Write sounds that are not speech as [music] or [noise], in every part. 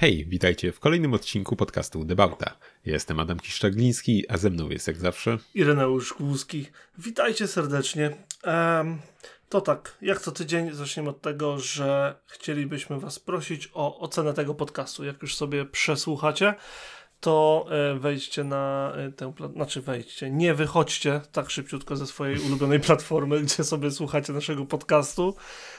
Hej, witajcie w kolejnym odcinku podcastu Debauta. Jestem Adam Kiszczagliński, a ze mną jest jak zawsze Ireneusz Głuski. Witajcie serdecznie. Um, to tak, jak co tydzień zaczniemy od tego, że chcielibyśmy Was prosić o ocenę tego podcastu. Jak już sobie przesłuchacie, to e, wejdźcie na e, tę platformę, znaczy wejdźcie, nie wychodźcie tak szybciutko ze swojej [laughs] ulubionej platformy, gdzie sobie słuchacie naszego podcastu,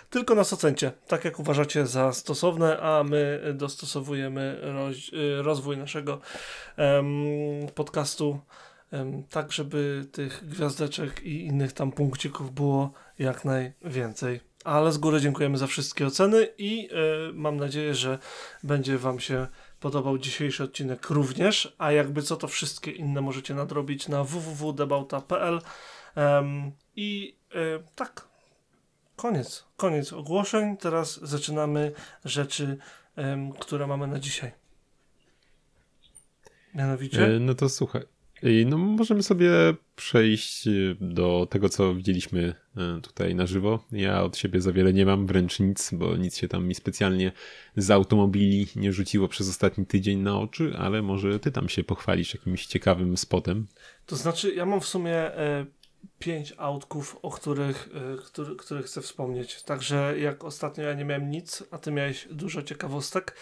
tylko nas ocencie, tak jak uważacie za stosowne, a my dostosowujemy roz, e, rozwój naszego um, podcastu um, tak, żeby tych gwiazdeczek i innych tam punkcików było jak najwięcej. Ale z góry dziękujemy za wszystkie oceny i y, mam nadzieję, że będzie Wam się podobał dzisiejszy odcinek również, a jakby co to wszystkie inne możecie nadrobić na www.debauta.pl um, i y, tak, koniec, koniec ogłoszeń, teraz zaczynamy rzeczy, które mamy na dzisiaj. Mianowicie? E, no to słuchaj, no możemy sobie przejść e, do tego, co widzieliśmy e, tutaj na żywo. Ja od siebie za wiele nie mam, wręcz nic, bo nic się tam mi specjalnie z automobili nie rzuciło przez ostatni tydzień na oczy, ale może ty tam się pochwalisz jakimś ciekawym spotem. To znaczy, ja mam w sumie e, pięć autków, o których, e, który, których chcę wspomnieć. Także jak ostatnio ja nie miałem nic, a ty miałeś dużo ciekawostek,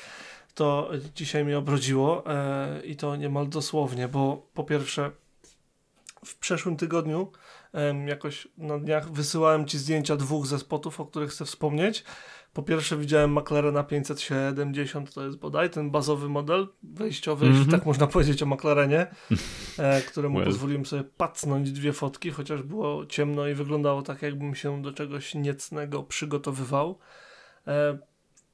to dzisiaj mnie obrodziło e, i to niemal dosłownie, bo po pierwsze w przeszłym tygodniu e, jakoś na dniach wysyłałem ci zdjęcia dwóch ze spotów, o których chcę wspomnieć. Po pierwsze widziałem McLarena 570, to jest bodaj ten bazowy model wejściowy, mm -hmm. tak można powiedzieć o McLarenie, e, [laughs] któremu well. pozwoliłem sobie pacnąć dwie fotki, chociaż było ciemno i wyglądało tak, jakbym się do czegoś niecnego przygotowywał.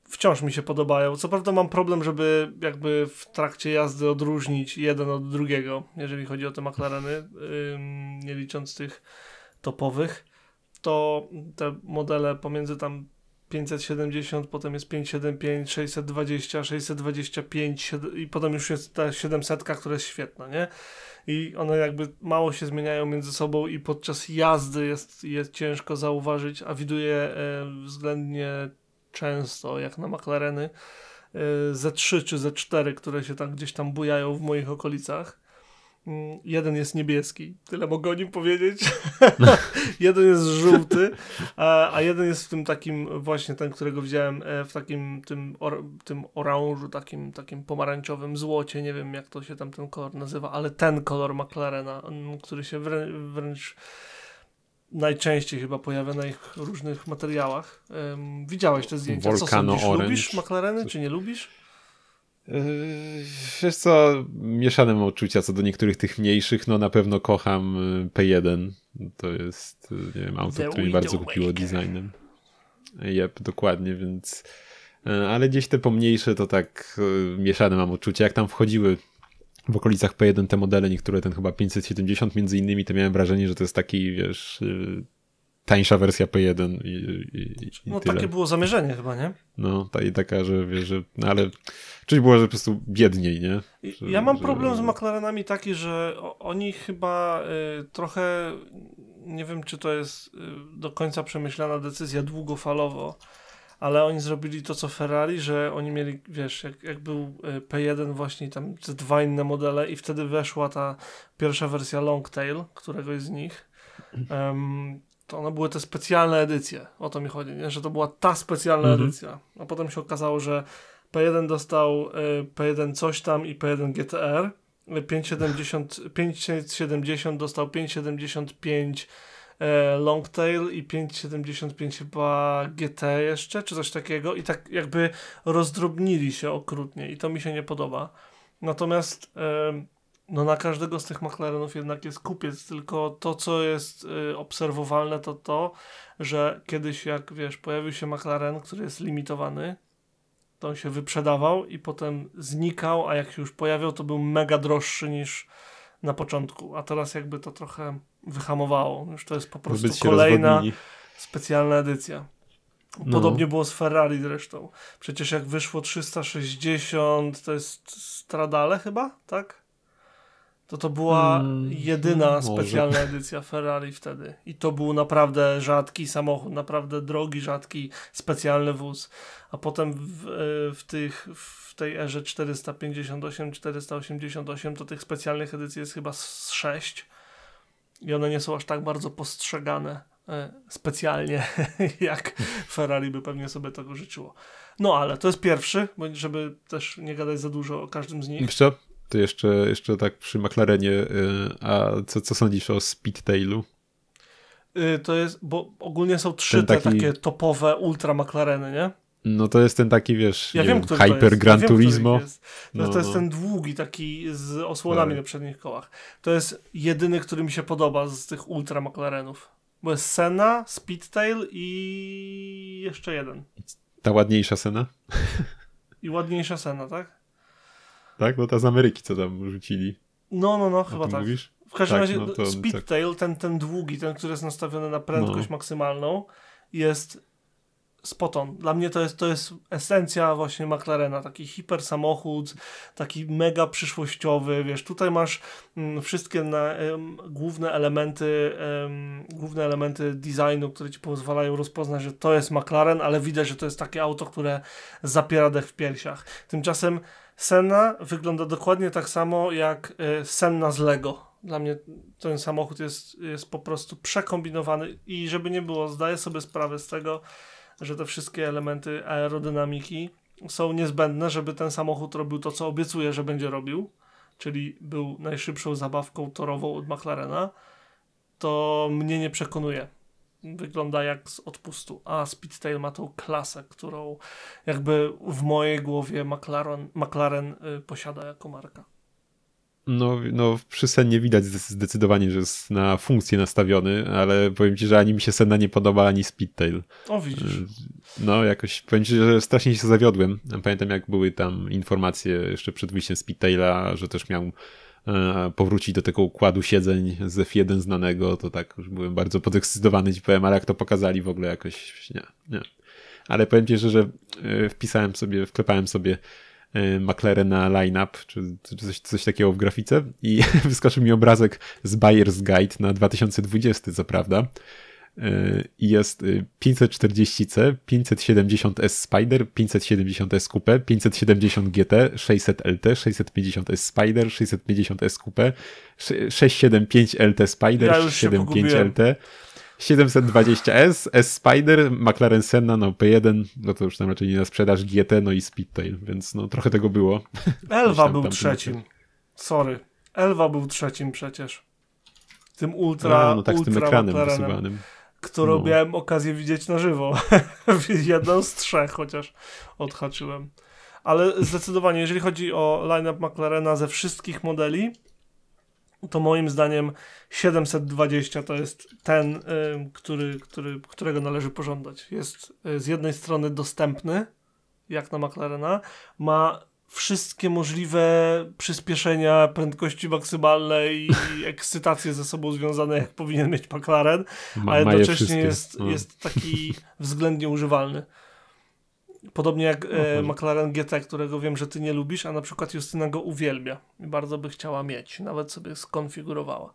Wciąż mi się podobają. Co prawda mam problem, żeby jakby w trakcie jazdy odróżnić jeden od drugiego, jeżeli chodzi o te McLareny, nie licząc tych topowych, to te modele pomiędzy tam 570, potem jest 575, 620, 625 i potem już jest ta 700, która jest świetna, nie? I one jakby mało się zmieniają między sobą i podczas jazdy jest, jest ciężko zauważyć, a widuję e, względnie często, jak na McLareny y, Z3 czy Z4, które się tam gdzieś tam bujają w moich okolicach. Mm, jeden jest niebieski, tyle mogę o nim powiedzieć. [laughs] jeden jest żółty, a, a, jeden jest w tym takim, właśnie ten, którego widziałem, e, w takim tym, or, tym oranżu, takim, takim pomarańczowym złocie. Nie wiem, jak to się tam ten kolor nazywa, ale ten kolor McLarena, mm, który się wrę, wręcz najczęściej chyba pojawia na ich różnych materiałach. Um, widziałeś te zdjęcia. Volcano co sądzisz? Lubisz McLareny, czy nie lubisz? Yy, wiesz co, mieszane mam uczucia co do niektórych tych mniejszych. No na pewno kocham y, P1. To jest, y, nie wiem, auto, które mi bardzo kupiło designem. Jep, dokładnie, więc... Y, ale gdzieś te pomniejsze to tak mieszane mam uczucia. Jak tam wchodziły w okolicach P1 te modele, niektóre ten chyba 570 między innymi, to miałem wrażenie, że to jest taki, wiesz, y, tańsza wersja P1 i, i, i No tyle. takie było zamierzenie chyba, nie? No, ta, i taka, że wiesz, że, no ale czuć było, że po prostu biedniej, nie? Że, ja mam że... problem z McLarenami taki, że oni chyba y, trochę, nie wiem czy to jest y, do końca przemyślana decyzja długofalowo, ale oni zrobili to co Ferrari, że oni mieli, wiesz, jak, jak był e, P1 właśnie tam te dwa inne modele i wtedy weszła ta pierwsza wersja Longtail, któregoś z nich, um, to one były te specjalne edycje, o to mi chodzi, nie? że to była ta specjalna mhm. edycja, a potem się okazało, że P1 dostał y, P1 coś tam i P1 GTR, 570, 570 dostał 575 e, Longtail i 575 chyba GT jeszcze, czy coś takiego i tak jakby rozdrobnili się okrutnie i to mi się nie podoba. Natomiast e, no na każdego z tych McLarenów jednak jest kupiec, tylko to, co jest e, obserwowalne, to to, że kiedyś jak, wiesz, pojawił się McLaren, który jest limitowany, to on się wyprzedawał i potem znikał, a jak się już pojawiał, to był mega droższy niż na początku, a teraz jakby to trochę wyhamowało. Już to jest po prostu kolejna specjalna edycja. No. Podobnie no. było z Ferrari zresztą. Przecież jak wyszło 360, to jest Stradale chyba, tak? To to była Mm, jedyna może. specjalna edycja Ferrari wtedy. I to był naprawdę rzadki samochód, naprawdę drogi, rzadki, specjalny wóz. A potem w, w, tych, w tej erze 458, 488 to tych specjalnych edycji jest chyba z 6. I one nie są aż tak bardzo postrzegane e, specjalnie, [laughs] jak Ferrari by pewnie sobie tego życzyło. No ale to jest pierwszy, żeby też nie gadać za dużo o każdym z nich. Co? To jeszcze, jeszcze tak przy McLarenie, y, a co, co sądzisz o Speedtailu? Y, to jest, bo ogólnie są trzy Ten te taki- takie topowe ultra McLareny, nie? No to jest ten taki, wiesz, Ja wiem, wiem, Hyper jest. Gran ja Turismo. To, No, to jest no. ten długi, taki z osłonami Tak. na przednich kołach. To jest jedyny, który mi się podoba z tych ultra McLarenów. Bo jest Senna, Speedtail i jeszcze jeden. Ta ładniejsza scena, I ładniejsza Senna, tak? tak? No ta z Ameryki, co tam rzucili. No, no, no, chyba tak. mówisz? W każdym Tak, razie no no, to- Speedtail, ten, ten długi, ten, który jest nastawiony na prędkość No. maksymalną, jest spoton. Dla mnie to jest, to jest esencja właśnie McLarena, taki hiper samochód, taki mega przyszłościowy, wiesz, tutaj masz mm, wszystkie na, główne elementy em, główne elementy designu, które ci pozwalają rozpoznać, że to jest McLaren, ale widać, że to jest takie auto, które zapiera dech w piersiach. Tymczasem Senna wygląda dokładnie tak samo jak e, Senna z Lego. Dla mnie ten samochód jest, jest po prostu przekombinowany i żeby nie było, zdaję sobie sprawę z tego, że te wszystkie elementy aerodynamiki są niezbędne, żeby ten samochód robił to, co obiecuje, że będzie robił, czyli był najszybszą zabawką torową od McLarena, to mnie nie przekonuje. Wygląda jak z odpustu. A Speedtail ma tą klasę, którą jakby w mojej głowie McLaren, McLaren y, posiada jako marka. No, no przy Sennie widać zde- zdecydowanie, że jest na funkcję nastawiony, ale powiem ci, że ani mi się Senna nie podoba, ani Speedtail. O, widzisz. No, jakoś powiem ci, że strasznie się zawiodłem. Pamiętam, jak były tam informacje jeszcze przed wyjściem Speedtaila, że też miał e, powrócić do tego układu siedzeń z F1 znanego, to tak już byłem bardzo podekscytowany, ci powiem, ale jak to pokazali w ogóle jakoś, nie, nie. Ale powiem ci, że, że e, wpisałem sobie, wklepałem sobie McLarena line-up, czy, czy coś, coś takiego w grafice i [laughs] wyskoczył mi obrazek z Buyer's Guide na 2020, co prawda. Y, i jest y, 540C, 570S Spider, 570S Coupe, 570 GT, 600 LT, 650S Spider, 650S Coupe, sze- 675 LT Spider, Ja już się 675 pogubiłem. LT, 720S, S Spider, McLaren Senna, no P1, no to już tam raczej nie na sprzedaż, GT, no i Speedtail, więc no trochę tego było. [laughs] Elwa tam- był tam trzecim. Sorry. Elwa był trzecim przecież. Tym ultra, A, no tak z tym ultra ekranem wysuwanym. którą No. miałem okazję widzieć na żywo. [laughs] Jedną z trzech chociaż odhaczyłem. Ale zdecydowanie, jeżeli chodzi o line-up McLarena ze wszystkich modeli, to moim zdaniem 720 to jest ten, ym, który, który, którego należy pożądać. Jest y, z jednej strony dostępny, jak na McLarena, ma wszystkie możliwe przyspieszenia, prędkości maksymalne i [laughs] ekscytacje ze sobą związane, jak powinien mieć McLaren, Ma, a jednocześnie jest, No. jest taki względnie używalny. Podobnie jak e. McLaren GT, którego wiem, że ty nie lubisz, a na przykład Justyna go uwielbia i bardzo by chciała mieć, nawet sobie skonfigurowała.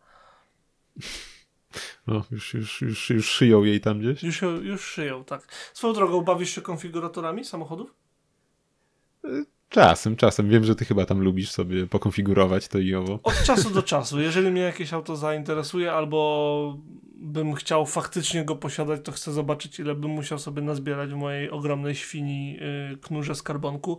No, już, już, już, już szyją jej tam gdzieś. Już, już szyją, tak. Swoją drogą, bawisz się konfiguratorami samochodów? Czasem, czasem. Wiem, że ty chyba tam lubisz sobie pokonfigurować to i owo. Od czasu do czasu. Jeżeli mnie jakieś auto zainteresuje, albo bym chciał faktycznie go posiadać, to chcę zobaczyć, ile bym musiał sobie nazbierać w mojej ogromnej świni y, knurze z karbonku.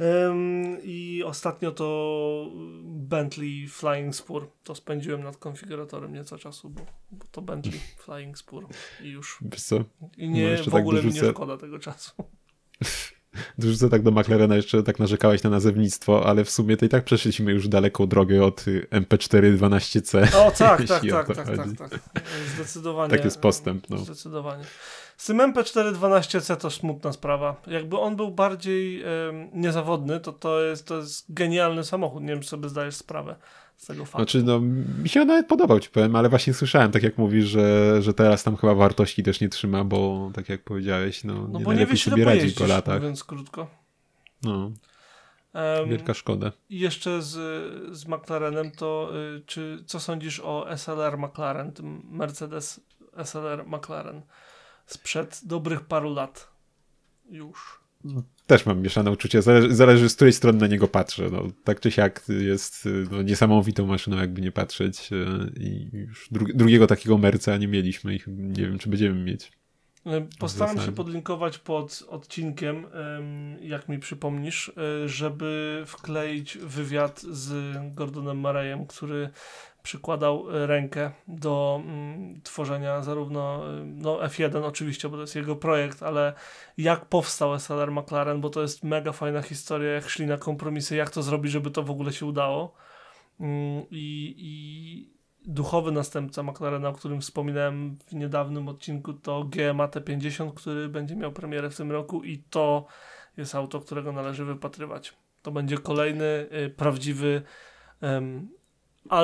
Ym, I ostatnio to Bentley Flying Spur. To spędziłem nad konfiguratorem nieco czasu, bo, bo to Bentley [laughs] Flying Spur i już. Wiesz co? I No, nie, jeszcze w tak ogóle mi nie szkoda tego czasu. [laughs] [laughs] Dorzucę tak do McLarena, jeszcze tak narzekałeś na nazewnictwo, ale w sumie to i tak przeszliśmy już daleką drogę od y, MP4 12C. O tak, [laughs] tak, tak, tak, tak, tak. Zdecydowanie. Tak jest postęp, no. Zdecydowanie. Z tym MP412C to smutna sprawa. Jakby on był bardziej em, niezawodny, to to jest, to jest genialny samochód. Nie wiem, czy sobie zdajesz sprawę z tego faktu. Znaczy, no, mi się nawet podobał, ci powiem, ale właśnie słyszałem, tak jak mówisz, że, że teraz tam chyba wartości też nie trzyma, bo tak jak powiedziałeś, no, no nie bo nie wiesz, sobie radzi po latach. mówiąc krótko. No. Um, Wielka szkoda. I jeszcze z, z McLarenem, to y, czy co sądzisz o SLR McLaren, tym Mercedes SLR McLaren sprzed dobrych paru lat już? Też mam mieszane uczucia, zależy, zależy z której strony na niego patrzę. No, tak czy siak jest no, niesamowitą maszyną, jakby nie patrzeć y, i już dru drugiego takiego Merca nie mieliśmy i nie wiem, czy będziemy mieć. Postaram się podlinkować pod odcinkiem, jak mi przypomnisz, e, żeby wkleić wywiad z Gordonem Marejem, który przykładał rękę do mm, tworzenia zarówno no F1 oczywiście, bo to jest jego projekt, ale jak powstał SLR McLaren, bo to jest mega fajna historia, jak szli na kompromisy, jak to zrobić, żeby to w ogóle się udało. Mm, I, i duchowy następca McLarena, o którym wspominałem w niedawnym odcinku, to GMA T50, który będzie miał premierę w tym roku i to jest auto, którego należy wypatrywać. To będzie kolejny y, prawdziwy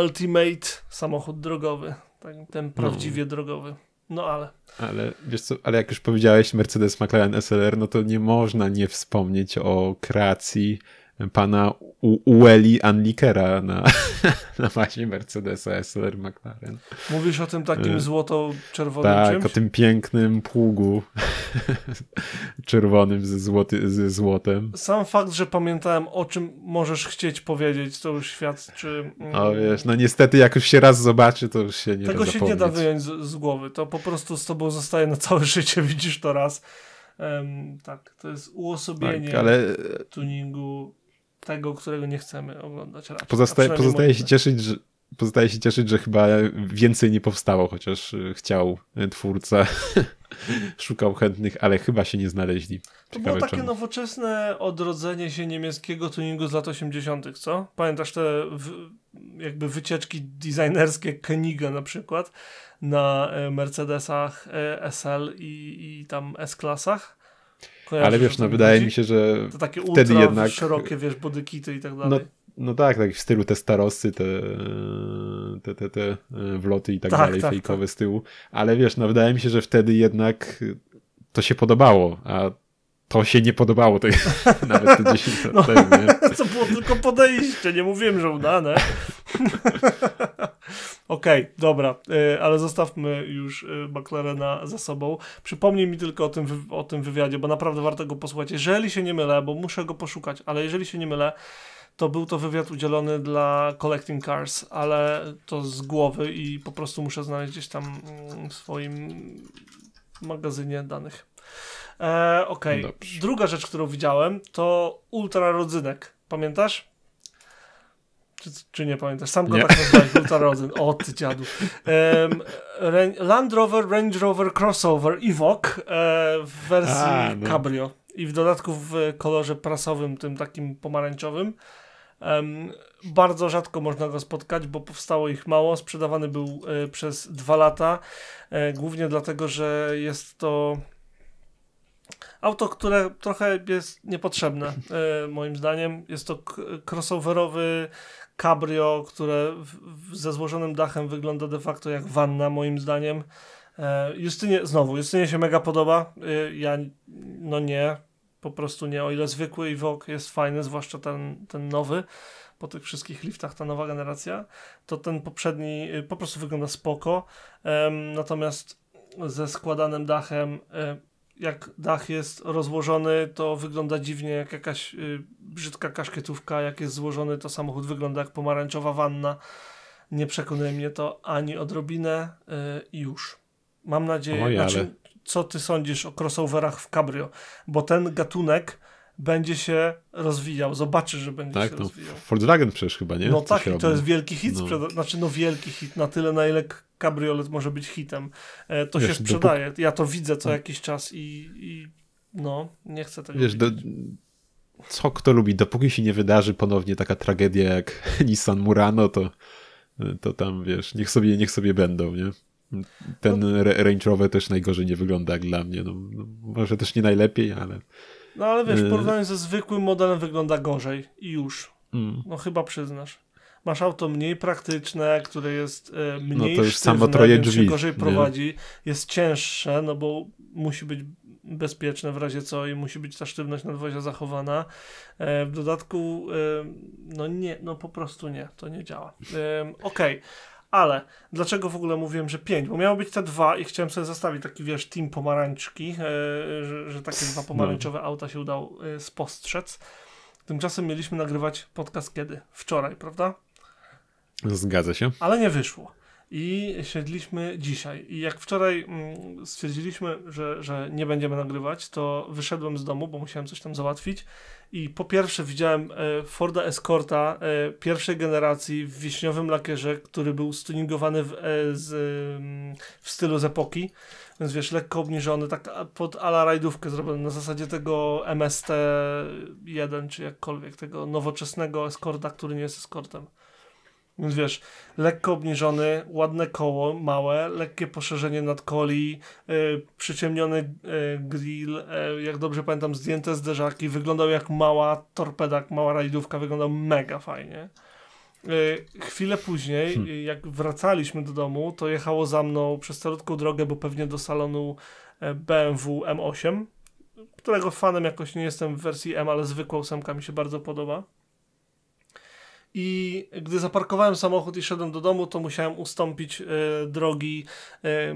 ultimate samochód drogowy. Tak, ten prawdziwie no. drogowy. No ale. Ale wiesz co, ale jak już powiedziałeś Mercedes McLaren SLR, no to nie można nie wspomnieć o kreacji pana Ueli Anlikera na, [laughs] na masie Mercedesa SLR McLaren. Mówisz o tym takim e, złoto-czerwonym Tak, czymś? o tym pięknym pługu [laughs] czerwonym ze, złoty, ze złotem. Sam fakt, że pamiętałem o czym możesz chcieć powiedzieć, to już świadczy... Mm, o wiesz, no niestety jak już się raz zobaczy, to już się nie Tego da się nie da wyjąć z, z, głowy, to po prostu z tobą zostaje na całe [laughs] życie, widzisz to raz. Um, tak, to jest uosobienie tak, ale... tuningu tego, którego nie chcemy oglądać raczej. Pozostaje, pozostaje się cieszyć, że pozostaje się cieszyć, że chyba więcej nie powstało, chociaż e, chciał e, twórca, [laughs] szukał chętnych, ale chyba się nie znaleźli. Ciekawe to było takie czemu. nowoczesne odrodzenie się niemieckiego tuningu z lat 80., co? Pamiętasz te w, jakby wycieczki designerskie Koeniga na przykład na e, Mercedesach SL i, i tam S-klasach? Kojarzysz, Ale wiesz, no wydaje mi się, że to takie wtedy ultra jednak... szerokie, wiesz, bodykity i tak dalej. No, no tak, tak w stylu te starosy, te, te, te, te wloty i tak, tak dalej, tak, fejkowe tak. z tyłu. Ale wiesz, no wydaje mi się, że wtedy jednak to się podobało, a to się nie podobało tej, [laughs] nawet te 10 lat no, temu. [laughs] To było tylko podejście, nie mówiłem, że udane. [laughs] Okej, okay, dobra, y, ale zostawmy już y, McLarena za sobą. Przypomnij mi tylko o tym, o tym wywiadzie, bo naprawdę warto go posłuchać. Jeżeli się nie mylę, bo muszę go poszukać, ale jeżeli się nie mylę, to był to wywiad udzielony dla Collecting Cars, ale to z głowy i po prostu muszę znaleźć gdzieś tam mm, w swoim magazynie danych. E, Okej, okay. druga rzecz, którą widziałem, to ultra rodzynek. Pamiętasz? Czy, czy nie pamiętasz? Sam go nie. tak nazwałeś, ultra rodzyn. O ty dziadu. Um, Land Rover, Range Rover Crossover Evoque e, w wersji A, no. Cabrio i w dodatku w kolorze prasowym, tym takim pomarańczowym. Um, bardzo rzadko można go spotkać, bo powstało ich mało. Sprzedawany był e, przez dwa lata, e, głównie dlatego, że jest to Auto, które trochę jest niepotrzebne, e, moim zdaniem. Jest to crossoverowy cabrio, które ze złożonym dachem wygląda de facto jak wanna, moim zdaniem. E, Justynie, znowu, Justynie się mega podoba. E, ja, no nie, po prostu nie. O ile zwykły Evoque jest fajny, zwłaszcza ten, ten nowy, po tych wszystkich liftach, ta nowa generacja, to ten poprzedni po prostu wygląda spoko. Natomiast ze składanym dachem jak dach jest rozłożony, to wygląda dziwnie jak jakaś y, brzydka kaszkietówka. Jak jest złożony, to samochód wygląda jak pomarańczowa wanna. Nie przekonuje mnie to ani odrobinę i y, już. Mam nadzieję, Oj, znaczy, ale... co ty sądzisz o crossoverach w cabrio? Bo ten gatunek będzie się rozwijał, zobaczy, że będzie tak, się no, rozwijał. Volkswagen przecież chyba, nie? No Co tak, i to jest wielki hit, no. znaczy no wielki hit, na tyle na ile kabriolet może być hitem. E, to Wiesz, się sprzedaje, dopó- ja to widzę co no. jakiś czas i, i no, nie chcę tego Wiesz, do, co kto lubi, dopóki się nie wydarzy ponownie taka tragedia jak [laughs] Nissan Murano, to, to tam, wiesz, niech sobie, niech sobie będą, nie? Ten no. Range Rover też najgorzej nie wygląda jak dla mnie, no, no może też nie najlepiej, ale... No ale wiesz, w y- porównaniu ze zwykłym modelem wygląda gorzej i już. Mm. No chyba przyznasz. Masz auto mniej praktyczne, które jest e, mniej no to już sztywne, samo troje drzwi, się gorzej nie? prowadzi. Jest cięższe, no bo musi być bezpieczne w razie co i musi być ta sztywność nadwozia zachowana. E, w dodatku, e, no nie, no po prostu nie, to nie działa. Okej. Ale dlaczego w ogóle mówiłem, że 5? Bo miało być te dwa i chciałem sobie zostawić taki, wiesz, team pomarańczki, e, że, że takie dwa pomarańczowe auta się udało e, spostrzec. Tymczasem mieliśmy nagrywać podcast kiedy? Wczoraj, prawda? Zgadza się. Ale nie wyszło. I siedliśmy dzisiaj. I jak wczoraj mm, stwierdziliśmy, że, że nie będziemy nagrywać, to wyszedłem z domu, bo musiałem coś tam załatwić. I po pierwsze widziałem e, Forda Escorta e, pierwszej generacji w wiśniowym lakierze, który był stuningowany w, e, z, mm, w stylu z epoki. Więc wiesz, lekko obniżony, tak pod ala rajdówkę zrobiony na zasadzie tego MST1, czy jakkolwiek, tego nowoczesnego Escorta, który nie jest Escortem. Więc wiesz, lekko obniżony, ładne koło, małe, lekkie poszerzenie nadkoli, yy, przyciemniony y, grill, y, jak dobrze pamiętam, zdjęte zderzaki, wyglądał jak mała torpeda, jak mała rajdówka, wyglądał mega fajnie. Y, chwilę później, Hmm. jak wracaliśmy do domu, to jechało za mną przez calutką drogę, bo pewnie do salonu e, BMW M8, którego fanem jakoś nie jestem w wersji M, ale zwykła ósemka mi się bardzo podoba. I gdy zaparkowałem samochód i szedłem do domu, to musiałem ustąpić e, drogi e,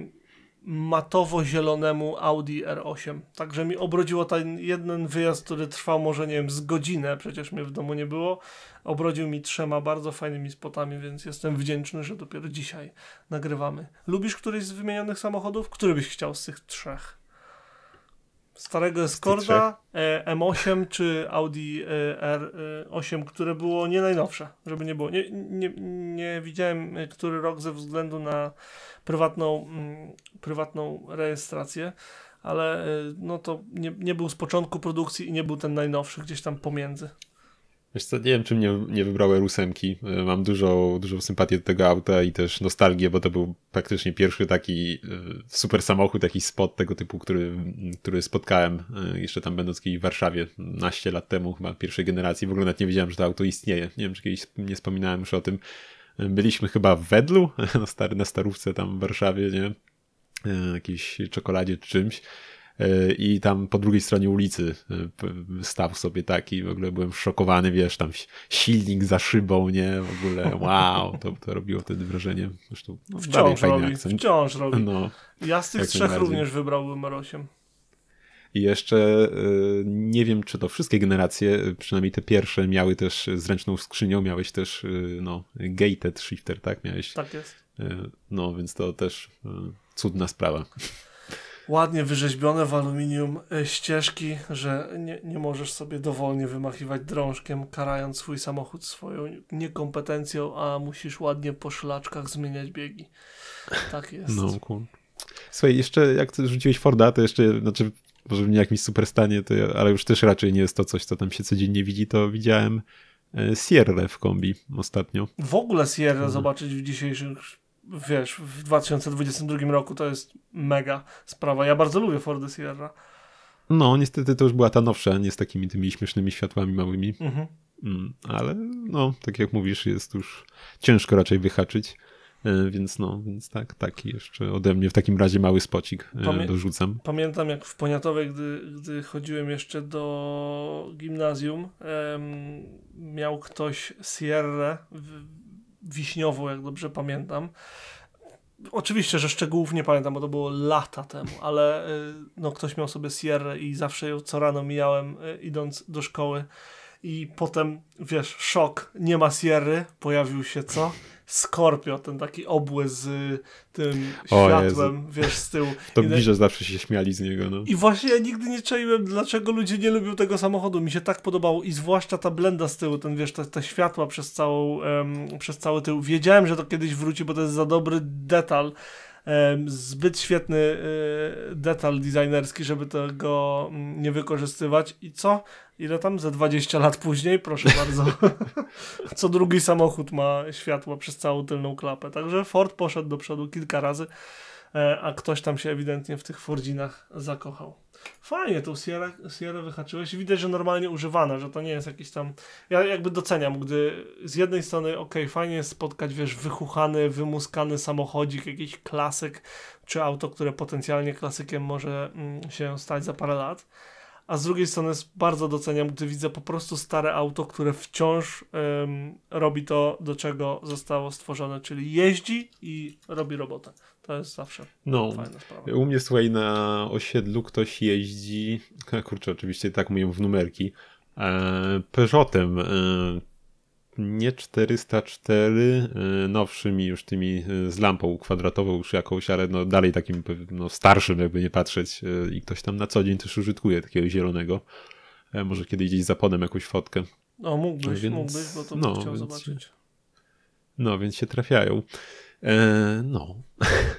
matowo-zielonemu Audi R8. Także mi obrodziło ten jeden wyjazd, który trwał może, nie wiem, z godzinę, przecież mnie w domu nie było. Obrodził mi trzema bardzo fajnymi spotami, więc jestem wdzięczny, że dopiero dzisiaj nagrywamy. Lubisz któryś z wymienionych samochodów? Który byś chciał z tych trzech? Starego Escorta, e, M8 czy Audi e, R8, które było nie najnowsze, żeby nie było. Nie, nie, nie widziałem, e, który rok ze względu na prywatną, mm, prywatną rejestrację, ale e, no to nie, nie był z początku produkcji i nie był ten najnowszy, gdzieś tam pomiędzy. Wiesz co, nie wiem, czym nie, nie wybrałem ósemki. E, Mam dużą, dużą sympatię do tego auta i też nostalgię, bo to był praktycznie pierwszy taki e, super samochód, taki spot tego typu, który, który spotkałem e, jeszcze tam będąc w Warszawie, naście lat temu, chyba pierwszej generacji. W ogóle nawet nie wiedziałem, że to auto istnieje. Nie wiem, czy kiedyś nie wspominałem już o tym. Byliśmy chyba w Wedlu, [laughs] na, na starówce tam w Warszawie, nie? Jakiejś czekoladzie czy czymś. E, I tam po drugiej stronie ulicy e, stał sobie taki, w ogóle byłem szokowany, wiesz, tam si- silnik za szybą, nie, w ogóle, wow, to, to robiło wtedy wrażenie. Zresztą no, Wciąż robi, akcent. wciąż robi. No. Ja z tych trzech również wybrałbym R8. I jeszcze e, nie wiem, czy to wszystkie generacje, przynajmniej te pierwsze miały też zręczną skrzynią, miałeś też, no, gated shifter, tak, miałeś, Tak jest. no, więc to też cudna sprawa. Ładnie wyrzeźbione w aluminium e, ścieżki, że nie, nie możesz sobie dowolnie wymachiwać drążkiem, karając swój samochód swoją niekompetencją, a musisz ładnie po szlaczkach zmieniać biegi. Tak jest. No, cool. Słuchaj, jeszcze jak ty rzuciłeś Forda, to jeszcze, znaczy, może nie jakimś super stanie, to ale już też raczej nie jest to coś, co tam się codziennie widzi, to widziałem e, Sierra w kombi ostatnio. W ogóle Sierra Mhm. zobaczyć w dzisiejszych, wiesz, w 2022 roku to jest mega sprawa. Ja bardzo lubię Fordy Sierra. No, niestety to już była ta nowsza, nie z takimi tymi śmiesznymi światłami małymi, Mhm. mm, ale no, tak jak mówisz, jest już ciężko raczej wyhaczyć, e, więc no, więc tak, taki jeszcze ode mnie w takim razie mały spocik e, Pamię- dorzucam. Pamiętam jak w Poniatowej, gdy, gdy chodziłem jeszcze do gimnazjum, em, miał ktoś Sierrę w, wiśniową, jak dobrze pamiętam. Oczywiście, że szczegółów nie pamiętam, bo to było lata temu, ale y, no, ktoś miał sobie Sierrę i zawsze ją co rano mijałem y, idąc do szkoły. I potem, wiesz, szok, nie ma Sierry, pojawił się co? Skorpio, ten taki obły z tym światłem, wiesz, z tyłu. To bliżej zawsze się śmiali z niego, no. i właśnie ja nigdy nie czaiłem, dlaczego ludzie nie lubią tego samochodu. Mi się tak podobało i zwłaszcza ta blenda z tyłu, ten wiesz, te, te światła przez, całą, em, przez cały tył. Wiedziałem, że to kiedyś wróci, bo to jest za dobry detal. Zbyt świetny e, detal designerski, żeby tego mm, nie wykorzystywać. I co? Ile tam? Ze 20 lat później? Proszę bardzo. [laughs] co drugi samochód ma światła przez całą tylną klapę. Także Ford poszedł do przodu kilka razy. E, a ktoś tam się ewidentnie w tych Fordzinach zakochał. Fajnie, tą Sierra, Sierra wyhaczyłeś. Widać, że normalnie używana, że to nie jest jakiś tam... Ja jakby doceniam, gdy z jednej strony, ok, fajnie jest spotkać, wiesz, wychuchany, wymuskany samochodzik, jakiś klasyk, czy auto, które potencjalnie klasykiem może mm, się stać za parę lat, a z drugiej strony bardzo doceniam, gdy widzę po prostu stare auto, które wciąż ym, robi to, do czego zostało stworzone, czyli jeździ i robi robotę. To jest zawsze no, fajna sprawa. U mnie, słuchaj, na osiedlu ktoś jeździ, [laughs] kurczę, oczywiście tak mówią w numerki, e, Peugeotem, e, nie 404, e, nowszymi już tymi e, z lampą kwadratową już jakąś, ale no dalej takim no, starszym, jakby nie patrzeć e, i ktoś tam na co dzień też użytkuje takiego zielonego. Może kiedyś gdzieś zapodem jakąś fotkę. No mógłbyś, więc, mógłbyś, bo to no, bym chciał zobaczyć. Się, no, więc się trafiają. E, no. [laughs]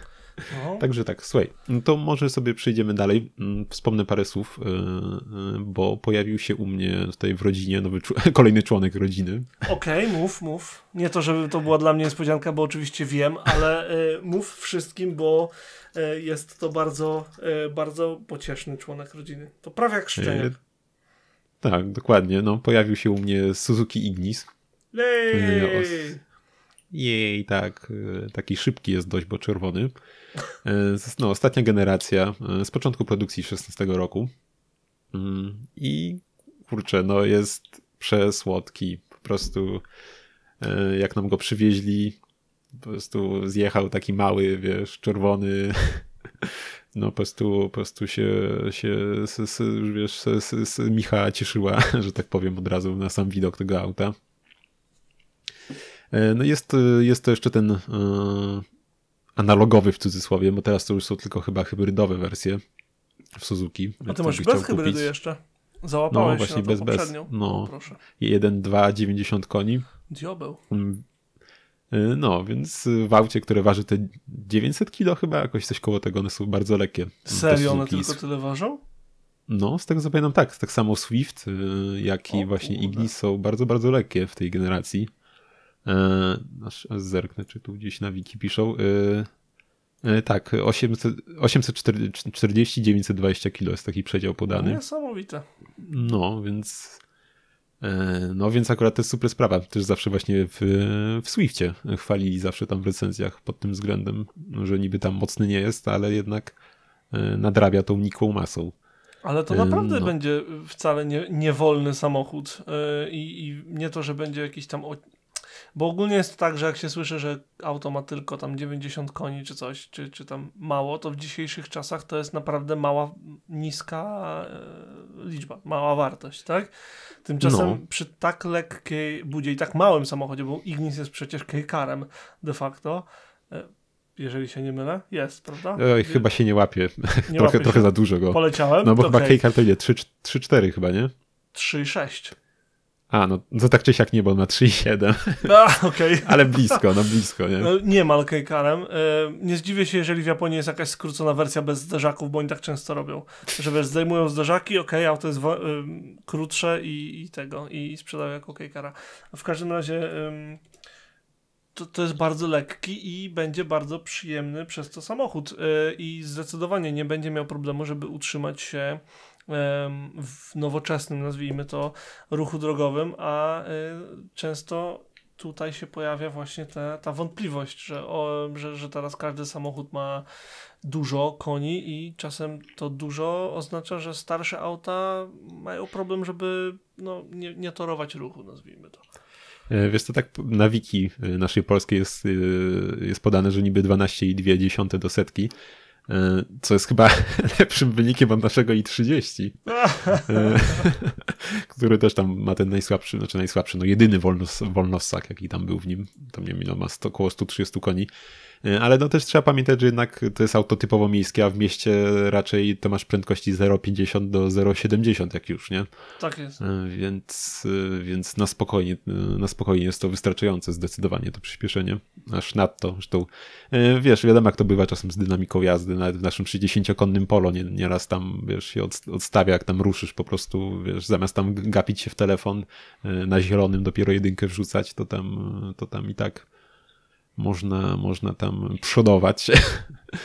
No. Także tak, słuchaj, to może sobie przejdziemy dalej. Mm, wspomnę parę słów, e, e, bo pojawił się u mnie tutaj w rodzinie nowy, [laughs] kolejny członek rodziny. Okej, okay, mów, mów. Nie to, żeby to była dla mnie niespodzianka, bo oczywiście wiem, ale y, mów wszystkim, bo jest to bardzo, bardzo pocieszny członek rodziny. To prawie jak szczeniak. tak, dokładnie. No, pojawił się u mnie Suzuki Ignis. Lej! Jej, tak. Taki szybki jest dość, bo czerwony. E, no, ostatnia generacja e, z początku produkcji 16 roku. Mm, I kurczę, no jest przesłodki. Po prostu e, jak nam go przywieźli, po prostu zjechał taki mały, wiesz, czerwony. [laughs] No po prostu, po prostu się, się s, s, wiesz, s, s, Micha cieszyła, [laughs] że tak powiem, od razu na sam widok tego auta. No jest, jest to jeszcze ten analogowy w cudzysłowie, bo teraz to już są tylko chyba hybrydowe wersje w Suzuki. A ty masz bez hybrydy kupić. jeszcze? Załapałeś no, właśnie bez, bez. No, proszę. 1, 2, 90 koni. Diobeł. Mm. Y, no, więc w aucie, które waży te 900 kilo chyba, jakoś coś koło tego, one są bardzo lekkie. Serio one tylko tyle ważą? No, z tego co pamiętam tak, tak samo Swift, y, jak i o, właśnie kurde. Ignis są bardzo, bardzo lekkie w tej generacji. E, aż zerknę, czy tu gdzieś na wiki piszą. E, e, tak, 840-920 kilo jest taki przedział podany. Niesamowite. No, więc no więc akurat to jest super sprawa. Też zawsze właśnie w, w Swiftie chwalili zawsze tam w recenzjach pod tym względem, że niby tam mocny nie jest, ale jednak nadrabia tą nikłą masą. Ale to naprawdę no. będzie wcale nie, niewolny samochód I, i nie to, że będzie jakiś tam bo ogólnie jest tak, że jak się słyszy, że auto ma tylko tam 90 koni czy coś, czy, czy tam mało, to w dzisiejszych czasach to jest naprawdę mała, niska e, liczba, mała wartość, tak? Tymczasem no. przy tak lekkiej budzie i tak małym samochodzie, bo Ignis jest przecież kejkarem de facto, e, jeżeli się nie mylę, jest, prawda? Oj, chyba się nie łapie. Nie [laughs] trochę, trochę za dużo go. Poleciałem? No bo okay. chyba kejkar to ile? 3-4 chyba, nie? 3,6. A, no to tak czy siak nie, bo on ma 3,7. [laughs] A, okej. Okay. [laughs] Ale blisko, no blisko, nie? No, nie ma karem. E, nie zdziwię się, jeżeli w Japonii jest jakaś skrócona wersja bez zderzaków, bo oni tak często robią. Że wiesz, zdejmują zderzaki, okej, okay, auto jest y, krótsze i, i, tego, i sprzedają jako kejkara. W każdym razie to, to jest bardzo lekki i będzie bardzo przyjemny przez to samochód. Y, I zdecydowanie nie będzie miał problemu, żeby utrzymać się w nowoczesnym, nazwijmy to, ruchu drogowym, a y, często tutaj się pojawia właśnie te, ta wątpliwość, że, o, że, że teraz każdy samochód ma dużo koni i czasem to dużo oznacza, że starsze auta mają problem, żeby no, nie, nie torować ruchu, nazwijmy to. E, wiesz, to tak na wiki e, naszej polskiej jest, e, jest podane, że niby 12,2 do setki, co jest chyba [laughs] lepszym wynikiem od naszego i30, e, [laughs] który też tam ma ten najsłabszy, znaczy najsłabszy, no jedyny wolnos, wolnossak, jaki tam był w nim, tam nie wiem ma, 100, około 130 koni, E, ale no też trzeba pamiętać, że jednak to jest auto typowo miejskie, a w mieście raczej to masz prędkości 0,50 do 0,70 jak już, nie? Tak jest. E, więc, e, więc na spokojnie, na spokojnie jest to wystarczające zdecydowanie to przyspieszenie. Aż nadto. Zresztą wiesz, wiadomo jak to bywa czasem z dynamiką jazdy, nawet w naszym 60-konnym polo nie, nieraz tam, wiesz, się odstawia, jak tam ruszysz po prostu, wiesz, zamiast tam gapić się w telefon na zielonym dopiero jedynkę wrzucać, to tam, to tam i tak można, można tam przodować, [laughs]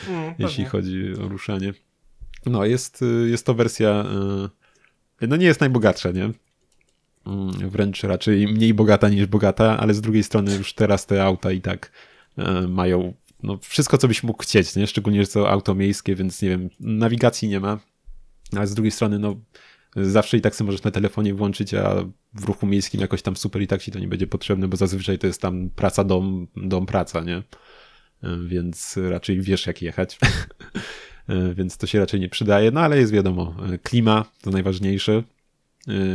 Mm, jeśli chodzi o ruszanie. No, jest, jest to wersja, y, no nie jest najbogatsza, nie? Mm, Wręcz raczej mniej bogata niż bogata, ale z drugiej strony już teraz te auta i tak y, mają no, wszystko, co byś mógł chcieć, nie? Szczególnie, że to auto miejskie, więc nie wiem, nawigacji nie ma, ale z drugiej strony, no zawsze i tak sobie możesz na telefonie włączyć, a w ruchu miejskim jakoś tam super i tak ci to nie będzie potrzebne, bo zazwyczaj to jest tam praca, dom, dom, praca, nie? Więc raczej wiesz jak jechać. [laughs] Więc to się raczej nie przydaje, no ale jest wiadomo, klima to najważniejsze.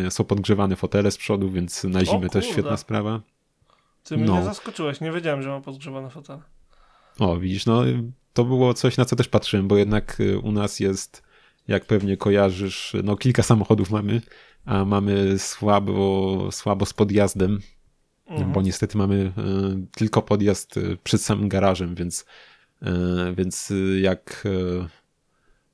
Są podgrzewane fotele z przodu, więc na zimę też świetna sprawa. Ty mnie No. zaskoczyłeś, nie wiedziałem, że ma podgrzewane fotele. O, widzisz, no to było coś, na co też patrzyłem, bo jednak u nas jest, jak pewnie kojarzysz, no kilka samochodów mamy, a mamy słabo, słabo z podjazdem, Mhm. bo niestety mamy y, tylko podjazd y, przed samym garażem, więc, y, więc jak...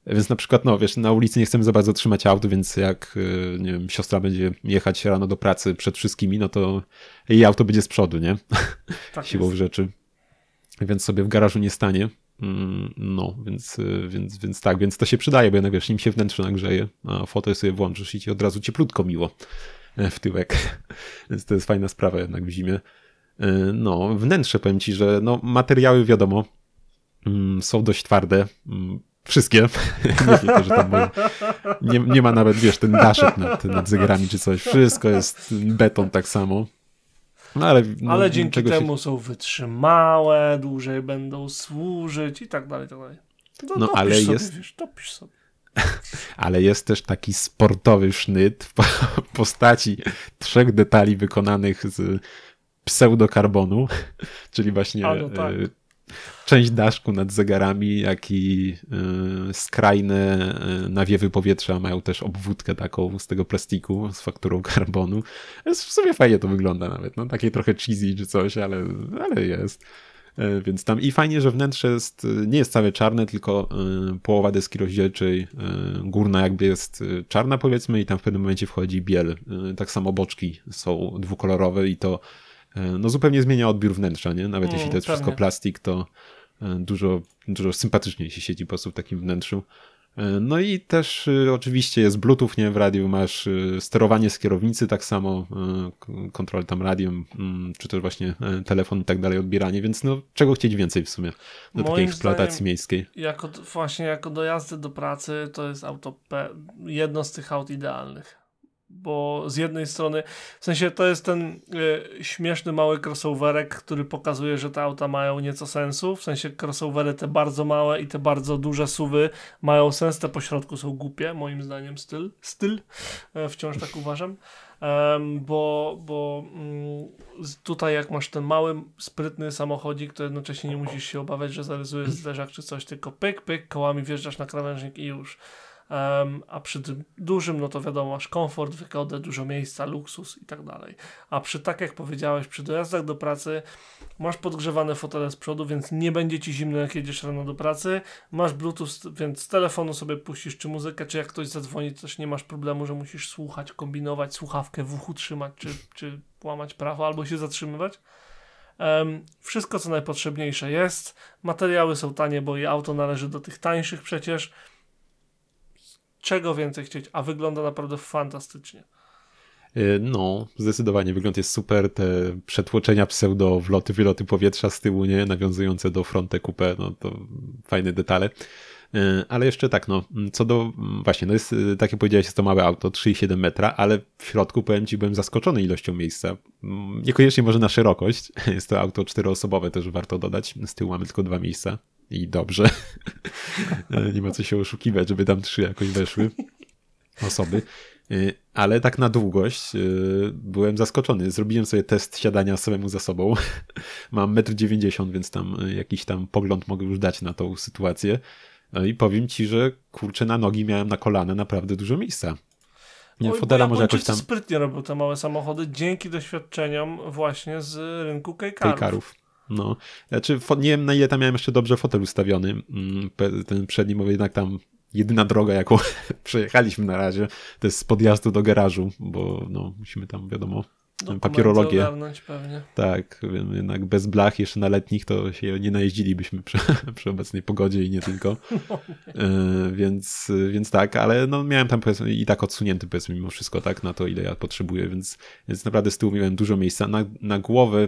Więc na przykład, no wiesz, na ulicy nie chcemy za bardzo trzymać auto, więc jak, nie wiem, siostra będzie jechać rano do pracy przed wszystkimi, no to jej auto będzie z przodu, nie? tak [laughs] siłą jest. rzeczy. Więc sobie w garażu nie stanie. Mm, No, więc, y, więc, więc tak, więc to się przydaje, bo jednak wiesz, nim się wnętrze nagrzeje, a fotel sobie włączysz i ci od razu cieplutko miło e, w tyłek. [laughs] Więc to jest fajna sprawa jednak w zimie. E, No, wnętrze powiem ci, że no, materiały wiadomo mm, są dość twarde. Mm, Wszystkie. [laughs] nie że tam nie, nie ma nawet, wiesz, ten daszek nad, nad zegarami czy coś. Wszystko jest beton tak samo. No, ale no, Ale dzięki czego się- temu są wytrzymałe, dłużej będą służyć i tak dalej, i tak dalej. No, No, ale sobie, jest- Wiesz, dopisz sobie. [laughs] ale jest też taki sportowy sznyt w po- postaci trzech detali wykonanych z pseudokarbonu, [laughs] czyli właśnie A, no tak. Część daszku nad zegarami, jak i e, skrajne e, nawiewy powietrza mają też obwódkę taką z tego plastiku z fakturą karbonu. W sumie fajnie to wygląda nawet, no takie trochę cheesy czy coś, ale, ale jest. E, Więc tam i fajnie, że wnętrze jest, nie jest całe czarne, tylko połowa deski rozdzielczej, górna jakby jest czarna powiedzmy i tam w pewnym momencie wchodzi biel. Tak samo boczki są dwukolorowe i to no zupełnie zmienia odbiór wnętrza, nie? Nawet Mm, jeśli to jest pewnie. wszystko plastik, to dużo, dużo sympatyczniej się siedzi po prostu w takim wnętrzu. E, No i też y, oczywiście jest Bluetooth, nie? W radiu masz sterowanie z kierownicy, tak samo kontrolę tam radiem, mm, czy też właśnie telefon i tak dalej, odbieranie, więc no czego chcieć więcej w sumie do Moim takiej eksploatacji zdaniem- miejskiej. Jako, właśnie jako do jazdy do pracy to jest auto jedno z tych aut idealnych. Bo z jednej strony, w sensie to jest ten y, śmieszny mały crossoverek, który pokazuje, że te auta mają nieco sensu. W sensie crossovery te bardzo małe i te bardzo duże suwy mają sens, te pośrodku są głupie, moim zdaniem styl. Styl, e, wciąż tak uważam. Em, bo bo mm, tutaj jak masz ten mały, sprytny samochodzik, to jednocześnie nie musisz się obawiać, że zarysujesz zderzak czy coś, tylko pyk, pyk, kołami wjeżdżasz na krawężnik i już. Em, a przy tym dużym, no to wiadomo, masz komfort, wygodę, dużo miejsca, luksus i tak dalej. A przy, tak jak powiedziałeś, przy dojazdach do pracy masz podgrzewane fotele z przodu, więc nie będzie ci zimno, jak jedziesz rano do pracy. Masz Bluetooth, więc z telefonu sobie puścisz czy muzykę, czy jak ktoś zadzwoni, też nie masz problemu, że musisz słuchać, kombinować, słuchawkę w uchu trzymać, czy, czy łamać prawo, albo się zatrzymywać. Em, wszystko, co najpotrzebniejsze jest. Materiały są tanie, bo i auto należy do tych tańszych przecież. Czego więcej chcieć, a wygląda naprawdę fantastycznie. Y, No, zdecydowanie wygląd jest super, te przetłoczenia pseudo wloty, wyloty powietrza z tyłu, nie, nawiązujące do fronte coupe, no to fajne detale. Y, Ale jeszcze tak, no, co do, właśnie, no jest, y, tak jak powiedziałeś, jest to małe auto, 3,7 metra, ale w środku, powiem ci, byłem zaskoczony ilością miejsca. Mm, Niekoniecznie może na szerokość, [laughs] jest to auto czteroosobowe, też warto dodać, z tyłu mamy tylko dwa miejsca i dobrze. [laughs] Nie ma co się oszukiwać, żeby tam trzy jakoś weszły osoby. Y, Ale tak na długość y, byłem zaskoczony. Zrobiłem sobie test siadania samemu za sobą. [laughs] Mam 1,90 m, więc tam y, jakiś tam pogląd mogę już dać na tą sytuację. No I powiem ci, że kurczę na nogi miałem na kolana naprawdę dużo miejsca. Nie, Oj, fotela może jakoś tam sprytnie robią te małe samochody dzięki doświadczeniom właśnie z rynku kejkarów. kejkarów. No, znaczy nie wiem na ile tam miałem jeszcze dobrze fotel ustawiony. Mm, Ten przedni, bo jednak tam jedyna droga, jaką [laughs] przejechaliśmy na razie, to jest z podjazdu do garażu, bo no, musimy tam, wiadomo, Dokumenty papierologię. ogarnąć pewnie. Tak, wiem, jednak bez blach jeszcze na letnich to się nie najeździlibyśmy przy, [laughs] przy obecnej pogodzie i nie tylko. [laughs] E, więc, więc tak, ale no miałem tam i tak odsunięty powiedzmy mimo wszystko tak na to ile ja potrzebuję, więc, więc naprawdę z tyłu miałem dużo miejsca. Na, na głowę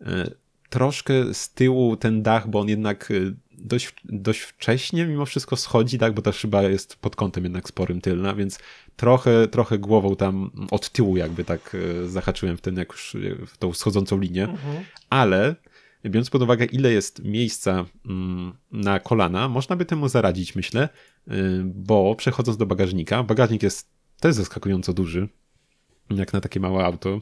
e, troszkę z tyłu ten dach, bo on jednak e, dość, dość wcześnie mimo wszystko schodzi, tak, bo ta szyba jest pod kątem jednak sporym tylna, więc trochę, trochę głową tam od tyłu jakby tak e, zahaczyłem w ten jak już e, w tą schodzącą linię, Mhm. ale biorąc pod uwagę ile jest miejsca mm, na kolana, można by temu zaradzić myślę, y, bo przechodząc do bagażnika, bagażnik jest też zaskakująco duży, jak na takie małe auto.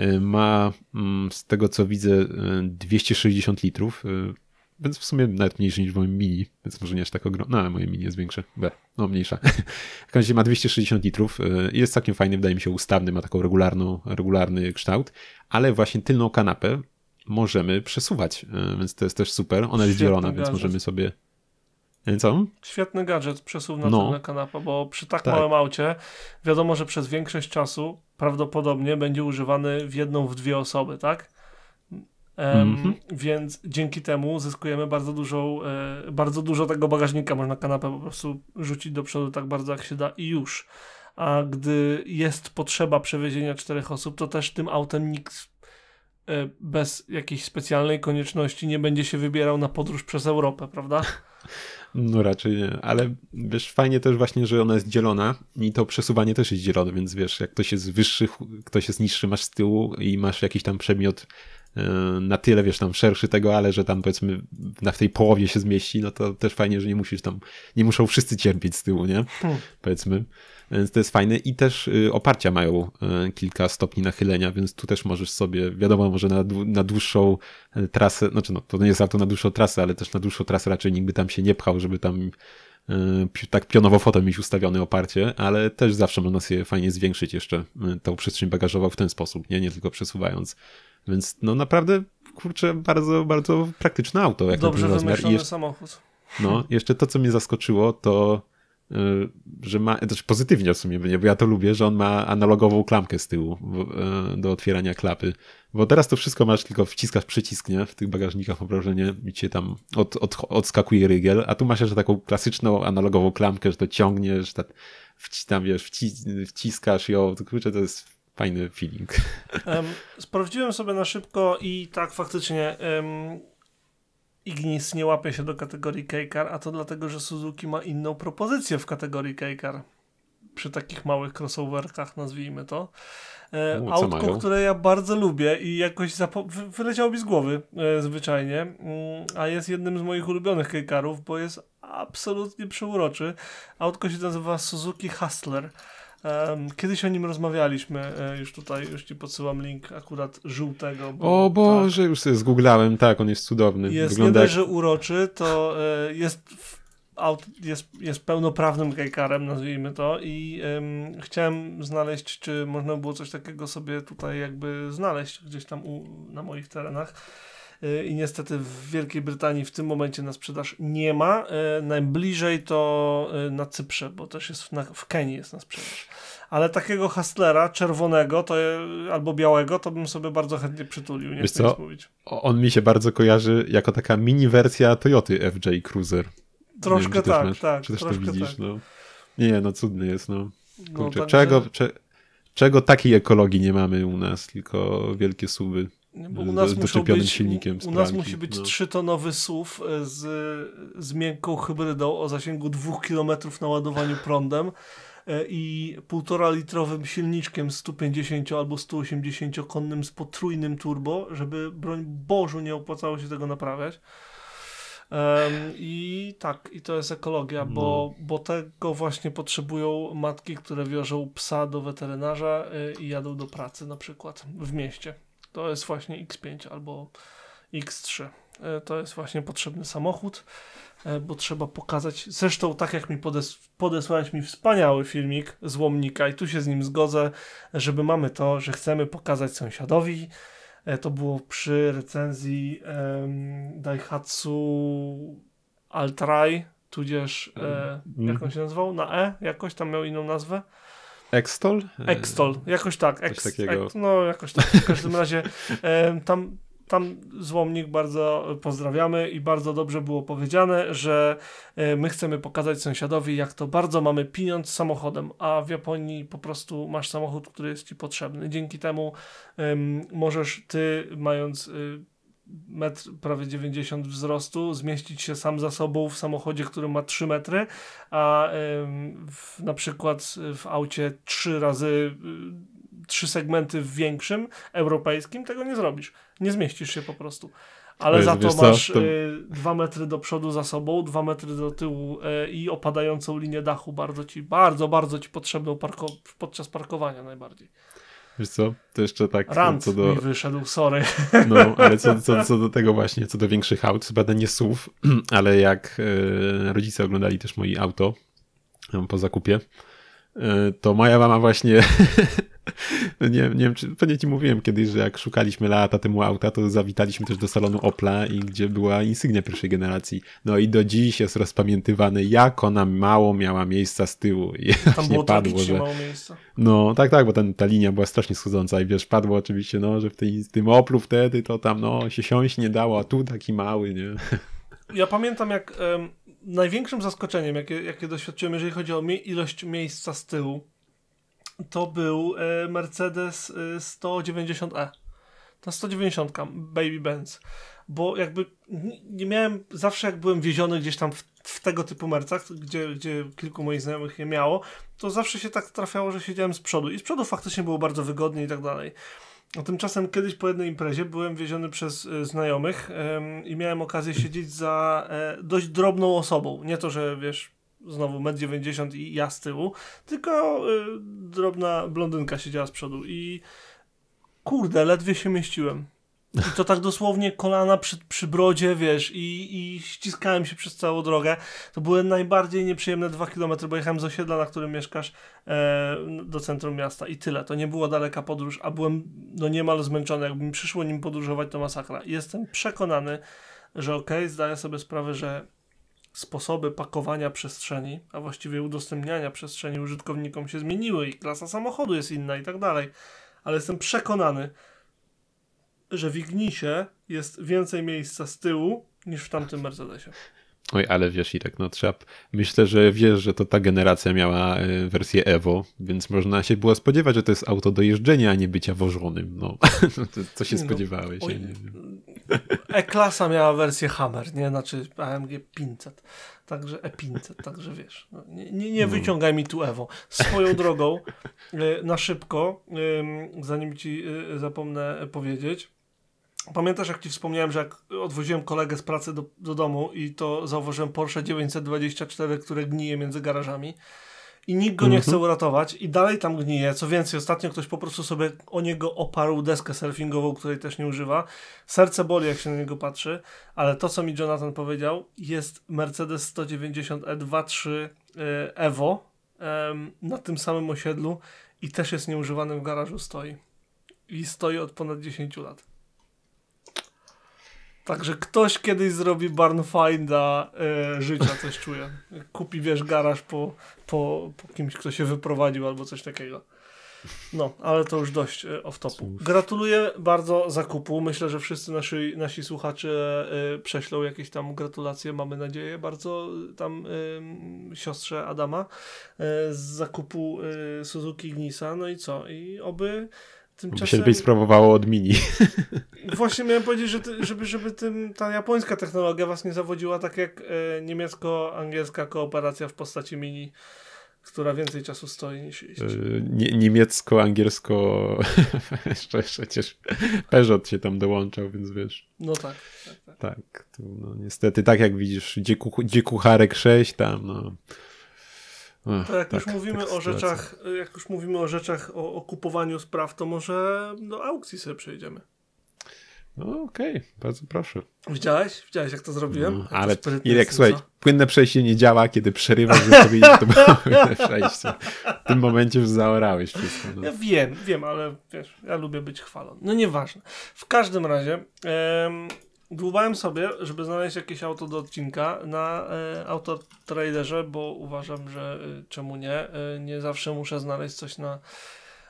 Y, Ma mm, z tego co widzę y, 260 litrów, y, więc w sumie nawet mniejszy niż w moim mini, więc może nie aż tak ogromne. No, moje mini jest większe. B, no mniejsza. [laughs] w każdym razie ma 260 litrów y, i jest całkiem fajny, wydaje mi się ustawny, ma taką regularną, regularny kształt, ale właśnie tylną kanapę możemy przesuwać, y, więc to jest też super. Ona jest Świetny dzielona, więc gadżet. możemy sobie... Y, Co? Świetny gadżet, przesuwna No. tylna kanapa, bo przy tak, Tak. małym aucie wiadomo, że przez większość czasu prawdopodobnie będzie używany w jedną, w dwie osoby, tak? Em, Mhm. Więc dzięki temu zyskujemy bardzo dużą, e, bardzo dużo tego bagażnika. Można kanapę po prostu rzucić do przodu tak bardzo jak się da i już. A gdy jest potrzeba przewiezienia czterech osób, to też tym autem nikt e, bez jakiejś specjalnej konieczności nie będzie się wybierał na podróż przez Europę, prawda? [laughs] No raczej nie, ale wiesz, fajnie też właśnie, że ona jest dzielona i to przesuwanie też jest dzielone, więc wiesz, jak ktoś jest wyższy, ktoś jest niższy, masz z tyłu i masz jakiś tam przedmiot e, na tyle, wiesz, tam szerszy tego, ale że tam powiedzmy na w tej połowie się zmieści, no to też fajnie, że nie musisz tam, nie muszą wszyscy cierpieć z tyłu, nie? Hmm. Powiedzmy. Więc to jest fajne i też y, oparcia mają y, kilka stopni nachylenia, więc tu też możesz sobie, wiadomo, może na, na dłuższą y, trasę, znaczy no, to nie jest auto na dłuższą trasę, ale też na dłuższą trasę raczej nikt by tam się nie pchał, żeby tam tak pionowo fotem mieć ustawione oparcie, ale też zawsze można sobie fajnie zwiększyć jeszcze tą przestrzeń bagażową w ten sposób, nie, nie tylko przesuwając. Więc no naprawdę, kurczę, bardzo, bardzo praktyczne auto, jak Dobrze ten rozmiar. Wymyślony jeszcze, samochód. no, jeszcze to, co mnie zaskoczyło, to że ma, też pozytywnie w sumie, bo ja to lubię, że on ma analogową klamkę z tyłu y, do otwierania klapy. Bo teraz to wszystko masz, tylko wciskasz przycisk, nie? W tych bagażnikach mam wrażenie i cię tam od, od, odskakuje rygiel, a tu masz jeszcze taką klasyczną analogową klamkę, że to ciągniesz, tak, tam wiesz, wci, wciskasz ją, to kurczę, to jest fajny feeling. Em, sprawdziłem sobie na szybko i tak faktycznie em, Ignis nie łapie się do kategorii K-Car, a to dlatego, że Suzuki ma inną propozycję w kategorii K-Car. Przy takich małych crossoverkach, nazwijmy to. E, co autko, mają? które ja bardzo lubię i jakoś wyleciało mi z głowy e, zwyczajnie, mm, a jest jednym z moich ulubionych K-Carów, bo jest absolutnie przeuroczy. Autko się nazywa Suzuki Hustler. Kiedyś o nim rozmawialiśmy, e, już tutaj, już ci podsyłam link akurat żółtego. bo- O Boże, już sobie zgooglałem, tak, on jest cudowny. Tak, jest nie Wygląda dość, jak... że uroczy, to e, jest, jest, jest pełnoprawnym kajkarem, nazwijmy to i em, chciałem znaleźć, czy można było coś takiego sobie tutaj jakby znaleźć gdzieś tam u, na moich terenach. E, I niestety w Wielkiej Brytanii w tym momencie na sprzedaż nie ma. E, najbliżej to e, na Cyprze, bo też jest w, na, w Kenii jest na sprzedaż. Ale takiego hustlera czerwonego to, albo białego to bym sobie bardzo chętnie przytulił. Nie Wiesz chcę co? mówić. On mi się bardzo kojarzy jako taka mini wersja Toyoty FJ Cruiser. Troszkę wiem, tak, masz- tak. Czy też to widzisz, tak. no. Nie, no cudny jest, no. No, Kurczę, także- czego, cze, czego takiej ekologii nie mamy u nas, tylko wielkie suwy. Bo u z nas muszą być, silnikiem u nas musi być no. trzytonowy SUV e, z, z miękką hybrydą o zasięgu 2 km na ładowaniu prądem e, i półtora litrowym silniczkiem 150 albo 180 konnym z potrójnym turbo, żeby broń Bożu nie opłacało się tego naprawiać. Em, I tak, i to jest ekologia, bo, bo tego właśnie potrzebują matki, które wiożą psa do weterynarza y, i jadą do pracy na przykład w mieście. To jest właśnie X5 albo X3. Y, To jest właśnie potrzebny samochód, y, bo trzeba pokazać. Zresztą, tak jak mi podes podesłałeś mi wspaniały filmik z łomnika, i tu się z nim zgodzę, żeby mamy to, że chcemy pokazać sąsiadowi. E, To było przy recenzji em, Daihatsu Altrai, tudzież e, jak on się nazywał? Na E? Jakoś tam miał inną nazwę. Extol? Extol, jakoś tak. Ex, takiego. Ex, no, jakoś tak. W każdym razie em, tam, tam Złomnik bardzo pozdrawiamy i bardzo dobrze było powiedziane, że e, my chcemy pokazać sąsiadowi, jak to bardzo mamy pieniądz samochodem, a w Japonii po prostu masz samochód, który jest ci potrzebny. Dzięki temu em, możesz ty, mając y, metr prawie 90 wzrostu, zmieścić się sam za sobą w samochodzie, który ma 3 metry, a w, na przykład w aucie 3 razy y, trzy segmenty w większym, europejskim, tego nie zrobisz. Nie zmieścisz się po prostu. Ale Wiesz- za to wiesz co, masz to- y, dwa metry do przodu za sobą, dwa metry do tyłu y, i opadającą linię dachu bardzo ci, bardzo, bardzo ci potrzebną parko- podczas parkowania najbardziej. Wiesz co, to jeszcze tak Rant co do... mi wyszedł, sorry. No, ale co, co, [laughs] co do tego właśnie, co do większych aut, chyba nie SUV, [clears throat] ale jak e, rodzice oglądali też moje auto po zakupie, e, to moja mama właśnie, [laughs] nie, nie wiem, czy pewnie ci mówiłem kiedyś, że jak szukaliśmy lata temu auta, to zawitaliśmy też do salonu Opla i gdzie była insygnia pierwszej generacji. No i do dziś jest rozpamiętywane, jak ona mało miała miejsca z tyłu. I Tam było padło, że... mało miejsca. No, tak, tak, bo ten, ta linia była strasznie schodząca i wiesz, padło oczywiście, no, że w tej, w tym Oplu wtedy to tam, no, się siąść nie dało, a tu taki mały, nie? Ja pamiętam, jak em, największym zaskoczeniem, jakie, jakie doświadczyłem, jeżeli chodzi o mie- ilość miejsca z tyłu, to był e, Mercedes e, 190e. Ta 190, Baby Benz. Bo jakby nie, miałem, zawsze jak byłem wieziony gdzieś tam w, w tego typu mercach, gdzie, gdzie kilku moich znajomych je miało, to zawsze się tak trafiało, że siedziałem z przodu. I z przodu faktycznie było bardzo wygodnie i tak dalej. A tymczasem kiedyś po jednej imprezie byłem wieziony przez e, znajomych i miałem okazję siedzieć za e, dość drobną osobą. Nie to, że wiesz, znowu 1,90 m i ja z tyłu, tylko e, drobna blondynka siedziała z przodu i kurde, ledwie się mieściłem. I to tak dosłownie kolana przy, przy brodzie, wiesz, i, i ściskałem się przez całą drogę. To były najbardziej nieprzyjemne dwa kilometry, bo jechałem z osiedla, na którym mieszkasz, e, do centrum miasta i tyle. To nie była daleka podróż, a byłem no niemal zmęczony. Jakby mi przyszło nim podróżować, to masakra. Jestem przekonany, że okej, zdaję sobie sprawę, że sposoby pakowania przestrzeni, a właściwie udostępniania przestrzeni użytkownikom się zmieniły i klasa samochodu jest inna i tak dalej. Ale jestem przekonany, że w Ignisie jest więcej miejsca z tyłu niż w tamtym Mercedesie. Oj, ale wiesz, Irek, no trzeba, myślę, że wiesz, że to ta generacja miała e, wersję Evo, więc można się było spodziewać, że to jest auto do jeżdżenia, a nie bycia wożonym, no. [laughs] Co się No, spodziewałeś? oj, nie wiem. E-klasa miała wersję Hammer, nie? Znaczy AMG 500. Także E500, także wiesz. No, nie, nie, nie No. wyciągaj mi tu Ewo. Swoją drogą, e, na szybko, zanim ci y, zapomnę powiedzieć. Pamiętasz, jak ci wspomniałem, że jak odwoziłem kolegę z pracy do, do domu i to zauważyłem Porsche 924, które gnije między garażami i nikt go nie Mhm. chce uratować i dalej tam gnije. Co więcej, ostatnio ktoś po prostu sobie o niego oparł deskę surfingową, której też nie używa. Serce boli, jak się na niego patrzy, ale to, co mi Jonathan powiedział, jest Mercedes 190 E23 e, Evo na tym samym osiedlu i też jest nieużywany w garażu, stoi. I stoi od ponad 10 lat. Także ktoś kiedyś zrobi barn finda e, życia, coś czuję. Kupi, wiesz, garaż po, po, po kimś, kto się wyprowadził albo coś takiego. No, ale to już dość e, off-topu. Gratuluję bardzo zakupu. Myślę, że wszyscy nasi, nasi słuchacze e, prześlą jakieś tam gratulacje, mamy nadzieję, bardzo e, tam siostrze Adama z zakupu Suzuki Ignisa. No i co? I oby By się tymczasem... lepiej sprawowało od Mini. [laughs] Właśnie miałem powiedzieć, że ty, żeby, żeby tym, ta japońska technologia was nie zawodziła, tak jak e, niemiecko-angielska kooperacja w postaci mini, która więcej czasu stoi niż iść. E, Nie, niemiecko, angielsko, [laughs] jeszcze przecież Peugeot się tam dołączał, więc wiesz, No tak. tak, tak. tak, tu, no niestety, tak jak widzisz, gdzie, kuch, gdzie kucharek 6 tam, no. To jak tak, już mówimy taka o rzeczach, jak już mówimy o rzeczach, o, o kupowaniu spraw, to może do aukcji sobie przejdziemy. No okej, bardzo proszę. Widziałeś? Widziałeś jak to zrobiłem? No, Jak to ale sprytnie Irek, słuchaj, płynne przejście nie działa, kiedy przerywasz wypowiedzi, to było [laughs] płynne przejście. W tym momencie już zaorałeś wszystko. No. Ja wiem, wiem, ale wiesz, ja lubię być chwalony. No nieważne. W każdym razie em, dłubałem sobie, żeby znaleźć jakieś auto do odcinka na e, Autotraderze, bo uważam, że e, czemu nie, e, nie zawsze muszę znaleźć coś na,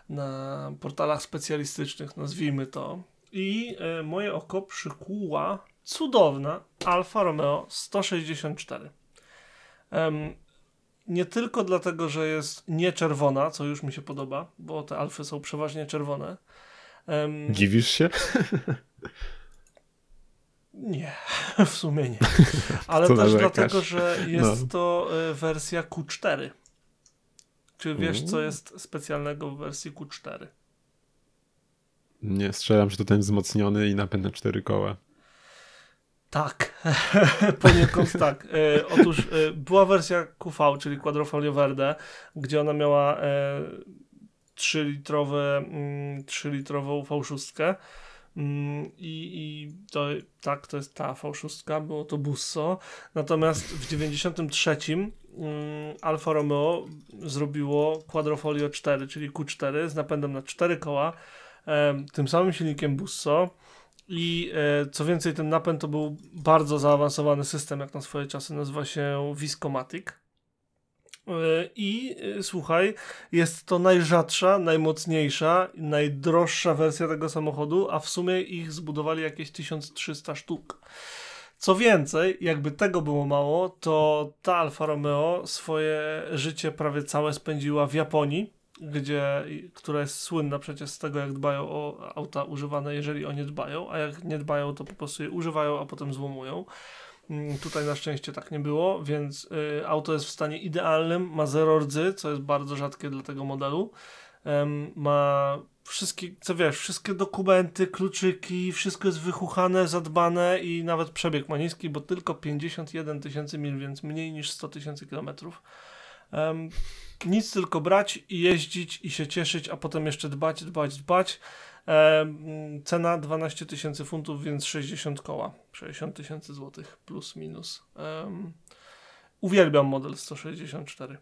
na portalach specjalistycznych, nazwijmy to. I moje oko przykuła cudowna Alfa Romeo 164. Em, nie tylko dlatego, że jest nieczerwona, co już mi się podoba, bo te Alfy są przeważnie czerwone. Em, Dziwisz się? [laughs] nie, [laughs] w sumie nie. [laughs] Ale też dlatego, że jest No. to y, wersja Q4. Czy wiesz, co Uuu. jest specjalnego w wersji Q4? Nie, strzelam, że to ten wzmocniony i napęd na cztery koła. Tak, [laughs] poniekąd tak. E, otóż e, była wersja QV, czyli Quadrofolio Verde, gdzie ona miała e, 3-litrowe, mm, 3-litrową V6. Mm, I, I to tak, to jest ta V6, było to Busso. Natomiast w 93 mm, Alfa Romeo zrobiło Quadrofolio 4, czyli Q4 z napędem na 4 koła, tym samym silnikiem Busso. I e, co więcej, ten napęd to był bardzo zaawansowany system, jak na swoje czasy nazywa się Viscomatic. E, I e, słuchaj, jest to najrzadsza, najmocniejsza, najdroższa wersja tego samochodu, a w sumie ich zbudowali jakieś 1300 sztuk. Co więcej, jakby tego było mało, to ta Alfa Romeo swoje życie prawie całe spędziła w Japonii, gdzie, która jest słynna przecież z tego, jak dbają o auta używane, jeżeli o nie dbają, a jak nie dbają, to po prostu je używają, a potem złomują. Mm, Tutaj na szczęście tak nie było, więc y, auto jest w stanie idealnym, ma zero rdzy, co jest bardzo rzadkie dla tego modelu. Ma wszystkie, co wiesz, wszystkie dokumenty, kluczyki, wszystko jest wychuchane, zadbane i nawet przebieg ma niski, bo tylko 51 tysięcy mil, więc mniej niż 100 tysięcy kilometrów. Nic tylko brać i jeździć i się cieszyć, a potem jeszcze dbać, dbać, dbać. Em, cena 12 tysięcy funtów, więc 60 koła. 60 tysięcy złotych plus minus. Uwielbiam model 164.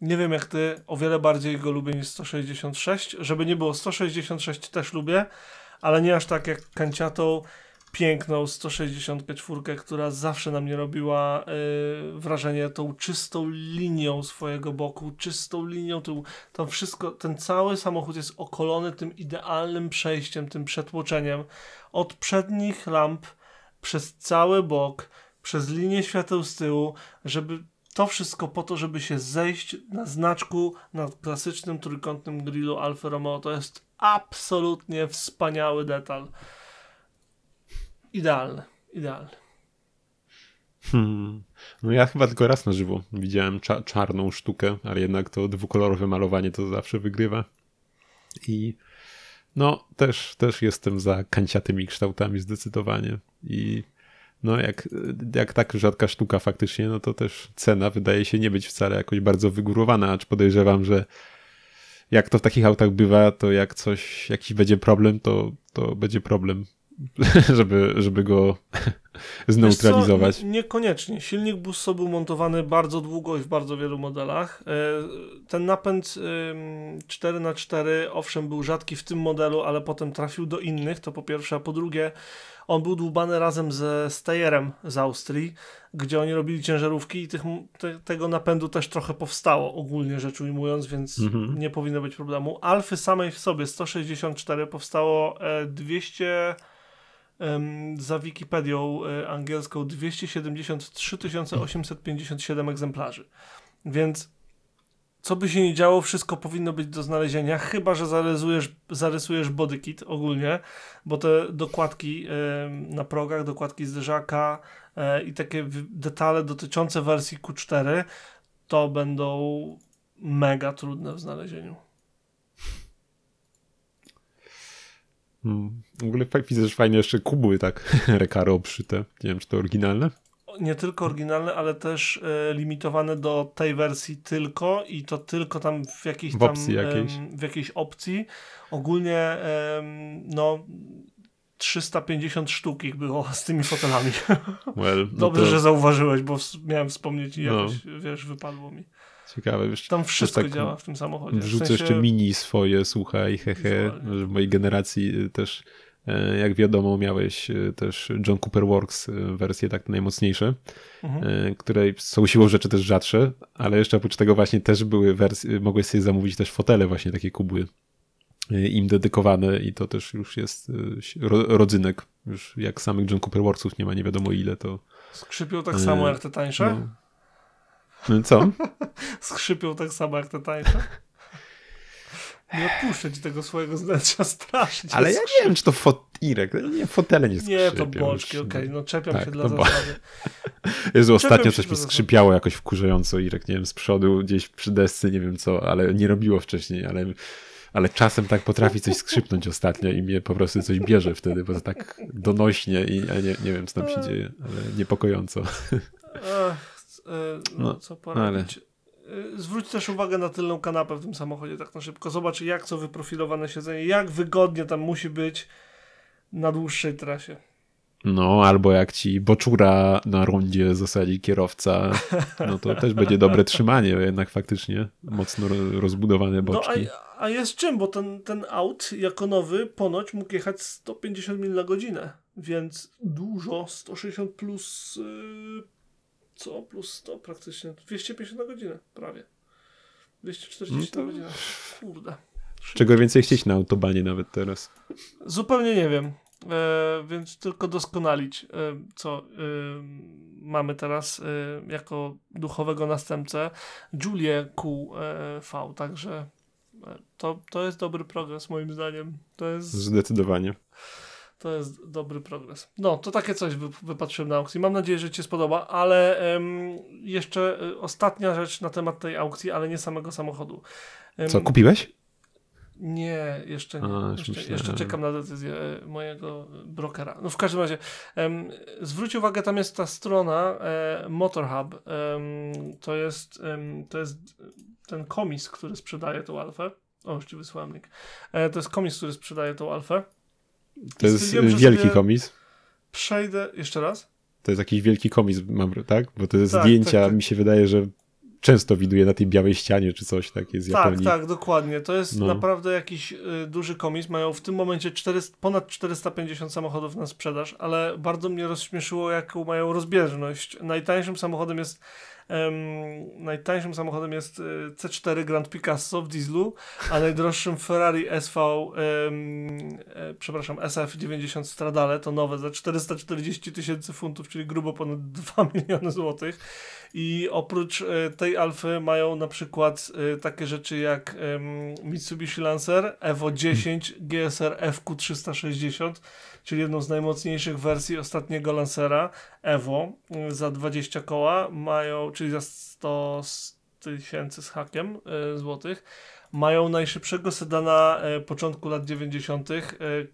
Nie wiem jak ty, o wiele bardziej go lubię niż 166. Żeby nie było, 166 też lubię, ale nie aż tak jak kanciatą piękną 164, która zawsze na mnie robiła y, wrażenie tą czystą linią swojego boku, czystą linią tyłu. Tam wszystko, ten cały samochód jest okolony tym idealnym przejściem, tym przetłoczeniem. Od przednich lamp, przez cały bok, przez linię świateł z tyłu, żeby to wszystko po to, żeby się zejść na znaczku na klasycznym trójkątnym grillu Alfa Romeo. To jest absolutnie wspaniały detal. Idealny, idealny. Hmm. No ja chyba tylko raz na żywo widziałem cza- czarną sztukę, ale jednak to dwukolorowe malowanie to zawsze wygrywa. I no też, też jestem za kanciatymi kształtami zdecydowanie. I no jak, jak tak rzadka sztuka faktycznie, no to też cena wydaje się nie być wcale jakoś bardzo wygórowana, acz podejrzewam, że jak to w takich autach bywa, to jak coś, jakiś będzie problem, to, to będzie problem, [laughs] żeby, żeby go [laughs] zneutralizować. Niekoniecznie. Silnik Busso był montowany bardzo długo i w bardzo wielu modelach. E, Ten napęd 4x4 owszem był rzadki w tym modelu, ale potem trafił do innych, to po pierwsze, a po drugie on był dłubany razem ze Steyerem z Austrii, gdzie oni robili ciężarówki i tych, te, tego napędu też trochę powstało, ogólnie rzecz ujmując, więc Mhm. nie powinno być problemu. Alfy samej w sobie 164 powstało e, 200 em, za Wikipedią e, angielską 273 857 egzemplarzy. Więc co by się nie działo, wszystko powinno być do znalezienia, chyba że zarysujesz, zarysujesz bodykit ogólnie, bo te dokładki na progach, dokładki zderzaka e, i takie detale dotyczące wersji Q4 to będą mega trudne w znalezieniu. Hmm. W ogóle widzę, że fajnie jeszcze kubły tak [laughs] rekaro obszyte. Nie wiem, czy to oryginalne? nie tylko oryginalne, ale też e, limitowane do tej wersji tylko i to tylko tam w jakiejś W tam opcji jakiejś. em, w jakiejś opcji. Ogólnie em, no 350 sztuk ich było z tymi fotelami. [laughs] Well, no Dobrze, to że zauważyłeś, bo miałem wspomnieć i No. jakoś, wiesz, wypadło mi. Ciekawe. Wiesz, Tam wszystko tak działa w tym samochodzie. W Wrzucę sensie- jeszcze mini swoje, słuchaj, hehe, w mojej generacji y, też E, jak wiadomo, miałeś e, też John Cooper Works e, wersje tak najmocniejsze, mhm. które są siłą rzeczy też rzadsze, ale jeszcze oprócz tego właśnie też były wersje, mogłeś sobie zamówić też fotele właśnie takie kubły im dedykowane i to też już jest rodzynek. Już jak samych John Cooper Worksów nie ma nie wiadomo ile, to... Skrzypią tak samo jak te tańsze? No. No co? [laughs] Skrzypią tak samo jak te tańsze? Nie odpuszczę ci tego swojego zdjęcia strasznie. Ale ja nie wiem, czy to fot Irek, nie, fotele nie skrzypią. Nie, to boczki, okej, okay. no czepiam tak, się dla bo... zasady. [laughs] Jezu, ostatnio coś mi skrzypiało jakoś wkurzająco, Irek, nie wiem, z przodu, gdzieś przy desce, nie wiem co, ale nie robiło wcześniej, ale, ale czasem tak potrafi coś skrzypnąć ostatnio i mnie po prostu coś bierze wtedy, bo to tak donośnie i ja nie, nie wiem, co tam się dzieje, ale niepokojąco. Ach, e, no, no, co poradzić. Ale... Y, zwróć też uwagę na tylną kanapę w tym samochodzie tak na szybko. Zobacz jak co wyprofilowane siedzenie, jak wygodnie tam musi być na dłuższej trasie. No, albo jak ci boczura na rondzie zasadzi kierowca, no to też będzie dobre trzymanie, jednak faktycznie mocno rozbudowane boczki. No, a, a jest czym, bo ten, ten aut jako nowy ponoć mógł jechać 150 mil na godzinę, więc dużo, 160 plus yy, co? Plus 100 praktycznie. 250 na godzinę, prawie. 240 no to... na godzinę. Kurde. Czego więcej chcieć na autobanie nawet teraz? Zupełnie nie wiem. E, więc tylko doskonalić, e, co e, mamy teraz e, jako duchowego następcę Julię QV, także e, to, to jest dobry progres moim zdaniem. To jest... Zdecydowanie. To jest dobry progres. No, to takie coś wypatrzyłem na aukcji. Mam nadzieję, że Ci się spodoba, ale um, jeszcze y, ostatnia rzecz na temat tej aukcji, ale nie samego samochodu. Um, Co, kupiłeś? Nie, jeszcze nie. A, jeszcze, jeszcze, czekam na decyzję e, mojego brokera. No w każdym razie, um, zwróć uwagę, tam jest ta strona e, Motorhub. to, jest, to jest ten komis, który sprzedaje tą alfę. O, już Ci wysłałem link. E, to jest komis, który sprzedaje tą alfę. To jest wielki komis. Przejdę jeszcze raz. To jest jakiś wielki komis, mam, tak? Bo te tak, zdjęcia tak, tak. mi się wydaje, że często widuję na tej białej ścianie czy coś takie z tak, Japonii. Tak, tak, dokładnie. To jest no. naprawdę jakiś y, duży komis. Mają w tym momencie 400, ponad 450 samochodów na sprzedaż, ale bardzo mnie rozśmieszyło, jaką mają rozbieżność. Najtańszym samochodem jest najtańszym samochodem jest y, C4 Grand Picasso w dieslu, a najdroższym Ferrari SV, e, przepraszam, SF90 Stradale, to nowe za 440 tysięcy funtów, czyli grubo ponad [laughs] 2 miliony złotych. I oprócz e, tej Alfy mają na przykład e, takie rzeczy jak Mitsubishi Lancer Evo 10 GSR FQ360, czyli jedną z najmocniejszych wersji ostatniego Lancera Evo e, za 20 koła mają, czyli za 100 tysięcy z hakiem złotych. Mają najszybszego sedana początku lat 90.,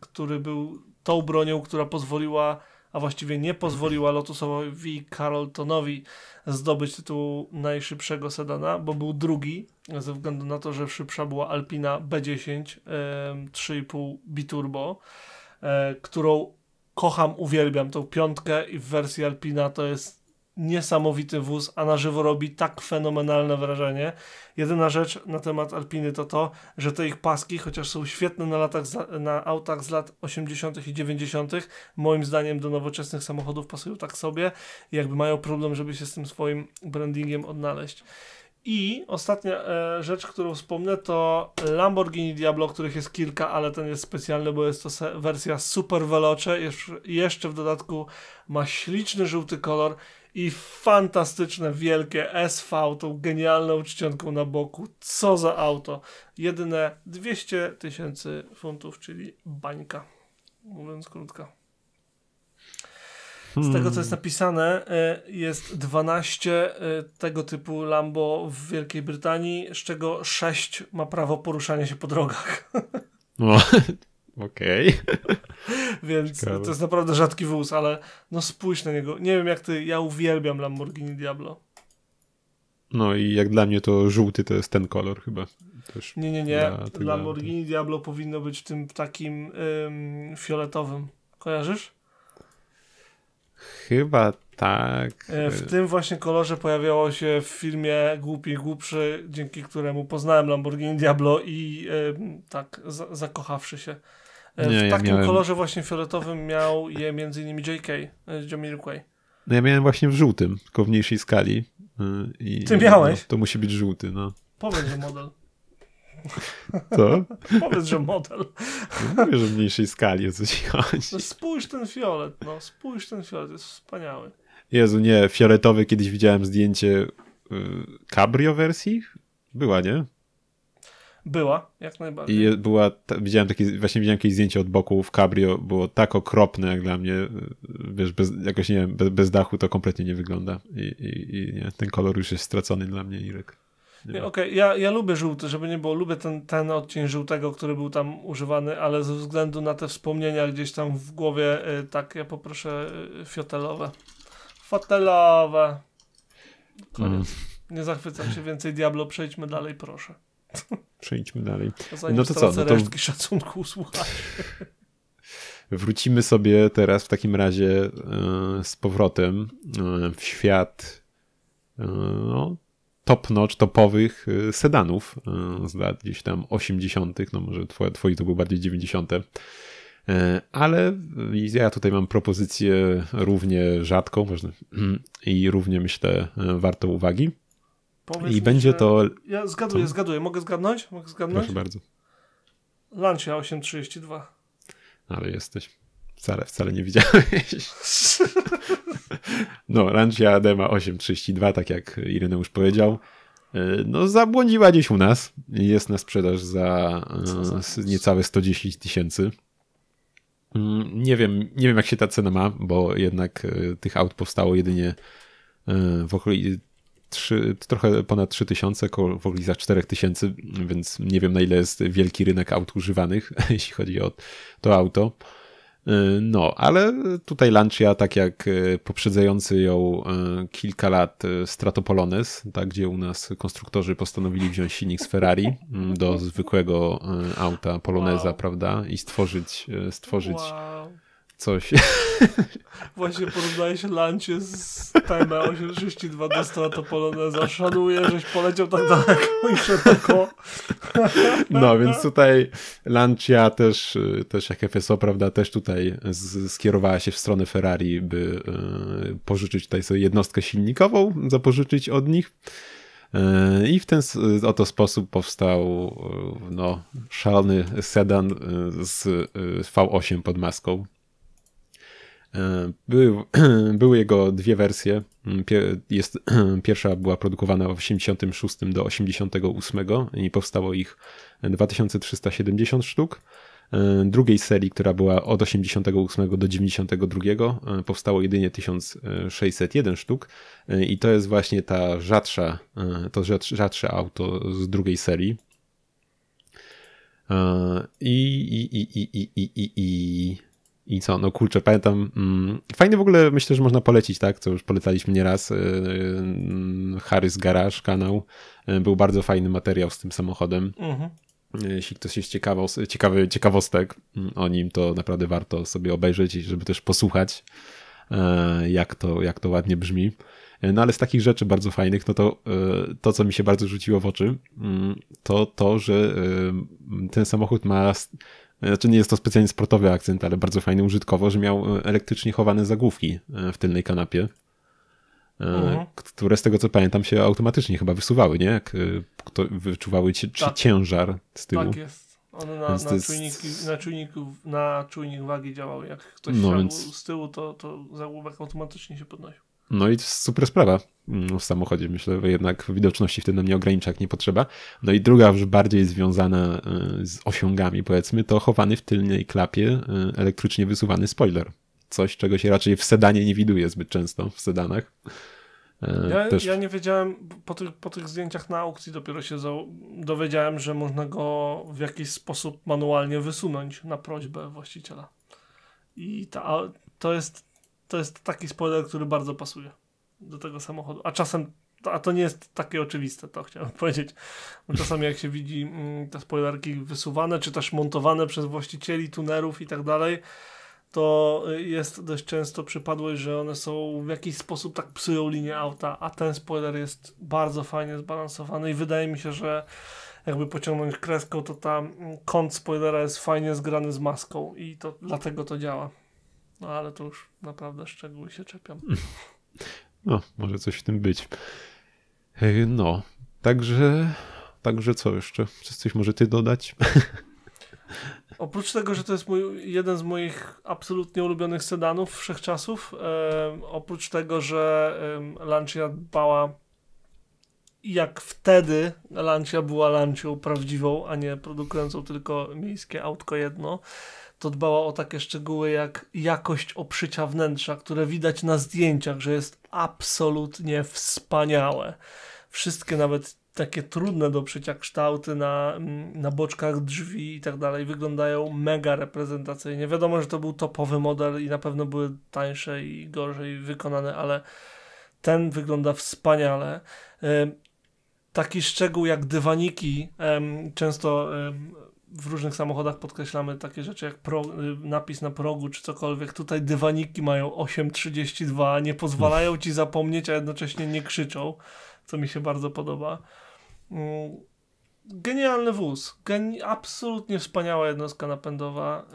który był tą bronią, która pozwoliła a właściwie nie pozwoliła Lotusowi Carltonowi zdobyć tytuł najszybszego sedana, bo był drugi, ze względu na to, że szybsza była Alpina B10 3,5 biturbo, e, którą kocham, uwielbiam tą piątkę i w wersji Alpina to jest niesamowity wóz, a na żywo robi tak fenomenalne wrażenie. Jedyna rzecz na temat Alpiny to to, że te ich paski, chociaż są świetne na, latach, na autach z lat 80. i 90., moim zdaniem do nowoczesnych samochodów pasują tak sobie, jakby mają problem, żeby się z tym swoim brandingiem odnaleźć. I ostatnia e, rzecz, którą wspomnę, to Lamborghini Diablo, których jest kilka, ale ten jest specjalny, bo jest to wersja Super Veloce. Jeszcze, w dodatku ma śliczny żółty kolor i fantastyczne, wielkie SV, tą genialną czcionką na boku. Co za auto. Jedyne 200 tysięcy funtów, czyli bańka. Mówiąc krótko. Z tego, co jest napisane, e, jest 12 e, tego typu Lambo w Wielkiej Brytanii, z czego 6 ma prawo poruszania się po drogach. [laughs] No, [laughs] okej. Okay. Więc Ciekawe. to jest naprawdę rzadki wóz, ale no spójrz na niego. Nie wiem jak ty, ja uwielbiam Lamborghini Diablo. No i jak dla mnie to żółty to jest ten kolor chyba. Też nie, nie, nie. Lamborghini Diablo powinno być tym takim ym, fioletowym. Kojarzysz? Chyba tak. E, w tym właśnie kolorze pojawiało się w filmie Głupi Głupszy, dzięki któremu poznałem Lamborghini Diablo i tak, za, zakochawszy się E, Nie, w ja takim miałem- kolorze właśnie fioletowym miał je m.in. JK, e, Jamiroquai. No ja miałem właśnie w żółtym, tylko w mniejszej skali. I, Ty miałeś? No, to musi być żółty, no. Powiedz, że model. Co? Powiedz, że model. No mówię, że w mniejszej skali, o co ci chodzi. No spójrz ten fiolet, no spójrz ten fiolet, jest wspaniały. Jezu, nie, fioletowy, kiedyś widziałem zdjęcie y, Cabrio wersji? Była, nie? Była, jak najbardziej. I była, widziałem takie, właśnie widziałem jakieś zdjęcie od boku w Cabrio, było tak okropne jak dla mnie, y, wiesz, bez, jakoś nie wiem, bez, bez dachu to kompletnie nie wygląda i, i, i nie, ten kolor już jest stracony dla mnie, Irek. Nie Nie, ma. Okej, ja, ja lubię żółty, żeby nie było, lubię ten, ten odcień żółtego, który był tam używany, ale ze względu na te wspomnienia gdzieś tam w głowie, y, tak, ja poproszę y, fiotelowe. Fotelowe. Koniec. Mm, Nie zachwycam się więcej Diablo, przejdźmy dalej, proszę. [laughs] przejdźmy dalej. Zanim No to co, no to- resztki szacunku, słuchaj. [laughs] Wrócimy sobie teraz w takim razie e, z powrotem w świat no, top-notch, topowych e, sedanów e, z lat gdzieś tam 80., no może twoje, twoi to były bardziej 90. E, Ale ja tutaj mam propozycję równie rzadką można, [clears throat] i równie myślę e, wartą uwagi. Powiedz I mi, będzie to. Ja zgaduję, Co? zgaduję. Mogę zgadnąć? Mogę zgadnąć? Proszę bardzo, Lancia 832. ale jesteś. Wcale, wcale nie widziałeś. [laughs] No, Lancia Adema 832, tak jak Ireneusz powiedział. e, No, zabłądziła gdzieś u nas. Jest na sprzedaż za e, niecałe 110 tysięcy. Mm, Nie wiem, nie wiem, jak się ta cena ma, bo jednak e, tych aut powstało jedynie w okolicy trzy, trochę ponad 3000, koło- w okolicach 4000, więc nie wiem, na ile jest wielki rynek aut używanych, [laughs] jeśli chodzi o to auto. Y, No, ale tutaj Lancia, tak jak y, poprzedzający ją y, kilka lat Stratopolones, tak, gdzie u nas konstruktorzy postanowili wziąć silnik z Ferrari mm, do zwykłego auta Poloneza, Wow. prawda, i stworzyć, stworzyć Wow. Coś. [laughs] Właśnie porównałeś Lancie z TM 832 do Strata Poloneza. Szanuję, żeś poleciał tak daleko i szeroko. [laughs] No, więc tutaj Lancia też, też jak FSO, prawda, też tutaj skierowała się w stronę Ferrari, by y, pożyczyć tutaj sobie jednostkę silnikową, zapożyczyć od nich. Y, I w ten oto sposób powstał y, no, szalony sedan z y, V8 pod maską. E, Były, [clears throat] były jego dwie wersje. Pie- Jest, [clears throat] pierwsza była produkowana w 86 do 88 i powstało ich 2370 sztuk. E, Drugiej serii, która była od 88 do 92, e, powstało jedynie 1601 sztuk. I to jest właśnie ta rzadsza, to rzadsze, auto z drugiej serii. I, i, i, i, i, i, i, i, i co, no kurczę, pamiętam, mm, fajny w ogóle, myślę, że można polecić, tak, co już polecaliśmy nieraz, yy, yy, Harris Garage kanał, Yy, był bardzo fajny materiał z tym samochodem, Mhm. Yy, jeśli ktoś jest ciekawy, ciekawy ciekawostek mm, o nim, to naprawdę warto sobie obejrzeć i żeby też posłuchać, yy, jak to, jak to ładnie brzmi. Yy, No ale z takich rzeczy bardzo fajnych, no to yy, to, co mi się bardzo rzuciło w oczy, mm, to to, że ten samochód ma znaczy nie jest to specjalnie sportowy akcent, ale bardzo fajny użytkowo, że miał e, elektrycznie chowane zagłówki e, w tylnej kanapie, e, Mhm. które z tego co pamiętam się automatycznie chyba wysuwały, nie? Jak kto, wyczuwały ci, Tak. ciężar z tyłu. Tak jest. One na, na, jest- czujniki, na, czujniku, na czujnik wagi działały. Jak ktoś No więc- z tyłu, to, to zagłówek automatycznie się podnosił. No i super sprawa mm, w samochodzie. Myślę, że jednak widoczności wtedy nam nie ogranicza, jak nie potrzeba. No i druga już bardziej związana e, z osiągami, powiedzmy, to chowany w tylnej klapie e, elektrycznie wysuwany spoiler. Coś, czego się raczej w sedanie nie widuje zbyt często, w sedanach. E, Ja, Też ja nie wiedziałem, po tych, po tych zdjęciach na aukcji dopiero się dowiedziałem, że można go w jakiś sposób manualnie wysunąć na prośbę właściciela. I ta, to, jest, to jest taki spoiler, który bardzo pasuje do tego samochodu. A czasem, a to nie jest takie oczywiste, to chciałem [laughs] powiedzieć. Czasami jak się widzi mm, te spoilerki wysuwane, czy też montowane przez właścicieli tunerów i tak dalej, to jest dość często przypadłość, że one są w jakiś sposób tak psują linię auta, a ten spoiler jest bardzo fajnie zbalansowany i wydaje mi się, że jakby pociągnąć kreską, to tam kąt spoilera jest fajnie zgrany z maską i to dlatego to działa. No ale to już naprawdę szczegóły się czepiam. No, może coś w tym być. No, także, także co jeszcze? Czy coś może ty dodać? [laughs] Oprócz tego, że to jest mój, jeden z moich absolutnie ulubionych sedanów wszechczasów, e, oprócz tego, że e, Lancia dbała jak wtedy Lancia była Lancią prawdziwą, a nie produkującą tylko miejskie autko jedno, to dbała o takie szczegóły jak jakość obszycia wnętrza, które widać na zdjęciach, że jest absolutnie wspaniałe. Wszystkie nawet takie trudne do przycia kształty na, mm, na boczkach drzwi i tak dalej wyglądają mega reprezentacyjnie. Wiadomo, że to był topowy model i na pewno były tańsze i gorzej wykonane, ale ten wygląda wspaniale. Taki szczegół jak dywaniki, często w różnych samochodach podkreślamy takie rzeczy jak pro, y, napis na progu czy cokolwiek. Tutaj dywaniki mają 8,32, nie pozwalają ci zapomnieć, a jednocześnie nie krzyczą, co mi się bardzo podoba. Mm, Genialny wóz. Geni absolutnie wspaniała jednostka napędowa.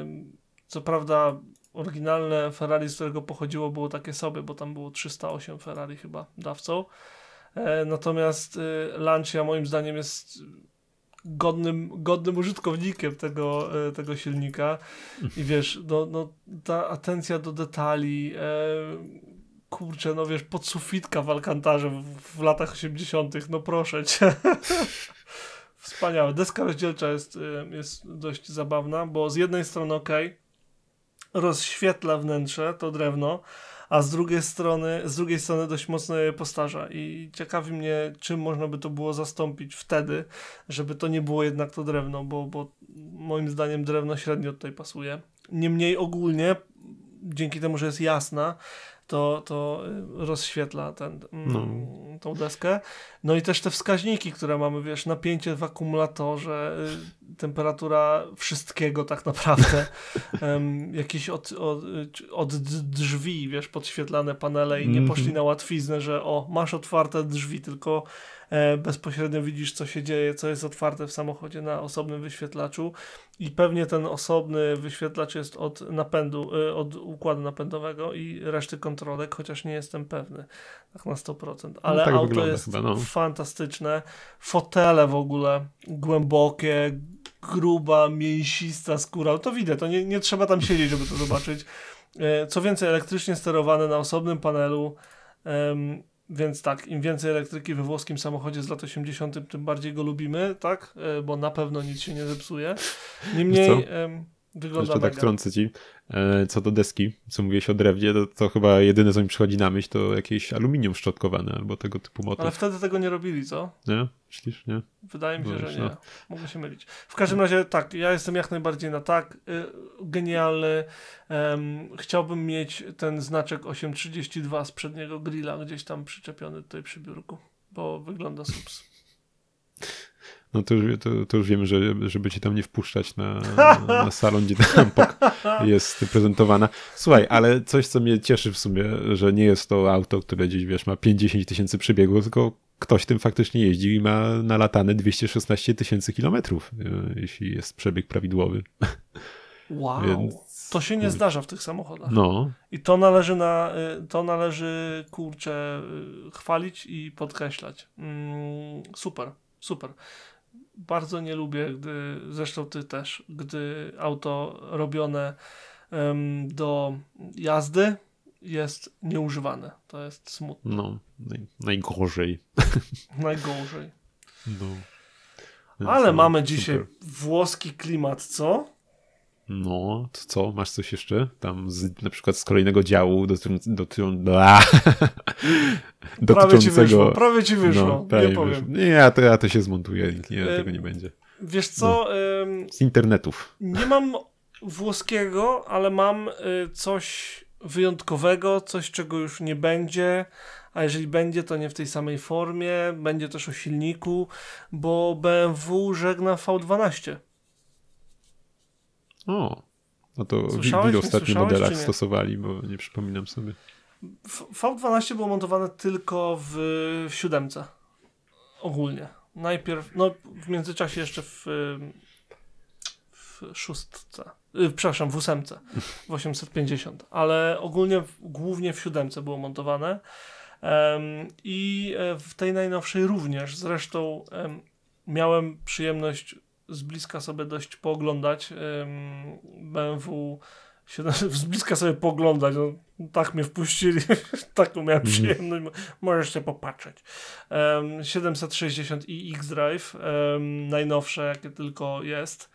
Ym, Co prawda, oryginalne Ferrari, z którego pochodziło, było takie sobie, bo tam było 308 Ferrari chyba dawcą. E, Natomiast y, Lancia moim zdaniem jest godnym, godnym użytkownikiem tego, e, tego silnika i wiesz, no, no, ta atencja do detali, e, kurczę, no wiesz, podsufitka w Alcantarze w, w latach 80., no proszę cię. [laughs] Wspaniałe. Deska rozdzielcza jest, y, jest dość zabawna, bo z jednej strony ok, rozświetla wnętrze, to drewno, a z drugiej strony, z drugiej strony dość mocno je postarza i ciekawi mnie, czym można by to było zastąpić wtedy, żeby to nie było jednak to drewno, bo, bo moim zdaniem drewno średnio tutaj pasuje. Niemniej ogólnie, dzięki temu, że jest jasna, to, to y, rozświetla ten, mm, No. tą deskę. No i też te wskaźniki, które mamy, wiesz, napięcie w akumulatorze, y, temperatura wszystkiego tak naprawdę, [laughs] em, jakieś od, od, y, od drzwi, wiesz, podświetlane panele i nie Mhm. poszli na łatwiznę, że o, masz otwarte drzwi, tylko bezpośrednio widzisz, co się dzieje, co jest otwarte w samochodzie na osobnym wyświetlaczu i pewnie ten osobny wyświetlacz jest od napędu, y, od układu napędowego i reszty kontrolek, chociaż nie jestem pewny tak na 100%. Ale tak auto jest chyba, no. fantastyczne. Fotele w ogóle głębokie, gruba, mięsista skóra. To widać, to nie, nie trzeba tam siedzieć, żeby to zobaczyć. E, Co więcej, elektrycznie sterowane na osobnym panelu. Więc tak, im więcej elektryki we włoskim samochodzie z lat 80., tym bardziej go lubimy, tak? E, Bo na pewno nic się nie zepsuje. Niemniej wygląda Jeszcze tak mega. wtrącę ci. E, Co do deski, co mówiłeś o drewnie, to, to chyba jedyne, co mi przychodzi na myśl, to jakieś aluminium szczotkowane albo tego typu motyw. Ale wtedy tego nie robili, co? Nie? Myślisz, nie? Wydaje mi się, że nie. no. Mogę się mylić. W każdym razie tak, ja jestem jak najbardziej na tak. Y, genialny. Em, chciałbym mieć ten znaczek 832 z przedniego grilla gdzieś tam przyczepiony tutaj przy biurku, bo wygląda subs. No to już, to, to już wiemy, że, żeby ci tam nie wpuszczać na, [laughs] na salon, gdzie tam jest prezentowana. Słuchaj, ale coś, co mnie cieszy w sumie, że nie jest to auto, które gdzieś, wiesz, ma 5-10 tysięcy przebiegów, tylko ktoś tym faktycznie jeździ i ma nalatane 216 tysięcy kilometrów, e, jeśli jest przebieg prawidłowy. Wow. Więc- To się nie zdarza w tych samochodach. No, I to należy na, y, to należy kurczę y, chwalić i podkreślać. Mm, super, super. Bardzo nie lubię, gdy, zresztą ty też, gdy auto robione em, do jazdy jest nieużywane. To jest smutne. no, naj, najgorzej. [laughs] Najgorzej. No. Ale no, mamy super. dzisiaj włoski klimat, co? No, to co? Masz coś jeszcze? Tam z, na przykład z kolejnego działu dotyczącego... Dotyczą, bla, [laughs] Prawie ci wyszło, prawie ci wyszło. No, prawie nie powiem. wyszło. Nie, ja to, ja to się zmontuję, nie, E, tego nie będzie. Wiesz co? No. Z internetów. Nie mam włoskiego, ale mam y, coś wyjątkowego, coś czego już nie będzie, a jeżeli będzie, to nie w tej samej formie, będzie też o silniku, bo BMW żegna V12. O, no to w ilu ostatnich modelach stosowali, bo nie przypominam sobie. W- V12 było montowane tylko w, w siódemce. Ogólnie. najpierw, no w międzyczasie jeszcze w, w szóstce, y, przepraszam, w ósemce, w 850, ale ogólnie głównie w siódemce było montowane um, i e, w tej najnowszej również. Zresztą um, miałem przyjemność z bliska sobie dość pooglądać BMW z bliska sobie poglądać. No, tak mnie wpuścili, [laughs] taką miałem mhm. przyjemność. Możesz się popatrzeć. Um, 760 i X-Drive, um, najnowsze jakie tylko jest.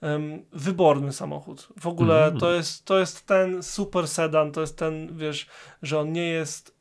Um, wyborny samochód. W ogóle mm. to, jest, to jest ten super sedan, to jest ten, wiesz, że on nie jest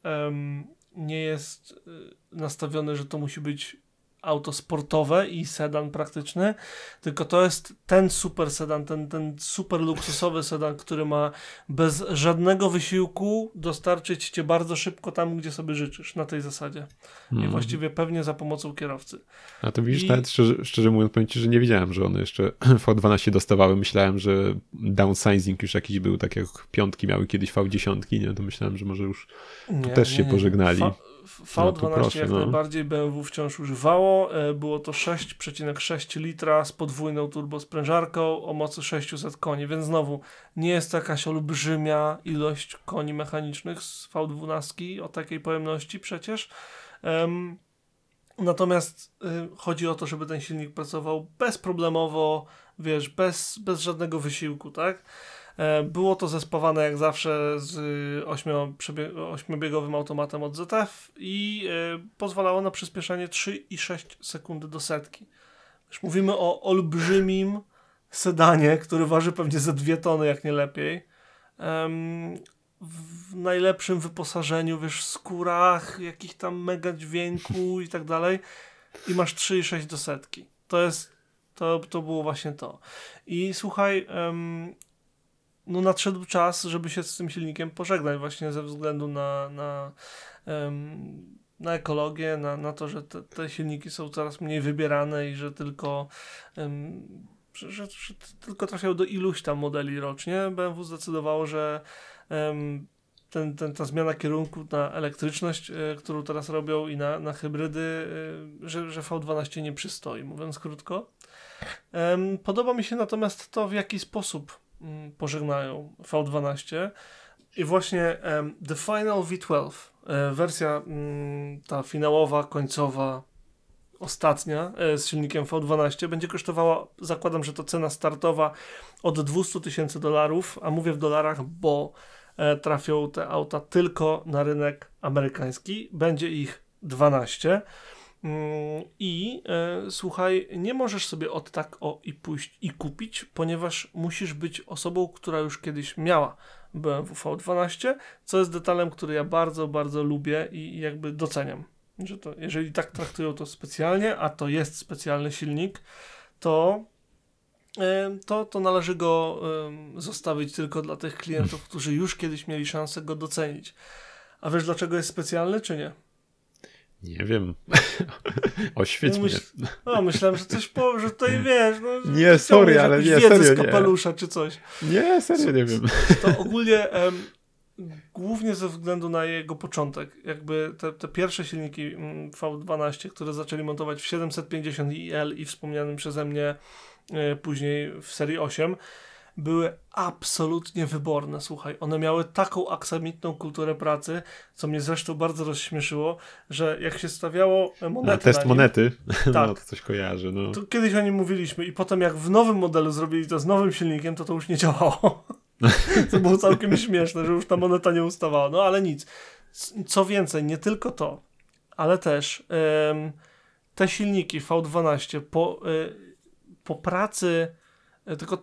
nie jest y, nastawiony, że to musi być auto sportowe i sedan praktyczny, tylko to jest ten super sedan, ten, ten super luksusowy sedan, który ma bez żadnego wysiłku dostarczyć cię bardzo szybko tam, gdzie sobie życzysz, na tej zasadzie. Hmm. I właściwie pewnie za pomocą kierowcy. A to widzisz, I... nawet szczerze, szczerze mówiąc, powiem ci, że nie wiedziałem, że one jeszcze [clears throat] V12 dostawały. Myślałem, że downsizing już jakiś był, tak jak piątki miały kiedyś V10, nie? To myślałem, że może już nie, też nie, się nie. pożegnali. V12 no, proszę, jak no. najbardziej BMW wciąż używało. E, było to 6,6 litra z podwójną turbosprężarką o mocy 600 koni, więc znowu nie jest to jakaś olbrzymia ilość koni mechanicznych z V12 o takiej pojemności przecież. Um, natomiast y, chodzi o to, żeby ten silnik pracował bezproblemowo, wiesz, bez, bez żadnego wysiłku, tak? E, było to zespawane jak zawsze z ośmiobiegowym automatem od ZF i e, pozwalało na przyspieszenie 3,6 sekundy do setki. Już mówimy o olbrzymim sedanie, który waży pewnie ze dwie tony, jak nie lepiej. W najlepszym wyposażeniu, wiesz, skórach, jakich tam mega dźwięku i tak dalej. I masz 3,6 do setki. To jest, to, to było właśnie to. I słuchaj, no nadszedł czas, żeby się z tym silnikiem pożegnać właśnie ze względu na, na, na ekologię, na, na to, że te, te, silniki są coraz mniej wybierane i że tylko że, że, tylko trafiają do iluś tam modeli rocznie. BMW zdecydowało, że ten, ten, ta zmiana kierunku na elektryczność, y, którą teraz robią i na, na hybrydy, y, że, że V12 nie przystoi, mówiąc krótko. podoba mi się natomiast to, w jaki sposób pożegnają V12 i właśnie um, The Final V12, e, wersja um, ta finałowa, końcowa, ostatnia e, z silnikiem V12 będzie kosztowała, zakładam, że to cena startowa od 200 tysięcy dolarów, a mówię w dolarach, bo e, trafią te auta tylko na rynek amerykański. Będzie ich 12. Mm, I e, słuchaj, nie możesz sobie od tak o i pójść i kupić, ponieważ musisz być osobą, która już kiedyś miała BMW V12, co jest detalem, który ja bardzo, bardzo lubię i, jakby doceniam. Że to, jeżeli tak traktują to specjalnie, a to jest specjalny silnik, to e, to, to należy go e, zostawić tylko dla tych klientów, którzy już kiedyś mieli szansę go docenić. A wiesz dlaczego jest specjalny, czy nie? Nie wiem. [laughs] Oświeć Myśl... mnie. No, myślałem, że coś powie, że tutaj [laughs] wiesz. No, nie, sorry, ale nie, serio, z kapelusza nie. czy coś. Nie, serio, nie wiem. To [laughs] ogólnie um, głównie ze względu na jego początek. Jakby te, te pierwsze silniki mm, V12, które zaczęli montować w 750 IL i wspomnianym przeze mnie e, później w serii 8, były absolutnie wyborne, słuchaj. One miały taką aksamitną kulturę pracy, co mnie zresztą bardzo rozśmieszyło, że jak się stawiało monety na test nim, monety, [laughs] no, tak, no to coś kojarzy. No. To kiedyś o nim mówiliśmy i potem jak w nowym modelu zrobili to z nowym silnikiem, to to już nie działało. [laughs] to było całkiem [laughs] śmieszne, że już ta moneta nie ustawała. No ale nic. Co więcej, nie tylko to, ale też ym, te silniki V12 po, y, po pracy y, tylko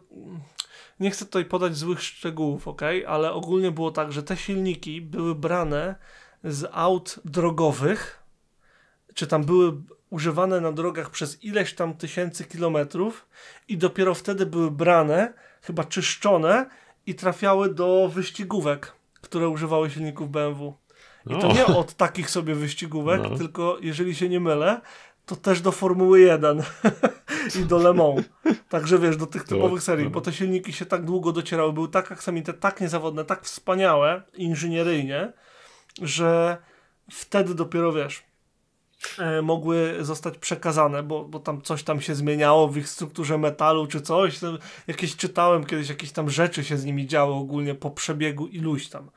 nie chcę tutaj podać złych szczegółów, ok, ale ogólnie było tak, że te silniki były brane z aut drogowych, czy tam były używane na drogach przez ileś tam tysięcy kilometrów i dopiero wtedy były brane, chyba czyszczone i trafiały do wyścigówek, które używały silników BMW. I to nie od takich sobie wyścigówek, no. tylko jeżeli się nie mylę, to też do Formuły 1 [laughs] i do Le Mans. Także wiesz, do tych typowych serii, bo te silniki się tak długo docierały, były tak aksamite, tak niezawodne, tak wspaniałe inżynieryjnie, że wtedy dopiero wiesz, e, mogły zostać przekazane, bo, bo tam coś tam się zmieniało w ich strukturze metalu czy coś. Tam jakieś czytałem kiedyś, jakieś tam rzeczy się z nimi działy ogólnie po przebiegu iluś tam.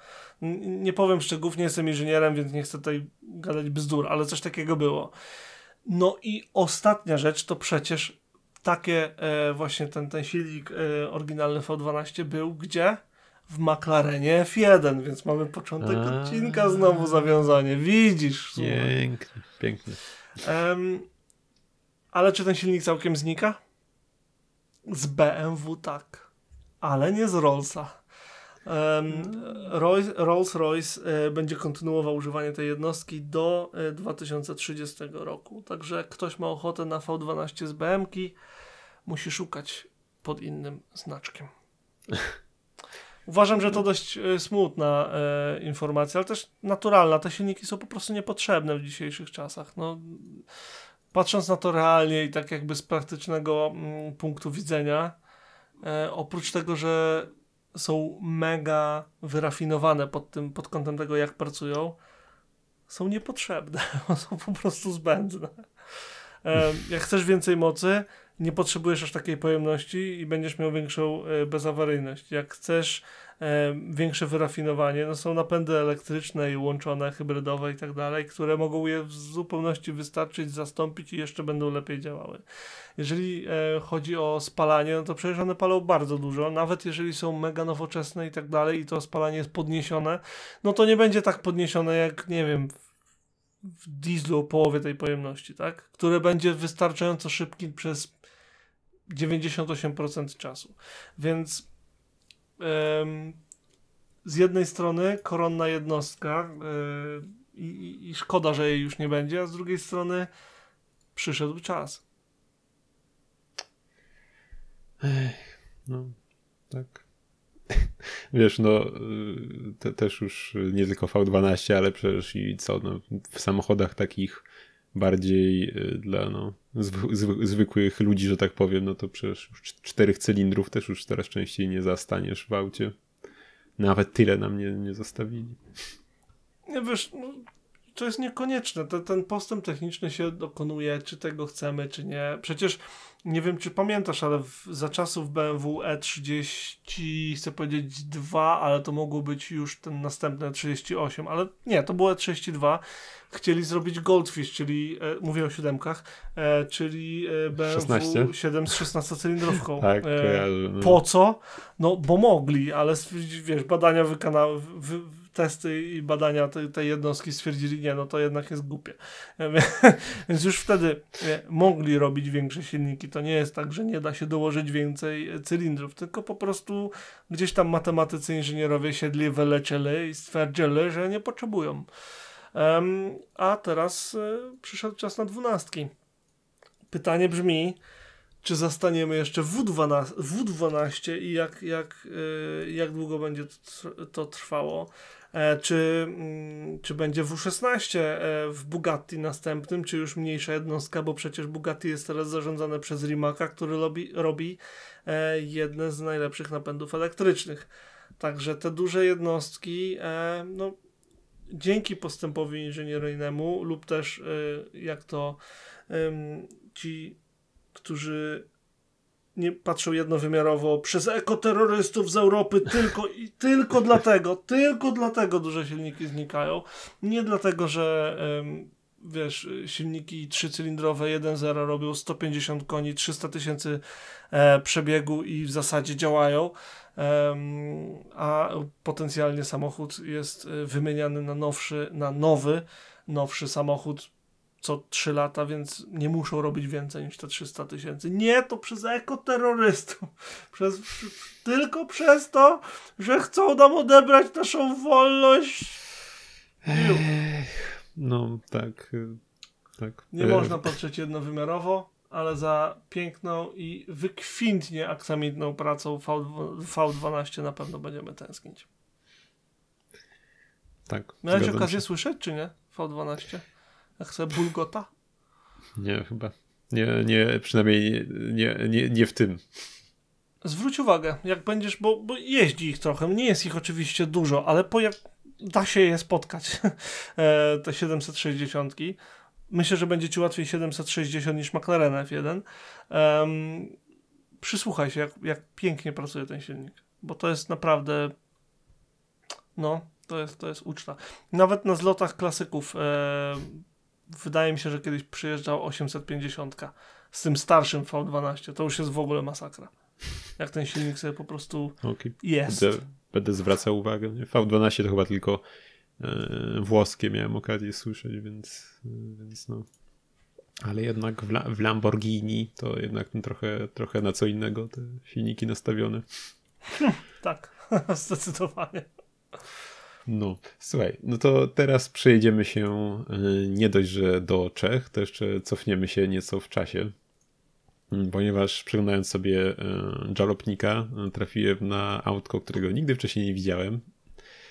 Nie powiem szczegółów, nie jestem inżynierem, więc nie chcę tutaj gadać bzdur, ale coś takiego było. No i ostatnia rzecz to przecież takie e, właśnie ten, ten silnik e, oryginalny V12 był gdzie? W McLarenie F1, więc mamy początek A. odcinka znowu zawiązanie. Widzisz? Pięknie, pięknie. Em, ale czy ten silnik całkiem znika? Z BMW tak, ale nie z Rollsa. Rolls-Royce e, będzie kontynuował używanie tej jednostki do e, 2030 roku. Także jak ktoś ma ochotę na V12 z BM-ki, musi szukać pod innym znaczkiem. [laughs] Uważam, że to dość e, smutna e, informacja, ale też naturalna. Te silniki są po prostu niepotrzebne w dzisiejszych czasach. No, patrząc na to realnie i tak jakby z praktycznego mm, punktu widzenia, e, oprócz tego, że są mega wyrafinowane pod, tym, pod kątem tego, jak pracują, są niepotrzebne. [laughs] są po prostu zbędne. Jak chcesz więcej mocy, nie potrzebujesz aż takiej pojemności i będziesz miał większą e, bezawaryjność. Jak chcesz większe wyrafinowanie, no są napędy elektryczne i łączone, hybrydowe i tak dalej, które mogą je w zupełności wystarczyć, zastąpić i jeszcze będą lepiej działały. Jeżeli e, chodzi o spalanie, no to przecież one palą bardzo dużo, nawet jeżeli są mega nowoczesne i tak dalej i to spalanie jest podniesione, no to nie będzie tak podniesione jak, nie wiem, w, dieslu o połowie tej pojemności, tak? Które będzie wystarczająco szybki przez 98% czasu. Więc z jednej strony koronna jednostka yy, i, i szkoda, że jej już nie będzie, a z drugiej strony przyszedł czas. No, tak. [laughs] Wiesz, no, te, też już nie tylko V12, ale przecież i co, no, w samochodach takich bardziej y, dla no, zwy, zwy, zwykłych ludzi, że tak powiem, no to przecież już cz- czterech cylindrów też już coraz częściej nie zastaniesz w aucie. Nawet tyle nam nie, nie zostawili. Nie wiesz, no, to jest niekonieczne. Ten, ten postęp techniczny się dokonuje, czy tego chcemy, czy nie. Przecież nie wiem, czy pamiętasz, ale w, za czasów BMW E30, chcę powiedzieć 2, ale to mogło być już ten następny E38, ale nie, to było E32. Chcieli zrobić Goldfish, czyli, e, mówię o siódemkach, e, czyli e, BMW 16? 7 z 16-cylindrowką. [laughs] Tak, E. No. po co? No, bo mogli, ale wiesz, badania wykonały, wy, testy i badania tej, tej jednostki stwierdzili, nie, no to jednak jest głupie. [laughs] Więc już wtedy e, mogli robić większe silniki. To nie jest tak, że nie da się dołożyć więcej e, cylindrów, tylko po prostu gdzieś tam matematycy, inżynierowie siedli, wylecieli i stwierdzili, że nie potrzebują. Em, a teraz e, przyszedł czas na dwunastki. Pytanie brzmi, czy zastaniemy jeszcze W12, W12 i jak, jak, y, jak długo będzie to trwało. E, czy, mm, czy będzie W16 e, w Bugatti następnym, czy już mniejsza jednostka, bo przecież Bugatti jest teraz zarządzane przez Rimaca, który robi, robi e, jedne z najlepszych napędów elektrycznych. Także te duże jednostki, no, dzięki postępowi inżynieryjnemu lub też jak to ci którzy nie patrzą jednowymiarowo przez ekoterrorystów z Europy tylko i [laughs] tylko dlatego, tylko dlatego duże silniki znikają. Nie dlatego, że wiesz, silniki trzycylindrowe 1.0 robią 150 koni, 300 tysięcy e, przebiegu i w zasadzie działają, a potencjalnie samochód jest e, wymieniany na nowszy, na nowy, nowszy samochód co 3 lata, więc nie muszą robić więcej niż te 300 tysięcy. Nie, to przez ekoterrorystów. Przez, tylko przez to, że chcą nam odebrać naszą wolność. Ju. No, tak. tak. Nie E, można patrzeć jednowymiarowo, ale za piękną i wykwintnie aksamitną pracą V, V12 na pewno będziemy tęsknić. Tak. Miałeś okazję się. słyszeć, czy nie? V12? Jak sobie bulgota? Nie, chyba. Nie, nie przynajmniej nie, nie, nie w tym. Zwróć uwagę, jak będziesz, bo, bo jeździ ich trochę, nie jest ich oczywiście dużo, ale po jak da się je spotkać, [laughs] e, te 760. Myślę, że będzie ci łatwiej 760 niż McLaren F1. Um, przysłuchaj się, jak, jak pięknie pracuje ten silnik, bo to jest naprawdę no, to jest, to jest uczta. Nawet na zlotach klasyków e, wydaje mi się, że kiedyś przyjeżdżał 850 z tym starszym V12. To już jest w ogóle masakra. Jak ten silnik sobie po prostu okay. jest. Będę, będę zwracał uwagę. V12 to chyba tylko e, włoskie miałem okazję słyszeć, więc, więc no. Ale jednak w, La w Lamborghini to jednak trochę, trochę na co innego te silniki nastawione. tak, [laughs] zdecydowanie. No, słuchaj, no to teraz przejdziemy się y, nie dość, że do Czech, to jeszcze cofniemy się nieco w czasie, mm, ponieważ przeglądając sobie y, Jalopnika y, trafiłem na autko, którego nigdy wcześniej nie widziałem,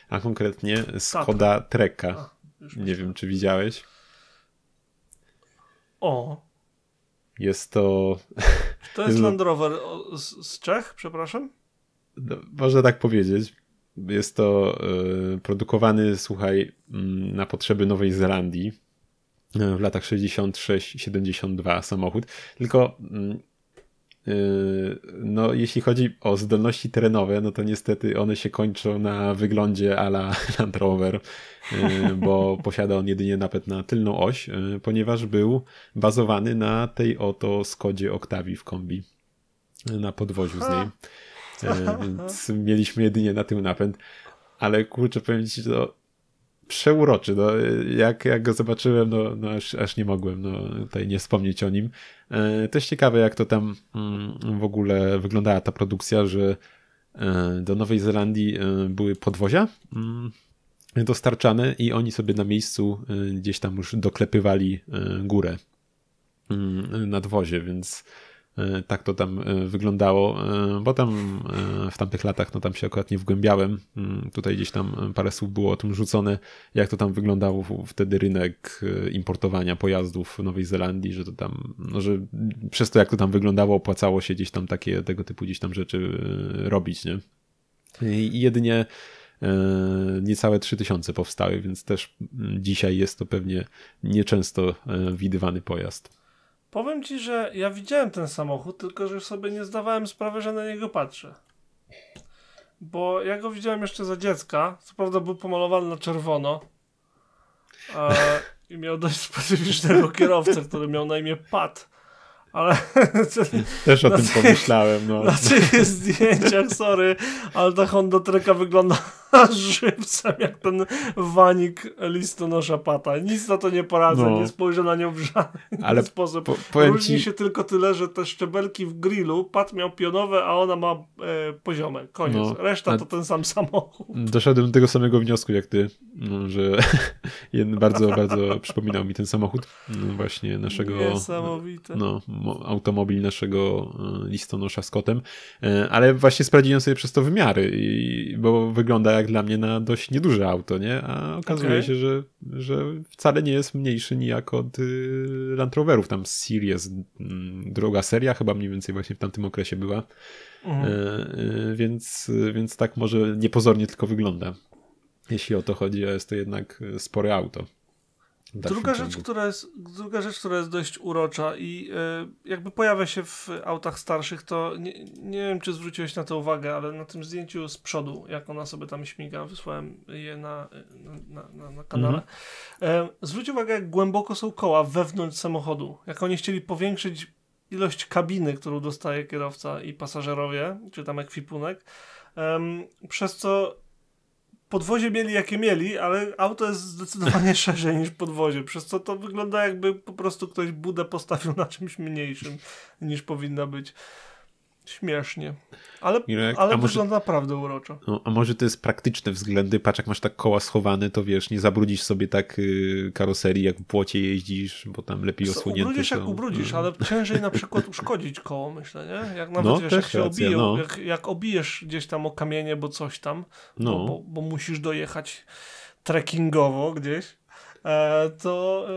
a konkretnie Skoda Treka. Nie wiem, czy widziałeś. O. Jest to... To jest [laughs] Land Rover z, z Czech, przepraszam? No, można tak powiedzieć. Jest to y, produkowany, słuchaj, mm, na potrzeby Nowej Zelandii y, w latach 66-72 samochód. Tylko y, no, jeśli chodzi o zdolności terenowe, no to niestety one się kończą na wyglądzie ala [laughs] Land Rover, bo posiada on jedynie napęd na tylną oś, ponieważ był bazowany na tej oto Skodzie Octavii w kombi na podwoziu z niej. E, więc mieliśmy jedynie na tył napęd. Ale kurczę, powiem ci, to przeuroczy. No, jak, jak go zobaczyłem, no, no aż, aż nie mogłem no, tutaj nie wspomnieć o nim. E, też ciekawe, jak to tam mm, w ogóle wyglądała ta produkcja, że e, do Nowej Zelandii były podwozia mm, dostarczane i oni sobie na miejscu gdzieś tam już doklepywali górę mm, nadwozie, więc E, tak to tam e, wyglądało, e, bo tam w tamtych latach, no tam się akurat nie wgłębiałem. Mm, tutaj gdzieś tam parę słów było o tym rzucone, jak to tam wyglądało wtedy rynek importowania pojazdów w Nowej Zelandii, że to tam, no że przez to jak to tam wyglądało, opłacało się gdzieś tam takie, tego typu gdzieś tam rzeczy robić, nie? I jedynie niecałe 3000 powstały, więc też mm, dzisiaj jest to pewnie nieczęsto widywany pojazd. Powiem ci, że ja widziałem ten samochód, tylko że sobie nie zdawałem sprawy, że na niego patrzę. Bo ja go widziałem jeszcze za dziecka. Co prawda był pomalowany na czerwono. E, I miał dość specyficznego kierowcę, który miał na imię Pat. Ale [laughs] Też o tym pomyślałem. No. Na tych zdjęciach, sorry, ale ta Honda Treka wygląda [laughs] żywcem jak ten wanik listonosza pata. Nic na to nie poradzę, no. nie spojrzę na nią w żaden ale [laughs] sposób. Po, Różni ci... się tylko tyle, że te szczebelki w grillu, pat miał pionowe, a ona ma e, poziome. Koniec. No. Reszta to ten sam samochód. Doszedłem do tego samego wniosku jak ty, no, że [laughs] bardzo, bardzo przypominał mi ten samochód no, właśnie naszego Niesamowite. No, automobil naszego e, listonosza z kotem, e, ale właśnie sprawdziłem sobie przez to wymiary, i, bo wygląda jak dla mnie na dość nieduże auto, nie? A okazuje okay. się, że, że wcale nie jest mniejszy nijak od y, Land Roverów. Tam Series, mm, droga seria chyba mniej więcej właśnie w tamtym okresie była. Mhm. E, więc, więc tak może niepozornie tylko wygląda. Jeśli o to chodzi, a jest to jednak spore auto. Druga rzecz, która jest, druga rzecz, która jest dość urocza i y, jakby pojawia się w autach starszych, to nie, nie wiem, czy zwróciłeś na to uwagę, ale na tym zdjęciu z przodu, jak ona sobie tam śmiga, wysłałem je na, na, na, na kanale. Mhm. Y, zwróć uwagę, jak głęboko są koła wewnątrz samochodu. Jak oni chcieli powiększyć ilość kabiny, którą dostaje kierowca i pasażerowie, czy tam ekwipunek, przez co podwozie mieli jakie mieli, ale auto jest zdecydowanie [laughs] szerzej niż podwozie, przez co to wygląda jakby po prostu ktoś budę postawił na czymś mniejszym niż powinna być. Śmiesznie. Ale, Mirek, ale może, wygląda naprawdę uroczo. No, a może to jest praktyczne względy? Patrz, jak masz tak koła schowane, to wiesz, nie zabrudzisz sobie tak y, karoserii, jak w płocie jeździsz, bo tam lepiej Co, osłonięte Ubrudzisz są. jak ubrudzisz, no. ale [laughs] ciężej na przykład uszkodzić koło, myślę, nie? Jak nawet, no, wiesz, jak się obiją, no. jak, jak obijesz gdzieś tam o kamienie, bo coś tam, no. bo, bo, bo musisz dojechać trekkingowo gdzieś, e, to,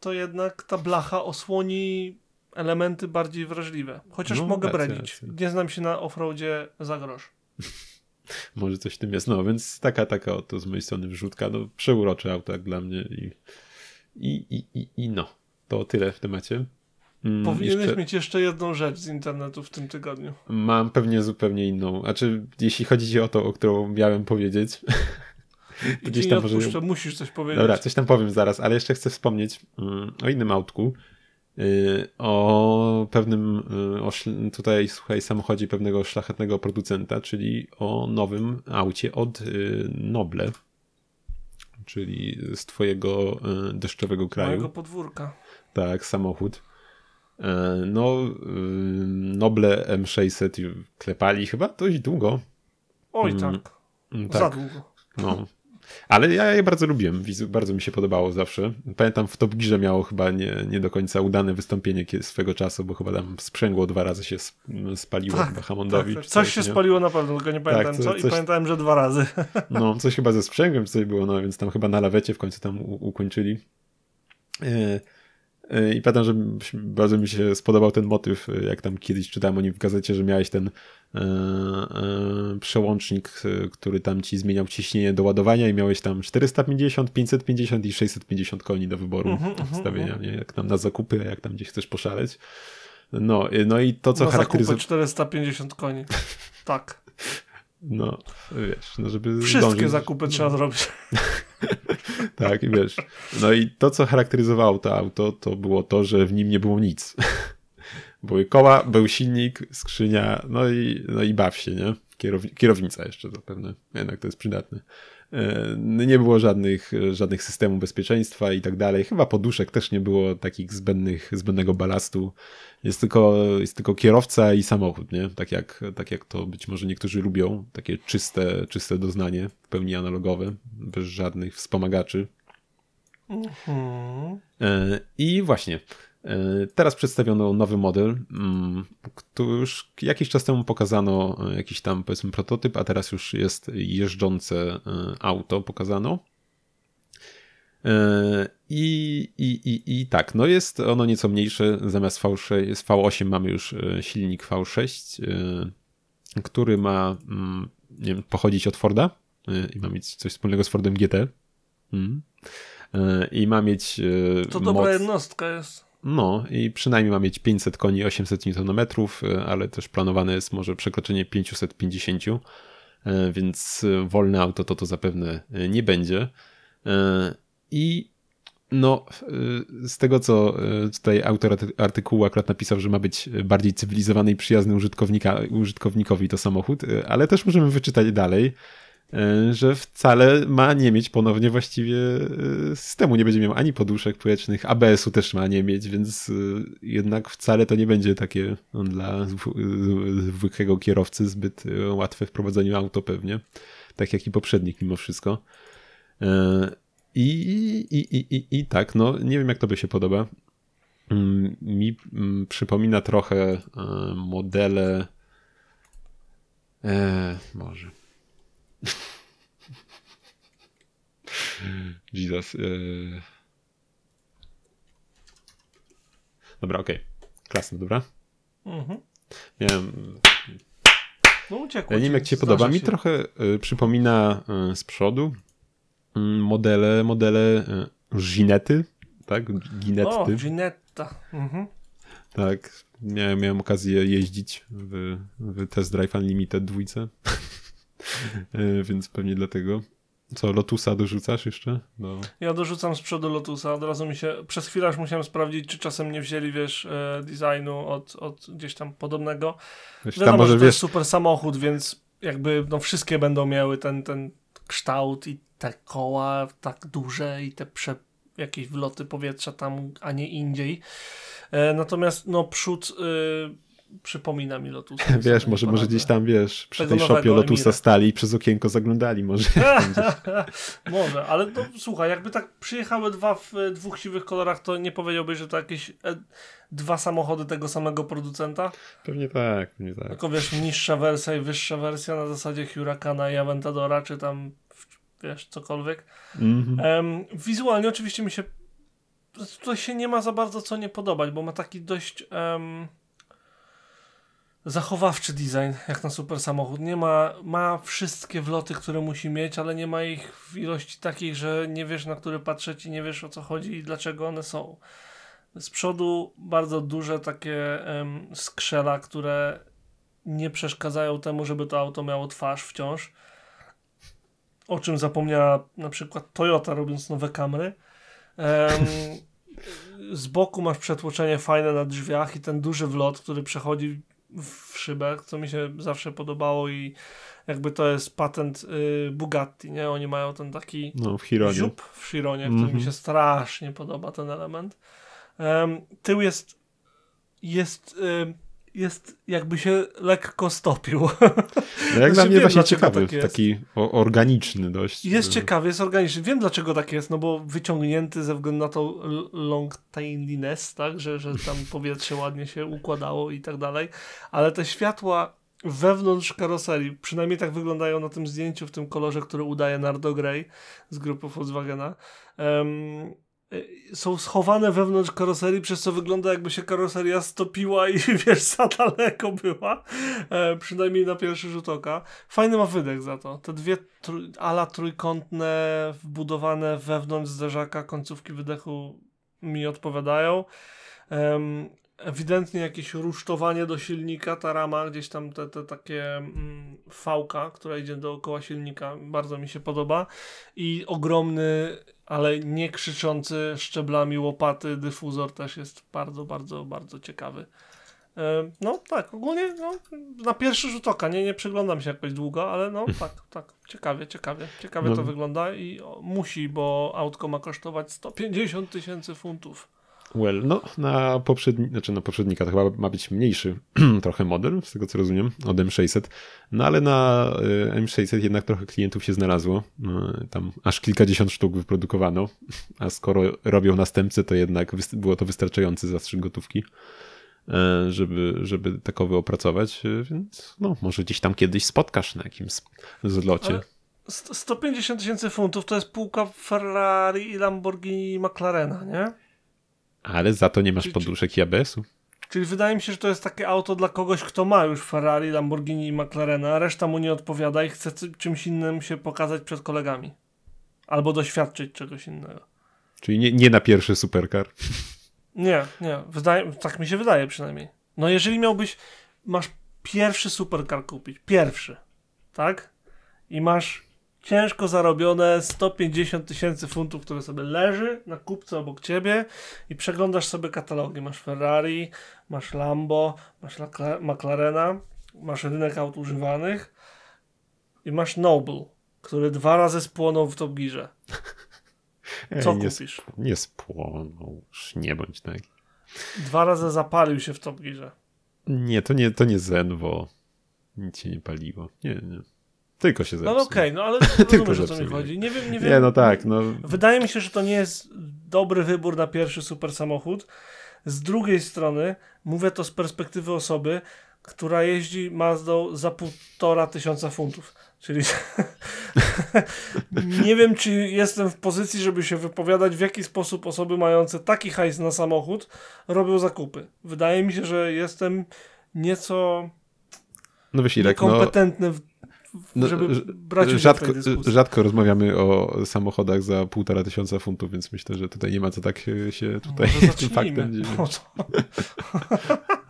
to jednak ta blacha osłoni elementy bardziej wrażliwe. Chociaż no, mogę racja. Racja. Nie znam się na offroadzie za grosz. [laughs] Może coś w tym jest. No, więc taka, taka oto z mojej strony wrzutka. No, przeurocze auto jak dla mnie i, I, i, i, i no, to tyle w temacie. Mm, Powinieneś jeszcze... mieć jeszcze jedną rzecz z internetu w tym tygodniu. Mam pewnie zupełnie inną. A czy jeśli chodzi o to, o którą miałem powiedzieć. to [laughs] gdzieś tam może... musisz coś powiedzieć. Dobra, coś tam powiem zaraz, ale jeszcze chcę wspomnieć mm, o innym autku. Y, o pewnym, y, o tutaj słuchaj, samochodzie pewnego szlachetnego producenta, czyli o nowym aucie od y, Noble, czyli z twojego deszczowego kraju. Mojego podwórka. Tak, samochód. No, Noble M600 klepali chyba dość długo. Oj mm, tak, tak. za długo. No, ale ja je bardzo lubiłem, bardzo mi się podobało zawsze. Pamiętam w Top Gearze miało chyba nie, nie do końca udane wystąpienie swego czasu, bo chyba tam sprzęgło dwa razy się spaliło tak, chyba Hammondowi. Tak, coś, coś się nie? spaliło na pewno, tylko nie pamiętam tak, co, coś... i pamiętałem, że dwa razy. [laughs] No, coś chyba ze sprzęgłem coś było, no więc tam chyba na lawecie w końcu tam ukończyli. E, I pamiętam, że bardzo mi się spodobał ten motyw, jak tam kiedyś czytałem o nim w gazecie, że miałeś ten E, e, przełącznik, który tam ci zmieniał ciśnienie do ładowania i miałeś tam 450, 550 i 650 koni do wyboru mm -hmm, wstawienia, mm -hmm. nie? jak tam na zakupy, jak tam gdzieś chcesz poszaleć. No, no i to, co charakteryzuje... 450 koni, tak. No, wiesz, no żeby Wszystkie zdążyć... zakupy no. trzeba zrobić. [laughs] tak, i wiesz. No i to, co charakteryzowało to auto, to było to, że w nim nie było nic. [laughs] Były koła, był silnik, skrzynia, no i, no i baw się, nie? kierownica jeszcze zapewne, jednak to jest przydatne. E, nie było żadnych, żadnych systemów bezpieczeństwa i tak dalej. Chyba poduszek też nie było takich zbędnych, zbędnego balastu. Jest tylko, jest tylko kierowca i samochód, nie? Tak jak, tak jak to być może niektórzy lubią. Takie czyste, czyste doznanie, w pełni analogowe, bez żadnych wspomagaczy. Mhm. E, I właśnie, teraz przedstawiono nowy model, mm, który już jakiś czas temu pokazano e, jakiś tam powiedzmy prototyp, a teraz już jest jeżdżące e, auto pokazano. I, i, i, I tak, no jest ono nieco mniejsze, zamiast V6, jest V8 mamy już silnik V6, który ma mm, nie wiem, pochodzić od Forda i ma mieć coś wspólnego z Fordem GT. Mm. I ma mieć. To moc... dobra jednostka jest. No i przynajmniej ma mieć 500 koni, 800 Nm, e, ale też planowane jest może przekroczenie 550, e, więc wolne auto to to zapewne e, nie będzie. I no, z tego co tutaj autor artykułu akurat napisał, że ma być bardziej cywilizowany i przyjazny użytkownika, użytkownikowi to samochód, ale też możemy wyczytać dalej, E, że wcale ma nie mieć ponownie właściwie e, systemu. Nie będzie miał ani poduszek powietrznych, ABS-u też ma nie mieć, więc e, jednak wcale to nie będzie takie no, dla zwykłego kierowcy zbyt łatwe w prowadzeniu auto pewnie. Tak jak i poprzednik mimo wszystko. I, i, i, i, i tak, no nie wiem jak to by się podoba. Mm, mi mm, przypomina trochę modele. E, może Jesus. Yy... Dobra, okej. Okay. Klasne, dobra? Mhm. Miałem... No uciekło. Ja nie wiem, jak ci się podoba. Się. Mi trochę y, przypomina y, z przodu y, modele, modele Ginety, tak? Ginetty. O, Ginetta. Mhm. Tak, miałem, miałem okazję jeździć w, w Test Drive Unlimited dwójce. E, więc pewnie dlatego. Co, Lotusa dorzucasz jeszcze? No. Ja dorzucam z przodu Lotusa, od razu mi się, przez chwilę już musiałem sprawdzić, czy czasem nie wzięli, wiesz, e, designu od, od gdzieś tam podobnego. Wiesz, Wiadomo, tam może, że to jest super samochód, więc jakby no wszystkie będą miały ten, ten kształt i te koła tak duże i te prze, jakieś wloty powietrza tam, a nie indziej. E, natomiast no przód... Y, przypomina mi Lotusa. [laughs] Wiesz, może, może gdzieś tam, wiesz, przy tej shopie Lotusa Emira. stali i przez okienko zaglądali może. [laughs] może, ale no, słuchaj, jakby tak przyjechały dwa w dwóch siwych kolorach, to nie powiedziałbyś, że to jakieś e, dwa samochody tego samego producenta? Pewnie tak, pewnie tak. Tylko wiesz, niższa wersja i wyższa wersja na zasadzie Huracana i Aventadora, czy tam wiesz, cokolwiek. Mm -hmm. wizualnie oczywiście mi się tutaj się nie ma za bardzo co nie podobać, bo ma taki dość um, zachowawczy design, jak na super samochód. Nie ma, ma wszystkie wloty, które musi mieć, ale nie ma ich w ilości takiej, że nie wiesz na które patrzeć i nie wiesz o co chodzi i dlaczego one są. Z przodu bardzo duże takie skrzela, które nie przeszkadzają temu, żeby to auto miało twarz wciąż. O czym zapomniała na przykład Toyota robiąc nowe kamery. [laughs] Z boku masz przetłoczenie fajne na drzwiach i ten duży wlot, który przechodzi w szybę, co mi się zawsze podobało i jakby to jest patent y, Bugatti, nie? Oni mają ten taki No, w Hironie. ziup w Chironie, który Mhm. mi się strasznie podoba ten element. Em, tył jest jest ym, jest jakby się lekko stopił. No jak [laughs] dla Znaczy, mnie wiem, właśnie ciekawy, tak taki organiczny dość. Jest ciekawy, jest organiczny. Wiem dlaczego tak jest, no bo wyciągnięty ze względu na l- long tailiness, tak, że, że tam [laughs] powietrze ładnie się układało i tak dalej, ale te światła wewnątrz karoserii, przynajmniej tak wyglądają na tym zdjęciu w tym kolorze, który udaje Nardo Grey z grupy Volkswagena, y, są schowane wewnątrz karoserii, przez co wygląda jakby się karoseria stopiła i [laughs] wiesz, za daleko była, e, przynajmniej na pierwszy rzut oka. Fajny ma wydech za to. Te dwie ala trójkątne, wbudowane wewnątrz zderzaka końcówki wydechu mi odpowiadają. Ewidentnie jakieś rusztowanie do silnika, ta rama, gdzieś tam te, te takie mm, fałka, która idzie dookoła silnika, bardzo mi się podoba. I ogromny, ale nie krzyczący szczeblami łopaty dyfuzor też jest bardzo, bardzo, bardzo ciekawy. E, No tak, ogólnie no, na pierwszy rzut oka, nie, nie przyglądam się jakoś długo, ale no tak, tak, ciekawie, ciekawie, ciekawie No. to wygląda i musi, bo autko ma kosztować 150 tysięcy funtów. Well, no na poprzedni, znaczy na poprzednika to chyba ma być mniejszy [clears throat] trochę model, z tego co rozumiem, od M600. No ale na y, M600 jednak trochę klientów się znalazło. Y, Tam aż kilkadziesiąt sztuk wyprodukowano, a skoro robią następcę, to jednak było to wystarczający zastrzyk gotówki, y, żeby, żeby takowy opracować, y, więc no może gdzieś tam kiedyś spotkasz na jakimś zlocie. Ale- St- 150 tysięcy funtów to jest półka Ferrari i Lamborghini i McLarena, nie? Ale za to nie masz poduszek i ABS-u. Czyli wydaje mi się, że to jest takie auto dla kogoś, kto ma już Ferrari, Lamborghini i McLarena, a reszta mu nie odpowiada i chce czymś innym się pokazać przed kolegami. Albo doświadczyć czegoś innego. Czyli nie, nie na pierwszy supercar. [laughs] Nie, nie. Wydaje, tak mi się wydaje przynajmniej. No jeżeli miałbyś, masz pierwszy supercar kupić, pierwszy, tak? I masz ciężko zarobione 150 tysięcy funtów, które sobie leży na kupce obok ciebie i przeglądasz sobie katalogi. Masz Ferrari, masz Lambo, masz McLarena, masz rynek aut używanych i masz Noble, który dwa razy spłonął w Top Gearze. [laughs] Co Ej, nie, kupisz? nie spłonął, już nie bądź tak. Dwa razy zapalił się w Top Gearze. Nie, to nie, to nie Zenwo. Nic się nie paliło. Nie, nie. Tylko się No zepsuł. ale okej, no ale [laughs] Tylko rozumiesz o co mi chodzi. Nie wiem, nie wiem. Nie, no tak, no. Wydaje mi się, że to nie jest dobry wybór na pierwszy super samochód. Z drugiej strony, mówię to z perspektywy osoby, która jeździ Mazdą za półtora tysiąca funtów. Czyli [laughs] nie wiem, czy jestem w pozycji, żeby się wypowiadać, w jaki sposób osoby mające taki hajs na samochód robią zakupy. Wydaje mi się, że jestem nieco No wiesz, Irek, no, w, w, no, żeby brać udział w rzadko, tej dyskusji. rzadko rozmawiamy o samochodach za półtora tysiąca funtów, więc myślę, że tutaj nie ma co tak się- się tutaj [laughs] tym faktem dzielić. No [laughs]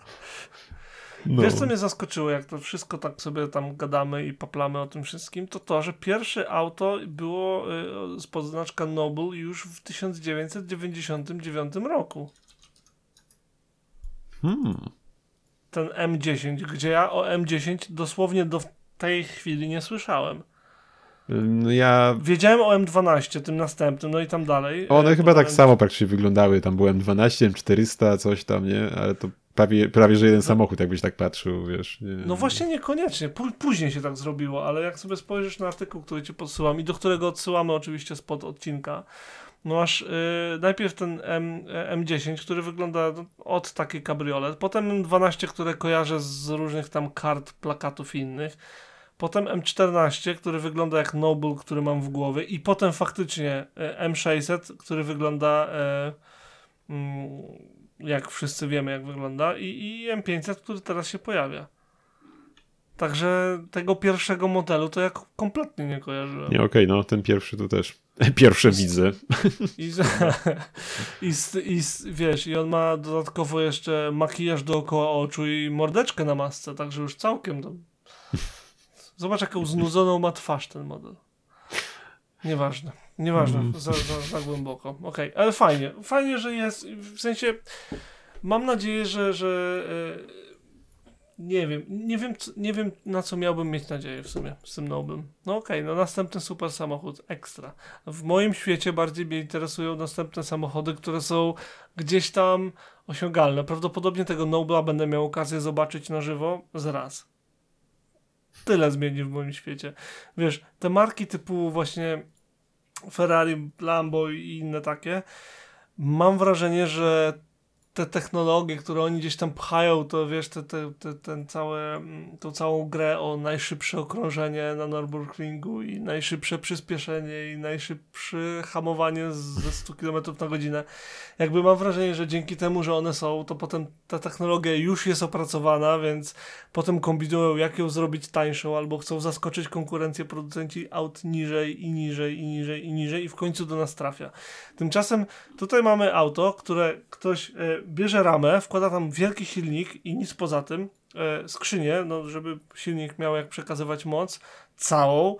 No. Wiesz, co mnie zaskoczyło, jak to wszystko tak sobie tam gadamy i paplamy o tym wszystkim, to to, że pierwsze auto było y, z podznaczka Noble już w 1999 roku. Hmm. Ten M10, gdzie ja o M10 dosłownie do tej chwili nie słyszałem. No ja... Wiedziałem o M12, tym następnym, no i tam dalej. One Y, chyba tak samo praktycznie wyglądały. Tam byłem 12, M400, coś tam, nie? Ale to prawie, prawie że jeden samochód, jakbyś tak patrzył, wiesz. Nie? No właśnie niekoniecznie. Pó- później się tak zrobiło, ale jak sobie spojrzysz na artykuł, który ci podsyłam i do którego odsyłamy oczywiście spod odcinka, no masz y, najpierw ten M, M10, który wygląda no, od taki kabriolet, potem M12, które kojarzę z różnych tam kart, plakatów innych, potem M14, który wygląda jak Noble, który mam w głowie i potem faktycznie y, M600, który wygląda y, mm, jak wszyscy wiemy jak wygląda i, i M500, który teraz się pojawia. Także tego pierwszego modelu to ja kompletnie nie kojarzyłem. Nie, okej, okay, no ten pierwszy to też. [laughs] Pierwsze widzę. I, [laughs] i, i, wiesz, i on ma dodatkowo jeszcze makijaż dookoła oczu i mordeczkę na masce, także już całkiem. To... Zobacz, jaką znudzoną ma twarz ten model. Nieważne. Nieważne, mm. za, za, za głęboko. Okej, okay. ale fajnie. Fajnie, że jest. W sensie mam nadzieję, że, że yy, nie wiem, nie wiem, nie wiem na co miałbym mieć nadzieję w sumie z tym nowym. No okej, okay, no następny super samochód, ekstra. W moim świecie bardziej mnie interesują następne samochody, które są gdzieś tam osiągalne. Prawdopodobnie tego Nobla będę miał okazję zobaczyć na żywo z raz. Tyle zmieni w moim świecie. Wiesz, te marki typu właśnie Ferrari, Lambo i inne takie, mam wrażenie, że te technologie, które oni gdzieś tam pchają, to wiesz, te, te, te, ten całe, tą całą grę o najszybsze okrążenie na Nürburgringu i najszybsze przyspieszenie i najszybsze hamowanie ze 100 km na godzinę. Jakby mam wrażenie, że dzięki temu, że one są, to potem ta technologia już jest opracowana, więc potem kombinują, jak ją zrobić tańszą, albo chcą zaskoczyć konkurencję producenci aut niżej i niżej i niżej i niżej i w końcu do nas trafia. Tymczasem tutaj mamy auto, które ktoś e, bierze ramę, wkłada tam wielki silnik i nic poza tym, e, skrzynię, no, żeby silnik miał jak przekazywać moc, całą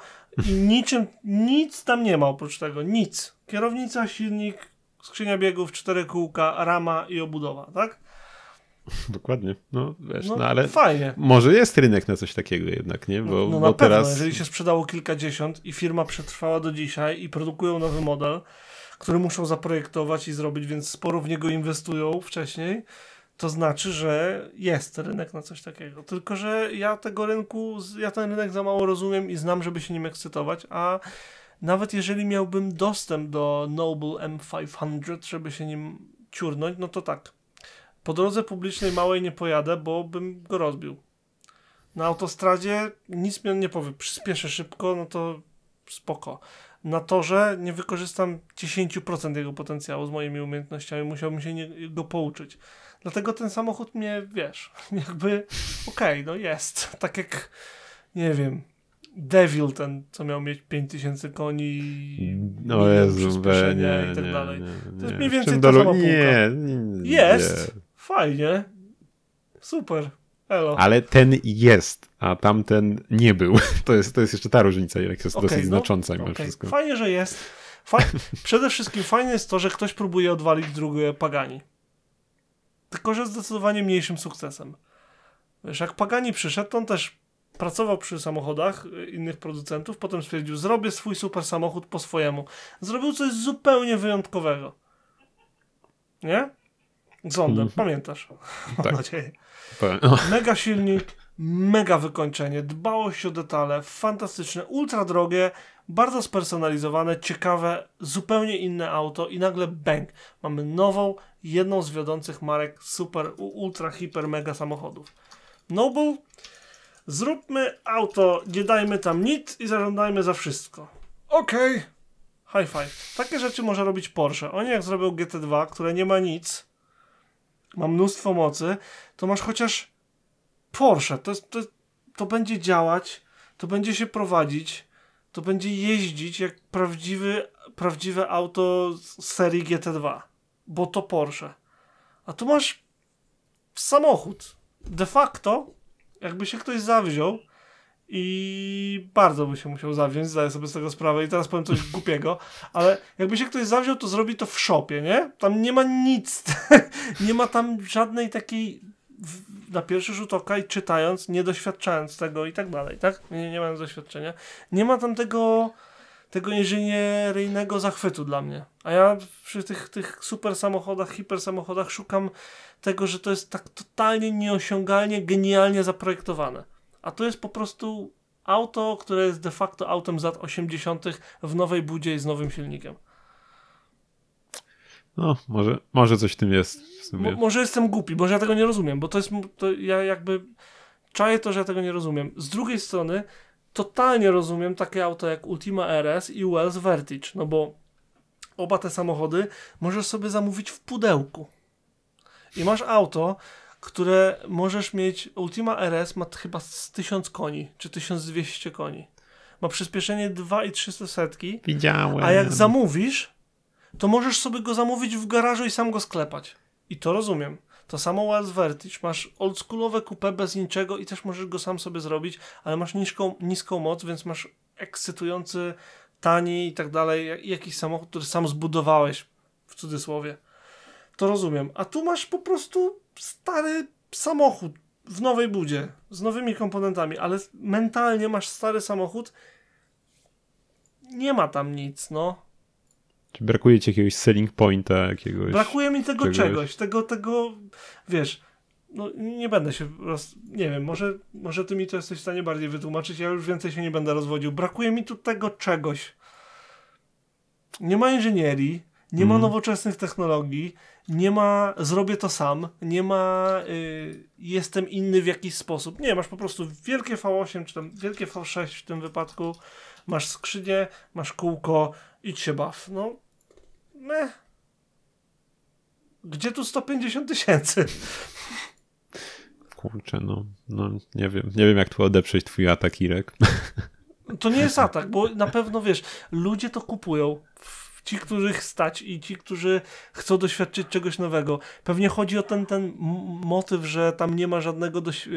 i [laughs] niczym, nic tam nie ma oprócz tego, nic. Kierownica, silnik, skrzynia biegów, cztery kółka, rama i obudowa, tak? Dokładnie. No, wiesz, no, no, ale fajnie. może jest rynek na coś takiego jednak, nie? Bo, no, no bo na teraz... pewno, jeżeli się sprzedało kilkadziesiąt i firma przetrwała do dzisiaj i produkują nowy model, który muszą zaprojektować i zrobić, więc sporo w niego inwestują wcześniej, to znaczy, że jest rynek na coś takiego. Tylko, że ja tego rynku, ja ten rynek za mało rozumiem i znam, żeby się nim ekscytować, a nawet jeżeli miałbym dostęp do Noble M500, żeby się nim ciurnąć, no to tak. Po drodze publicznej małej nie pojadę, bo bym go rozbił. Na autostradzie nic mi on nie powie. Przyspieszę szybko, no to spoko na torze nie wykorzystam 10% jego potencjału z moimi umiejętnościami, musiałbym się nie, go pouczyć. Dlatego ten samochód mnie, wiesz, [laughs] jakby okej, okay, no jest. [laughs] Tak jak, nie wiem, Devil ten, co miał mieć 5000 koni no Jezu, nie, i tak nie, dalej. Nie, to jest mniej więcej ta sama nie, nie, Jest, fajnie, super. Elo. Ale ten jest, a tamten nie był. [laughs] To jest, to jest jeszcze ta różnica, jak jest okay, dosyć no, znacząca mimo okay. wszystko. Fajnie, że jest. Faj... [laughs] Przede wszystkim fajne jest to, że ktoś próbuje odwalić drugie Pagani. Tylko, że zdecydowanie mniejszym sukcesem. Wiesz, jak Pagani przyszedł, to on też pracował przy samochodach innych producentów, potem stwierdził, zrobię swój super samochód po swojemu. Zrobił coś zupełnie wyjątkowego. Nie? Zondem, mm. pamiętasz? Mam tak. nadzieję. Mega silnik, mega wykończenie, dbałość o detale, fantastyczne, ultra drogie, bardzo spersonalizowane, ciekawe, zupełnie inne auto i nagle bang, mamy nową, jedną z wiodących marek super, ultra, hiper, mega samochodów. Noble, zróbmy auto, nie dajmy tam nic i zażądajmy za wszystko. Okej. Okay. High five. Takie rzeczy może robić Porsche. Oni jak zrobią GT2, które nie ma nic, ma mnóstwo mocy, to masz chociaż Porsche. To, to, to będzie działać, to będzie się prowadzić, to będzie jeździć jak prawdziwy, prawdziwe auto z serii GT2, bo to Porsche. A tu masz samochód. De facto, jakby się ktoś zawziął i bardzo by się musiał zawziąć, zdaję sobie z tego sprawę i teraz powiem coś [laughs] głupiego, ale jakby się ktoś zawziął, to zrobi to w shopie, nie? Tam nie ma nic, [laughs] nie ma tam żadnej takiej na pierwszy rzut oka i czytając, nie doświadczając tego i tak dalej, tak? Nie, nie mając doświadczenia. Nie ma tam tego, tego inżynieryjnego zachwytu dla mnie. A ja przy tych, tych super samochodach, hiper samochodach szukam tego, że to jest tak totalnie nieosiągalnie, genialnie zaprojektowane. A to jest po prostu auto, które jest de facto autem z lat 80. w nowej budzie i z nowym silnikiem. No, może, może coś w tym jest. W. Mo, może jestem głupi, może ja tego nie rozumiem, bo to jest. To ja jakby. Czaję to, że ja tego nie rozumiem. Z drugiej strony, totalnie rozumiem takie auto jak Ultima RS i Wells Vertige, no bo oba te samochody możesz sobie zamówić w pudełku. I masz auto, które możesz mieć. Ultima RS ma chyba z 1000 koni, czy 1200 koni. Ma przyspieszenie 2,300 setki. Widziałem. A jak zamówisz, to możesz sobie go zamówić w garażu i sam go sklepać. I to rozumiem. To samo Wild Vertige. Masz oldschoolowe coupe bez niczego i też możesz go sam sobie zrobić, ale masz niską, niską moc, więc masz ekscytujący, tani i tak dalej, jakiś samochód, który sam zbudowałeś, w cudzysłowie. To rozumiem. A tu masz po prostu stary samochód w nowej budzie, z nowymi komponentami, ale mentalnie masz stary samochód. Nie ma tam nic, no. Czy brakuje ci jakiegoś selling pointa, jakiegoś... Brakuje mi tego czegoś. czegoś, tego, tego, wiesz, no nie będę się, roz, nie wiem, może, może ty mi to jesteś w stanie bardziej wytłumaczyć, ja już więcej się nie będę rozwodził. Brakuje mi tu tego czegoś. Nie ma inżynierii, nie ma Mhm. nowoczesnych technologii, nie ma zrobię to sam, nie ma y, jestem inny w jakiś sposób. Nie, masz po prostu wielkie V8, czy tam wielkie V6 w tym wypadku, masz skrzynię, masz kółko, idź się baw. No, meh. Gdzie tu 150 tysięcy? Kurczę, no, no nie wiem. Nie wiem, jak tu odeprzeć twój atak, Irek. To nie jest atak, bo na pewno wiesz, ludzie to kupują. Ci, których stać i ci, którzy chcą doświadczyć czegoś nowego. Pewnie chodzi o ten, ten motyw, że tam nie ma żadnego doś-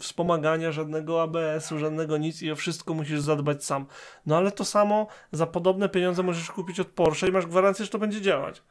wspomagania, żadnego ABS-u, żadnego nic i o wszystko musisz zadbać sam. No ale to samo za podobne pieniądze możesz kupić od Porsche i masz gwarancję, że to będzie działać.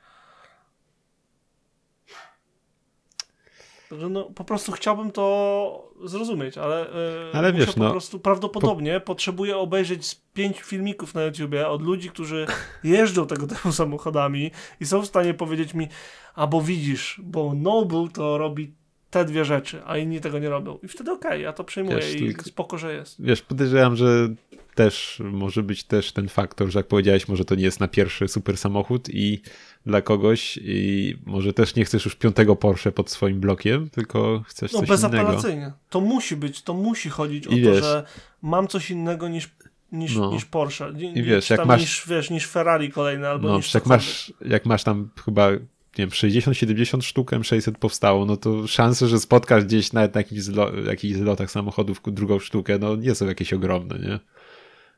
No, po prostu chciałbym to zrozumieć, ale, yy, Ale wiesz, po no, prostu prawdopodobnie potrzebuję obejrzeć z pięć filmików na YouTubie od ludzi, którzy [laughs] jeżdżą tego typu samochodami i są w stanie powiedzieć mi, a bo widzisz, bo Noble to robi te dwie rzeczy, a inni tego nie robią. I wtedy okej, ja to przyjmuję Wiesz, i spoko, że jest. Wiesz, podejrzewam, że też może być też ten faktor, że jak powiedziałeś, może to nie jest na pierwszy super samochód i dla kogoś i może też nie chcesz już piątego Porsche pod swoim blokiem, tylko chcesz No coś innego. bezapelacyjnie. To musi być, to musi chodzić o I to, wiesz- że mam coś innego niż, niż, No. niż Porsche. Ni- I wiesz, jak masz- niż, wiesz, niż Ferrari kolejne albo No, niż jak masz, jak masz tam chyba nie wiem, 60-70 sztuk M600 powstało, no to szanse, że spotkasz gdzieś nawet na jakichś, zlo, jakichś zlotach samochodów drugą sztukę, no nie są jakieś ogromne, nie?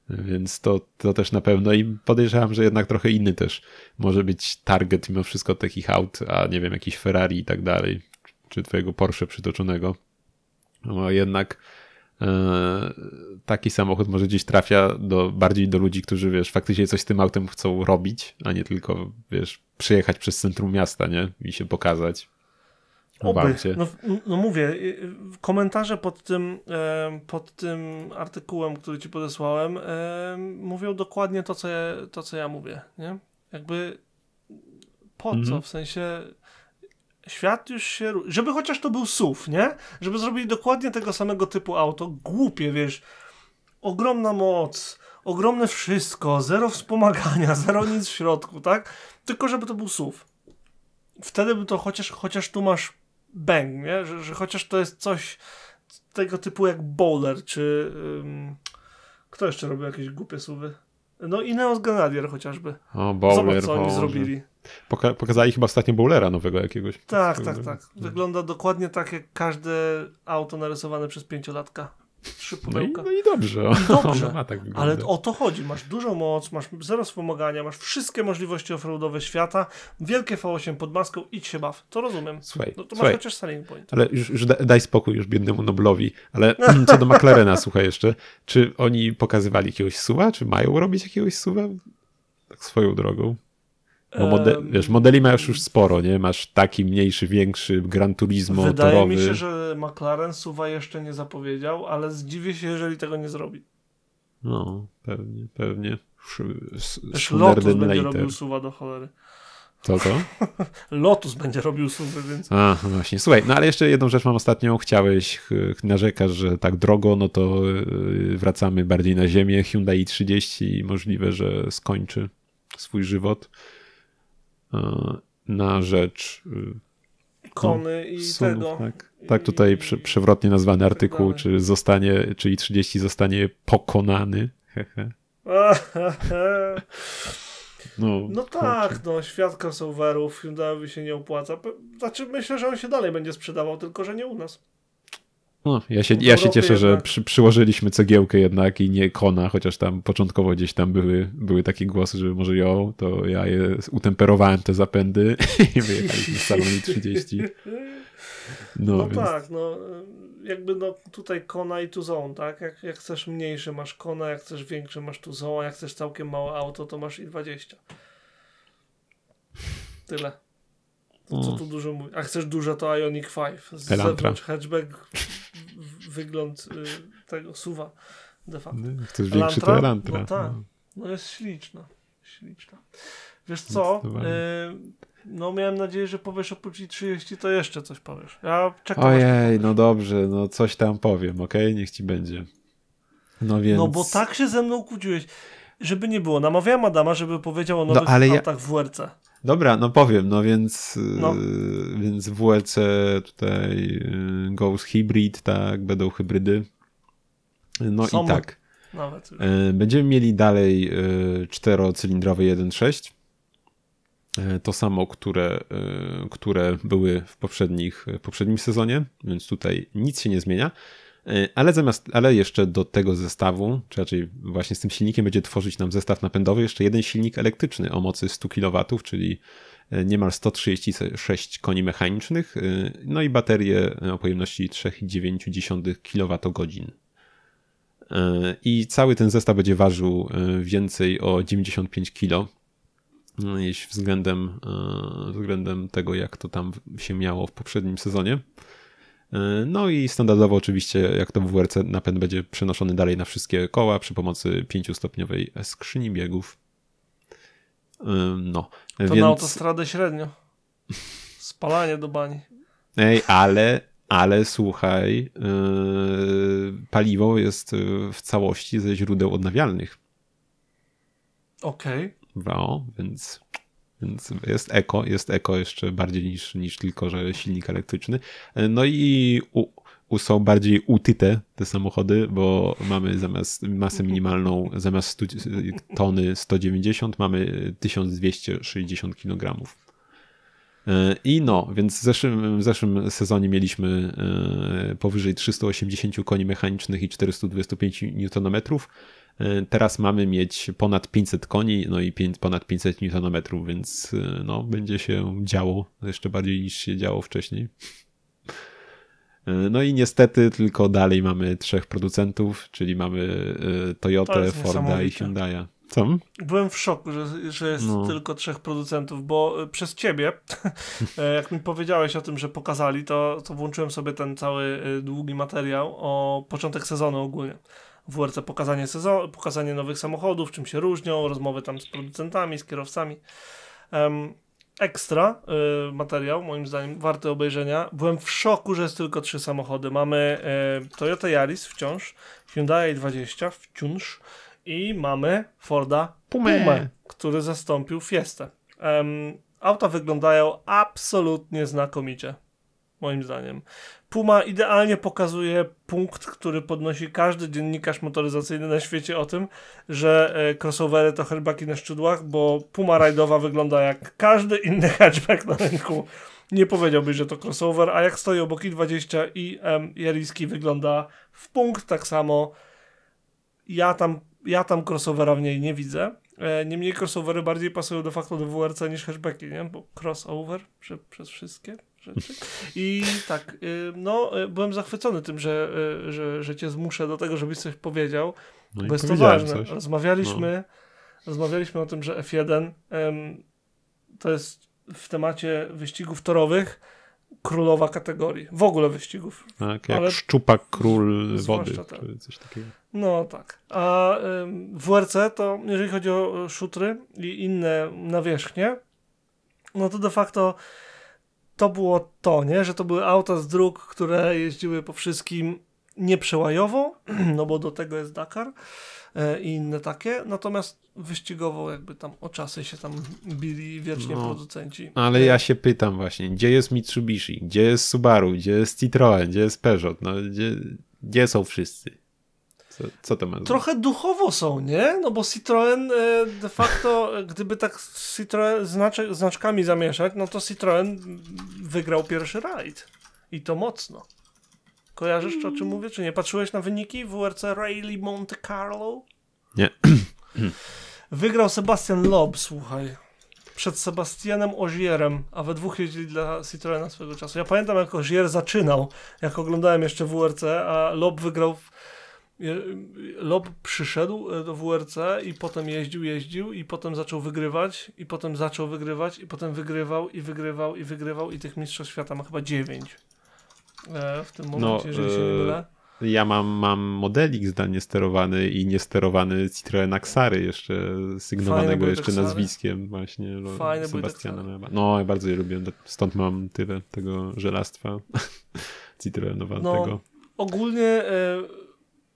Więc to, to też na pewno i podejrzewam, że jednak trochę inny też może być target mimo wszystko takich aut, a nie wiem, jakiś Ferrari i tak dalej, czy twojego Porsche przytoczonego. No jednak e, taki samochód może gdzieś trafia do, bardziej do ludzi, którzy, wiesz, faktycznie coś z tym autem chcą robić, a nie tylko, wiesz, przyjechać przez centrum miasta, nie? I się pokazać Oby. No, no mówię, y, y, komentarze pod tym, pod tym artykułem, który ci podesłałem, em, mówią dokładnie to co, ja, to, co ja mówię, nie? Jakby po co? Mhm. W sensie świat już się... Żeby chociaż to był SUV, nie? Żeby zrobili dokładnie tego samego typu auto, głupie, wiesz, ogromna moc, ogromne wszystko, zero wspomagania, [laughs] zero nic w środku, tak? Tylko żeby to był SUV. Wtedy by to chociaż, chociaż tu masz bang, nie? Że, że chociaż to jest coś tego typu jak Bowler, czy ym, kto jeszcze robił jakieś głupie suwy? No i Neos Grenadier chociażby. O, Bowler, Zobacz, co oni Boże. zrobili. Poka- pokazali chyba ostatnio Bowlera nowego jakiegoś. Tak, tak, tak. Wygląda dokładnie tak jak każde auto narysowane przez pięciolatka. Trzy No i, pudełka. no i dobrze. [laughs] dobrze, Ono ma tak Ale o to chodzi. Masz dużą moc, masz zero wspomagania, masz wszystkie możliwości offroadowe świata, wielkie V8 pod maską, idź się baw. To rozumiem. Słuchaj, No to masz słuchaj. chociaż selling point. Ale już, już da, daj spokój już biednemu Noblowi. Ale [laughs] co do McLarena, słuchaj jeszcze. Czy oni pokazywali jakiegoś suwa? Czy mają robić jakiegoś suwa? Tak swoją drogą. Bo mode, wiesz, modeli masz już sporo, nie? Masz taki mniejszy, większy, Gran Turismo, Wydaje torowy. mi się, że McLaren suwa jeszcze nie zapowiedział, ale zdziwię się, jeżeli tego nie zrobi. No, pewnie, pewnie. Też Lotus będzie later. robił suwa do cholery. Co to? [laughs] Lotus będzie robił suwy, więc... A, no właśnie. Słuchaj, no ale jeszcze jedną rzecz mam ostatnią. Chciałeś, ch- narzekasz, że tak drogo, no to yy, wracamy bardziej na ziemię. Hyundai i30 możliwe, że skończy swój żywot na rzecz yy, Kony i sunów, tego. Tak, tak tutaj prze, przewrotnie nazwany artykuł, dalej. czy zostanie, czy i30 zostanie pokonany. [laughs] No, No tak, no świat crossoverów Hyundaiowi się nie opłaca. Znaczy myślę, że on się dalej będzie sprzedawał, tylko że nie u nas. No, ja się, ja się cieszę, że przy, przyłożyliśmy cegiełkę jednak i nie kona, chociaż tam początkowo gdzieś tam były, były takie głosy, że może ją, to ja je utemperowałem te zapędy [laughs] i wyjechaliśmy z salonu 30. No, No więc tak, no jakby no tutaj Kona i Tuzon, tak? Jak, jak chcesz mniejszy masz Kona, jak chcesz większy masz Tuzon, a jak chcesz całkiem małe auto, to masz i20. Tyle. Co No. tu dużo mówi. A chcesz duże to Ioniq 5. Z Elantra. zewnątrz hatchback wygląd y, tego suwa de facto. chcesz większy to Elantra. No tak. No. No jest śliczna. Śliczna. Wiesz co? Y, no miałem nadzieję, że powiesz oprócz i 30 to jeszcze coś powiesz. Ja czekam. Ojej, no dobrze, no coś tam powiem, okej? Niech ci będzie. No więc... No bo tak się ze mną kłóciłeś. Żeby nie było, namawiałem Adama, żeby powiedział o No, nowych ale ja- WRC. Dobra, no powiem, no więc, No. yy, więc WLC tutaj yy, Ghost Hybrid, tak, będą hybrydy. No Są. i tak, Nawet. yy, będziemy mieli dalej czterocylindrowy 1.6. Yy, To samo, które, które były w, poprzednich, w poprzednim sezonie, więc tutaj nic się nie zmienia. Yy, Ale zamiast, ale jeszcze do tego zestawu, czy raczej właśnie z tym silnikiem będzie tworzyć nam zestaw napędowy jeszcze jeden silnik elektryczny o mocy 100 kW, czyli yy, niemal 136 koni mechanicznych, yy, no i baterię o pojemności 3,9 kWh. I cały ten zestaw będzie ważył więcej o 95 kg, jeśli względem, względem tego, jak to tam się miało w poprzednim sezonie. Yy, No i standardowo oczywiście, jak to w WRC, napęd będzie przenoszony dalej na wszystkie koła przy pomocy 5-stopniowej skrzyni biegów. Yy, No, To więc... na autostradę średnio. Spalanie do bani. Ej, ale, ale słuchaj, yy, paliwo jest yy, w całości ze źródeł odnawialnych. Okej. No, więc, więc jest eko, jest eko jeszcze bardziej niż, niż tylko, że silnik elektryczny. No i u, u są bardziej utyte te samochody, bo mamy zamiast masę minimalną, zamiast 100, tony 190, mamy 1260 kg. I no, więc w zeszłym, w zeszłym sezonie mieliśmy e, powyżej 380 koni mechanicznych i 425 Nm. E, Teraz mamy mieć ponad 500 koni, no i ponad 500 Nm, więc e, no, będzie się działo jeszcze bardziej niż się działo wcześniej. E, No i niestety tylko dalej mamy trzech producentów, czyli mamy To Toyotę, Forda i. Hyundai'a. Co? Byłem w szoku, że, że jest No. tylko trzech producentów, bo y, przez ciebie, [laughs] e, jak mi powiedziałeś o tym, że pokazali, to, to włączyłem sobie ten cały y, długi materiał o początek sezonu ogólnie. W WRC pokazanie sezonu, pokazanie nowych samochodów, czym się różnią, rozmowy tam z producentami, z kierowcami. Em, ekstra y, materiał, moim zdaniem, warty obejrzenia. Byłem w szoku, że jest tylko trzy samochody. Mamy y, Toyota Yaris wciąż, Hyundai 20 wciąż i mamy Forda Pumę. Pumę, który zastąpił Fiestę. Em, auta wyglądają absolutnie znakomicie, moim zdaniem. Puma idealnie pokazuje punkt, który podnosi każdy dziennikarz motoryzacyjny na świecie o tym, że e, crossovery to hatchbacki na szczytłach, bo Puma rajdowa wygląda jak każdy inny [laughs] hatchback na rynku. Nie powiedziałbyś, że to crossover, a jak stoi obok i20 i em, Jariski wygląda w punkt tak samo. Ja tam, ja tam crossovera w niej nie widzę. E, niemniej crossovery bardziej pasują de facto do WRC niż hatchbacki, nie? Bo crossover prze, przez wszystkie rzeczy. I tak, y, no, y, byłem zachwycony tym, że, y, że, że cię zmuszę do tego, żebyś coś powiedział, No bo jest to ważne. coś. No. Rozmawialiśmy, rozmawialiśmy o tym, że F1 em, to jest w temacie wyścigów torowych królowa kategorii. W ogóle wyścigów. Tak, jak ale- szczupak król wody, zwłaszcza tak. czy coś takiego. No tak. A ym, w WRC to jeżeli chodzi o szutry i inne nawierzchnie, no to de facto to było to, nie? Że to były auta z dróg, które jeździły po wszystkim nieprzełajowo, [clears throat] no bo do tego jest Dakar e, i inne takie, natomiast wyścigowo jakby tam o czasy się tam bili wiecznie No. producenci. Ale ja się pytam właśnie, gdzie jest Mitsubishi, gdzie jest Subaru, gdzie jest Citroen, gdzie jest Peugeot, no gdzie, gdzie są wszyscy? Co, co to ma? Trochę duchowo są, nie? No bo Citroen e, de facto, e, gdyby tak znaczek, znaczkami zamieszać, no to Citroen wygrał pierwszy rajd. I to mocno. Kojarzysz o czym mówię, czy nie? Patrzyłeś na wyniki WRC Rally Monte Carlo? Nie. [clears throat] Wygrał Sebastian Loeb, słuchaj. Przed Sebastianem Ozierem, a we dwóch jeździli dla Citroena swego czasu. Ja pamiętam, jak Ozier zaczynał, jak oglądałem jeszcze WRC, a Loeb wygrał. W... Loeb przyszedł e, do WRC i potem jeździł, jeździł i potem zaczął wygrywać i potem zaczął wygrywać i potem wygrywał i wygrywał i wygrywał i tych mistrzostw świata ma chyba dziewięć. E, w tym momencie, jeżeli się nie e, mylę. Ja mam, mam modelik zdalnie sterowany i niesterowany Citroen Axary jeszcze sygnowanego jeszcze nazwiskiem właśnie Fajne Sebastiana. No, ja bardzo je lubię, stąd mam tyle tego żelastwa [laughs] Citroenowatego. No, ogólnie e,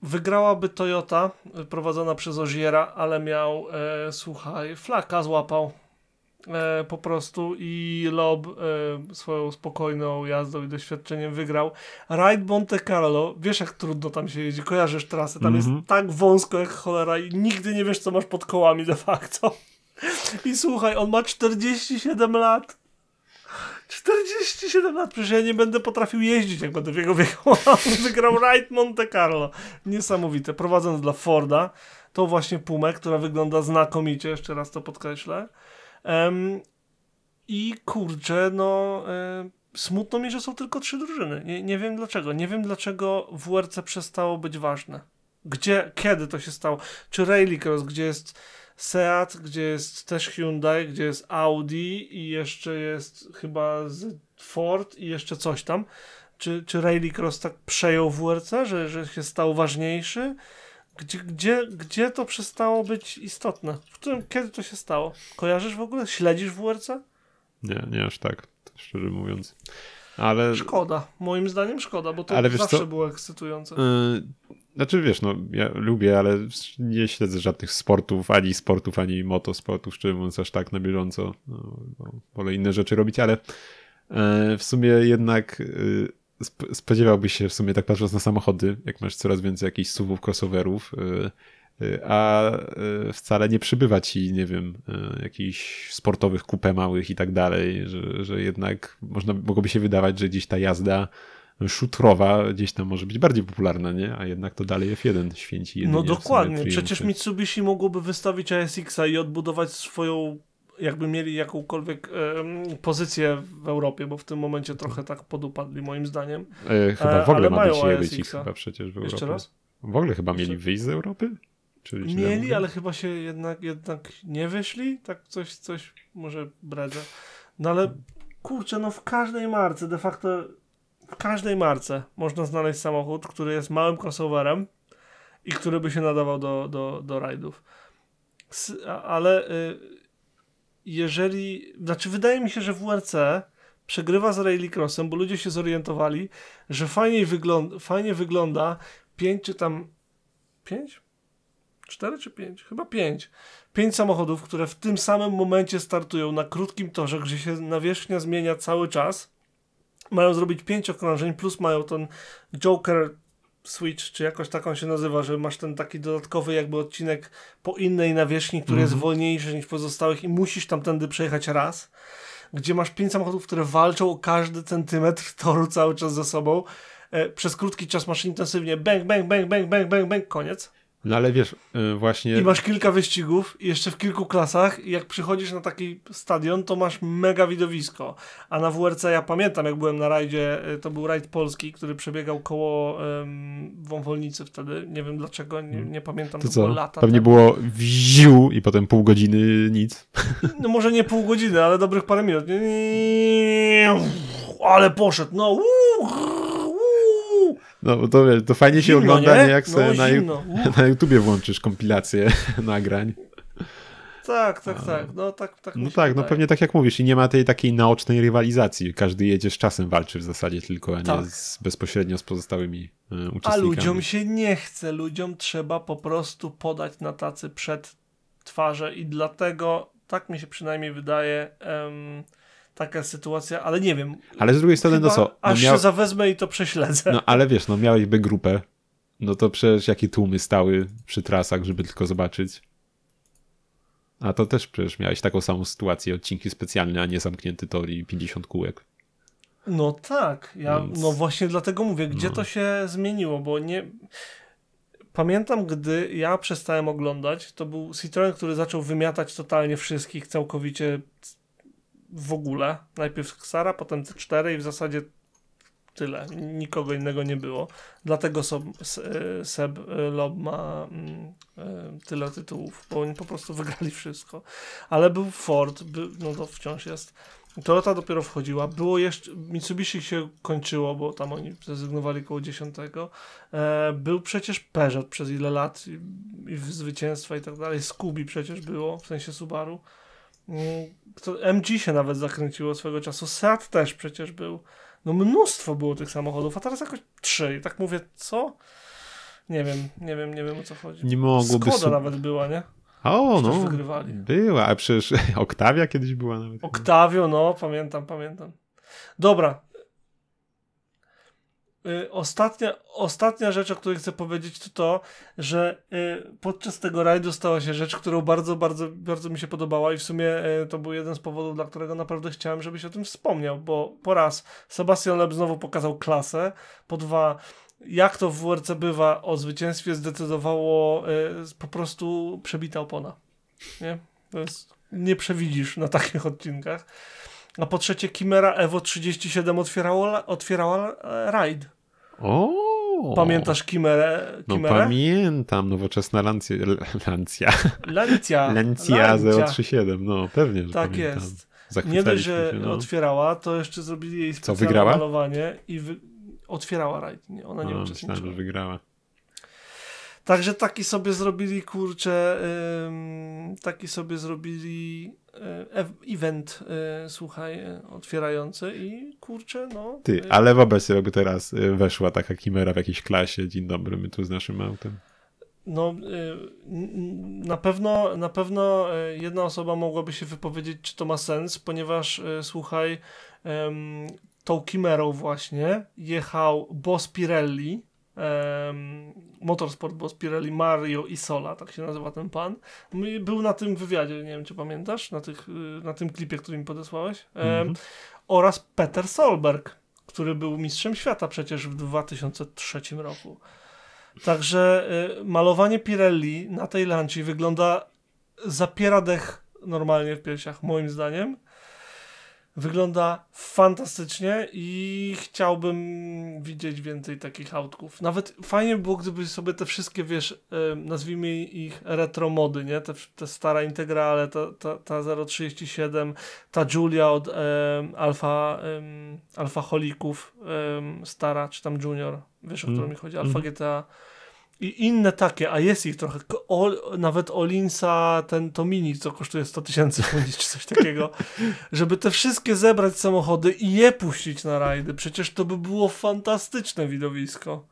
wygrałaby Toyota e, prowadzona przez Oziera, ale miał, e, słuchaj, flaka złapał e, po prostu i Lob e, swoją spokojną jazdą i doświadczeniem wygrał. Ride Monte Carlo, wiesz jak trudno tam się jeździ, kojarzysz trasę, tam Mhm. jest tak wąsko jak cholera i nigdy nie wiesz co masz pod kołami de facto. I słuchaj, on ma 47 lat. 47 lat, przecież ja nie będę potrafił jeździć, jak będę w jego wieku. Wygrał Ride Monte Carlo. Niesamowite. Prowadząc dla Forda, to właśnie Pumę, która wygląda znakomicie, jeszcze raz to podkreślę. Em, I kurczę, no e, smutno mi, że są tylko trzy drużyny. Nie, nie wiem dlaczego. Nie wiem dlaczego WRC przestało być ważne. Gdzie, kiedy to się stało? Czy Rallycross, gdzie jest Seat, gdzie jest też Hyundai, gdzie jest Audi i jeszcze jest chyba z Ford i jeszcze coś tam. Czy, czy Rallycross tak przejął WRC, że, że się stał ważniejszy? Gdzie, gdzie, gdzie to przestało być istotne? W którym, kiedy to się stało? Kojarzysz w ogóle? Śledzisz WRC? Nie, nie aż tak, szczerze mówiąc. Ale Szkoda. Moim zdaniem szkoda, bo to Ale zawsze co? było ekscytujące. Yy, znaczy wiesz, no ja lubię, ale nie śledzę żadnych sportów, ani sportów, ani motosportów, szczerze mówiąc, aż tak na bieżąco. No, wolę inne rzeczy robić, ale e, w sumie jednak e, sp- spodziewałbyś się w sumie tak patrząc na samochody, jak masz coraz więcej jakichś suwów, crossoverów, e, a wcale nie przybywa ci, nie wiem, jakichś sportowych kupę małych i tak dalej, że, że jednak można, mogłoby się wydawać, że gdzieś ta jazda szutrowa gdzieś tam może być bardziej popularna, nie? A jednak to dalej F1 święci. jedynie No dokładnie. Przecież Mitsubishi mogłoby wystawić ASX-a i odbudować swoją, jakby mieli jakąkolwiek em, pozycję w Europie, bo w tym momencie trochę tak podupadli moim zdaniem. E, chyba E, w ogóle ale ma być ASX-a. chyba przecież w Europie. Jeszcze raz? W ogóle chyba Jeszcze- mieli wyjść z Europy? Czy źle Mieli, ale chyba się jednak, jednak nie wyszli. Tak coś, coś może bredzę. No ale kurczę, no w każdej marce, de facto w każdej marce można znaleźć samochód, który jest małym crossoverem i który by się nadawał do, do, do rajdów. Ale y, jeżeli, znaczy wydaje mi się, że WRC przegrywa z Rallycrossem, bo ludzie się zorientowali, że fajniej, wygląda, fajnie wygląda 5 czy tam 5? 4 czy 5? Chyba 5. 5 samochodów, które w tym samym momencie startują na krótkim torze, gdzie się nawierzchnia zmienia cały czas. Mają zrobić 5 okrążeń, plus mają ten Joker Switch, czy jakoś tak on się nazywa, że masz ten taki dodatkowy jakby odcinek po innej nawierzchni, który jest Mhm. wolniejszy niż pozostałych i musisz tamtędy przejechać raz. Gdzie masz 5 samochodów, które walczą o każdy centymetr toru cały czas ze sobą. E, przez krótki czas masz intensywnie bang, bang, bang, bang, bang, bang, bang, koniec. No ale wiesz, y, właśnie... I masz kilka wyścigów jeszcze w kilku klasach i jak przychodzisz na taki stadion, to masz mega widowisko. A na WRC ja pamiętam, jak byłem na rajdzie, y, to był rajd polski, który przebiegał koło um, Wąwolnicy wtedy. Nie wiem dlaczego, nie, nie pamiętam, To to było co? lata Pewnie było wziu i potem pół godziny nic. No może nie pół godziny, ale dobrych parę minut. Ale poszedł, no. Uuu. No bo to, wiesz, to fajnie się Zimno, ogląda, nie? nie? Jak No, sobie na, zimno. [laughs] Na YouTubie włączysz kompilację [laughs] nagrań. Tak, tak, tak. No tak, tak No się tak, no pewnie tak jak mówisz i nie ma tej takiej naocznej rywalizacji. Każdy jedzie z czasem walczy w zasadzie tylko, a nie Tak. z, bezpośrednio z pozostałymi A uczestnikami. ludziom się nie chce, ludziom trzeba po prostu podać na tacy przed twarze i dlatego, tak mi się przynajmniej wydaje, em, taka sytuacja, ale nie wiem. Ale z drugiej strony, no co? No, aż miał... się zawezmę i to prześledzę. no ale wiesz, no miałeś B grupę No to przecież jakie tłumy stały przy trasach, żeby tylko zobaczyć. A to też przecież miałeś taką samą sytuację, odcinki specjalne, a nie zamknięty tor i 50 kółek. No tak, ja, Więc- no właśnie dlatego mówię, gdzie No. to się zmieniło, bo nie... Pamiętam, gdy ja przestałem oglądać, to był Citroen, który zaczął wymiatać totalnie wszystkich, całkowicie w ogóle. Najpierw Xara, potem C4 i w zasadzie tyle. Nikogo innego nie było. Dlatego Sob, e, Seb e, Lob ma mm, e, tyle tytułów, bo oni po prostu [laughs] wygrali wszystko. Ale był Ford, by, no to wciąż jest. Toyota dopiero wchodziła. Było jeszcze, Mitsubishi się kończyło, bo tam oni zrezygnowali koło 10. E, był przecież Peugeot przez ile lat i, i zwycięstwa i tak dalej. Scooby przecież było, w sensie Subaru. Mm, MG się nawet zakręciło swego czasu. Seat też przecież był. No mnóstwo było tych samochodów, a teraz jakoś trzy. I tak mówię, co? Nie wiem, nie wiem, nie wiem o co chodzi. Nie mogłoby... Skoda nawet była, nie? O, no. wygrywali. Była, a przecież [laughs] Oktawia kiedyś była nawet. Octavio, no, pamiętam, pamiętam. Dobra. Y, ostatnia, ostatnia rzecz, o której chcę powiedzieć, to to, że y, podczas tego rajdu stała się rzecz, którą bardzo, bardzo, bardzo mi się podobała i w sumie y, to był jeden z powodów, dla którego naprawdę chciałem, żebyś o tym wspomniał, bo po raz Sebastian Leb znowu pokazał klasę, po dwa jak to w WRC bywa, o zwycięstwie zdecydowało po prostu przebita opona. Nie? To jest, nie przewidzisz na takich odcinkach. A po trzecie, Chimera Evo 37 otwierało, otwierała e, rajd. O! Pamiętasz Chimerę? No pamiętam, nowoczesna Lancia, Lancia, Lancia. [laughs] Lancia 037, no pewnie, że Tak pamiętam. jest. Nie dość, że się, no. otwierała, to jeszcze zrobili jej specjalne wygrała? malowanie i wy... otwierała rajd. Nie, ona nie no, uczestniczyła. myślałem, że wygrała. Także taki sobie zrobili, kurczę, ym, taki sobie zrobili event, y, słuchaj, y, otwierający i kurczę, no. Ty, ale wobec tego by teraz weszła taka kimera w jakiejś klasie. Dzień dobry, my tu z naszym autem. No, na pewno, na pewno jedna osoba mogłaby się wypowiedzieć, czy to ma sens, ponieważ słuchaj, tą Chimerą właśnie jechał Boss Pirelli, Motorsport Boss Pirelli, Mario Isola, tak się nazywa ten pan. My- Był na tym wywiadzie, nie wiem czy pamiętasz, na, tych, y, na tym klipie, który mi podesłałeś. Em, Mhm. Oraz Peter Solberg, który był mistrzem świata przecież w 2003 roku. Także y, malowanie Pirelli na tej lanci wygląda zapiera dech normalnie w piersiach, moim zdaniem. Wygląda fantastycznie i chciałbym widzieć więcej takich autków. Nawet fajnie by było, gdyby sobie te wszystkie, wiesz, nazwijmy ich retro mody, nie? Te, te stara Integrale, ta, ta, ta 037, ta Julia od em, Alfa, em, Alfa Holików, em, stara, czy tam Junior, wiesz o Mm. którą mi chodzi, Alfa Mhm. GTA i inne takie, a jest ich trochę, Ol, nawet Olinsa, ten to mini, co kosztuje 100 tysięcy funtów, czy coś takiego, [laughs] żeby te wszystkie zebrać samochody i je puścić na rajdy, przecież to by było fantastyczne widowisko.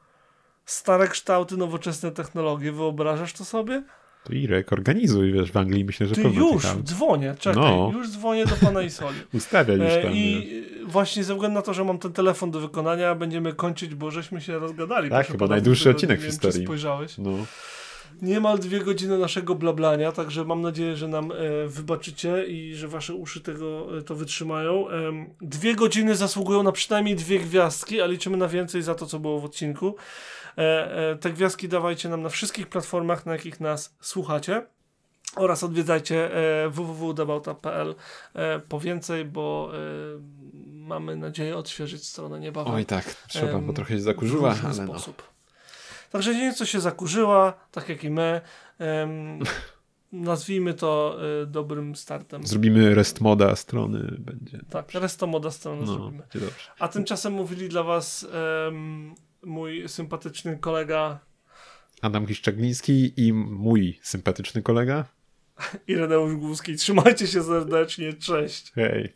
Stare kształty, nowoczesne technologie, wyobrażasz to sobie? To Irek, organizuj, wiesz, w Anglii myślę, że Ty już, aut. dzwonię, czekaj, No. już dzwonię do pana Isoli. [laughs] Ustawia już E, tam. wiesz. I właśnie ze względu na to, że mam ten telefon do wykonania, będziemy kończyć, bo żeśmy się rozgadali. Tak, chyba pana, najdłuższy odcinek w wiem, historii. Czy spojrzałeś? No. Niemal dwie godziny naszego blablania, także mam nadzieję, że nam e, wybaczycie i że wasze uszy tego e, to wytrzymają. Em, dwie godziny zasługują na przynajmniej dwie gwiazdki, a liczymy na więcej za to, co było w odcinku. E, e, te gwiazdki dawajcie nam na wszystkich platformach, na jakich nas słuchacie. Oraz odwiedzajcie e, www.debauta.pl po więcej, bo mamy nadzieję odświeżyć stronę niebawem Oj tak, trzeba, bo trochę się w zakurzyła, różny ale no. sposób. Także nieco się zakurzyła, tak jak i my. [laughs] Nazwijmy to dobrym startem. Zrobimy rest moda strony, będzie. tak, resto moda strony No, zrobimy. A tymczasem mówili dla was em, mój sympatyczny kolega Adam Kiszczagliński i mój sympatyczny kolega. [laughs] Ireneusz Głuski. Trzymajcie się serdecznie, cześć. Hej.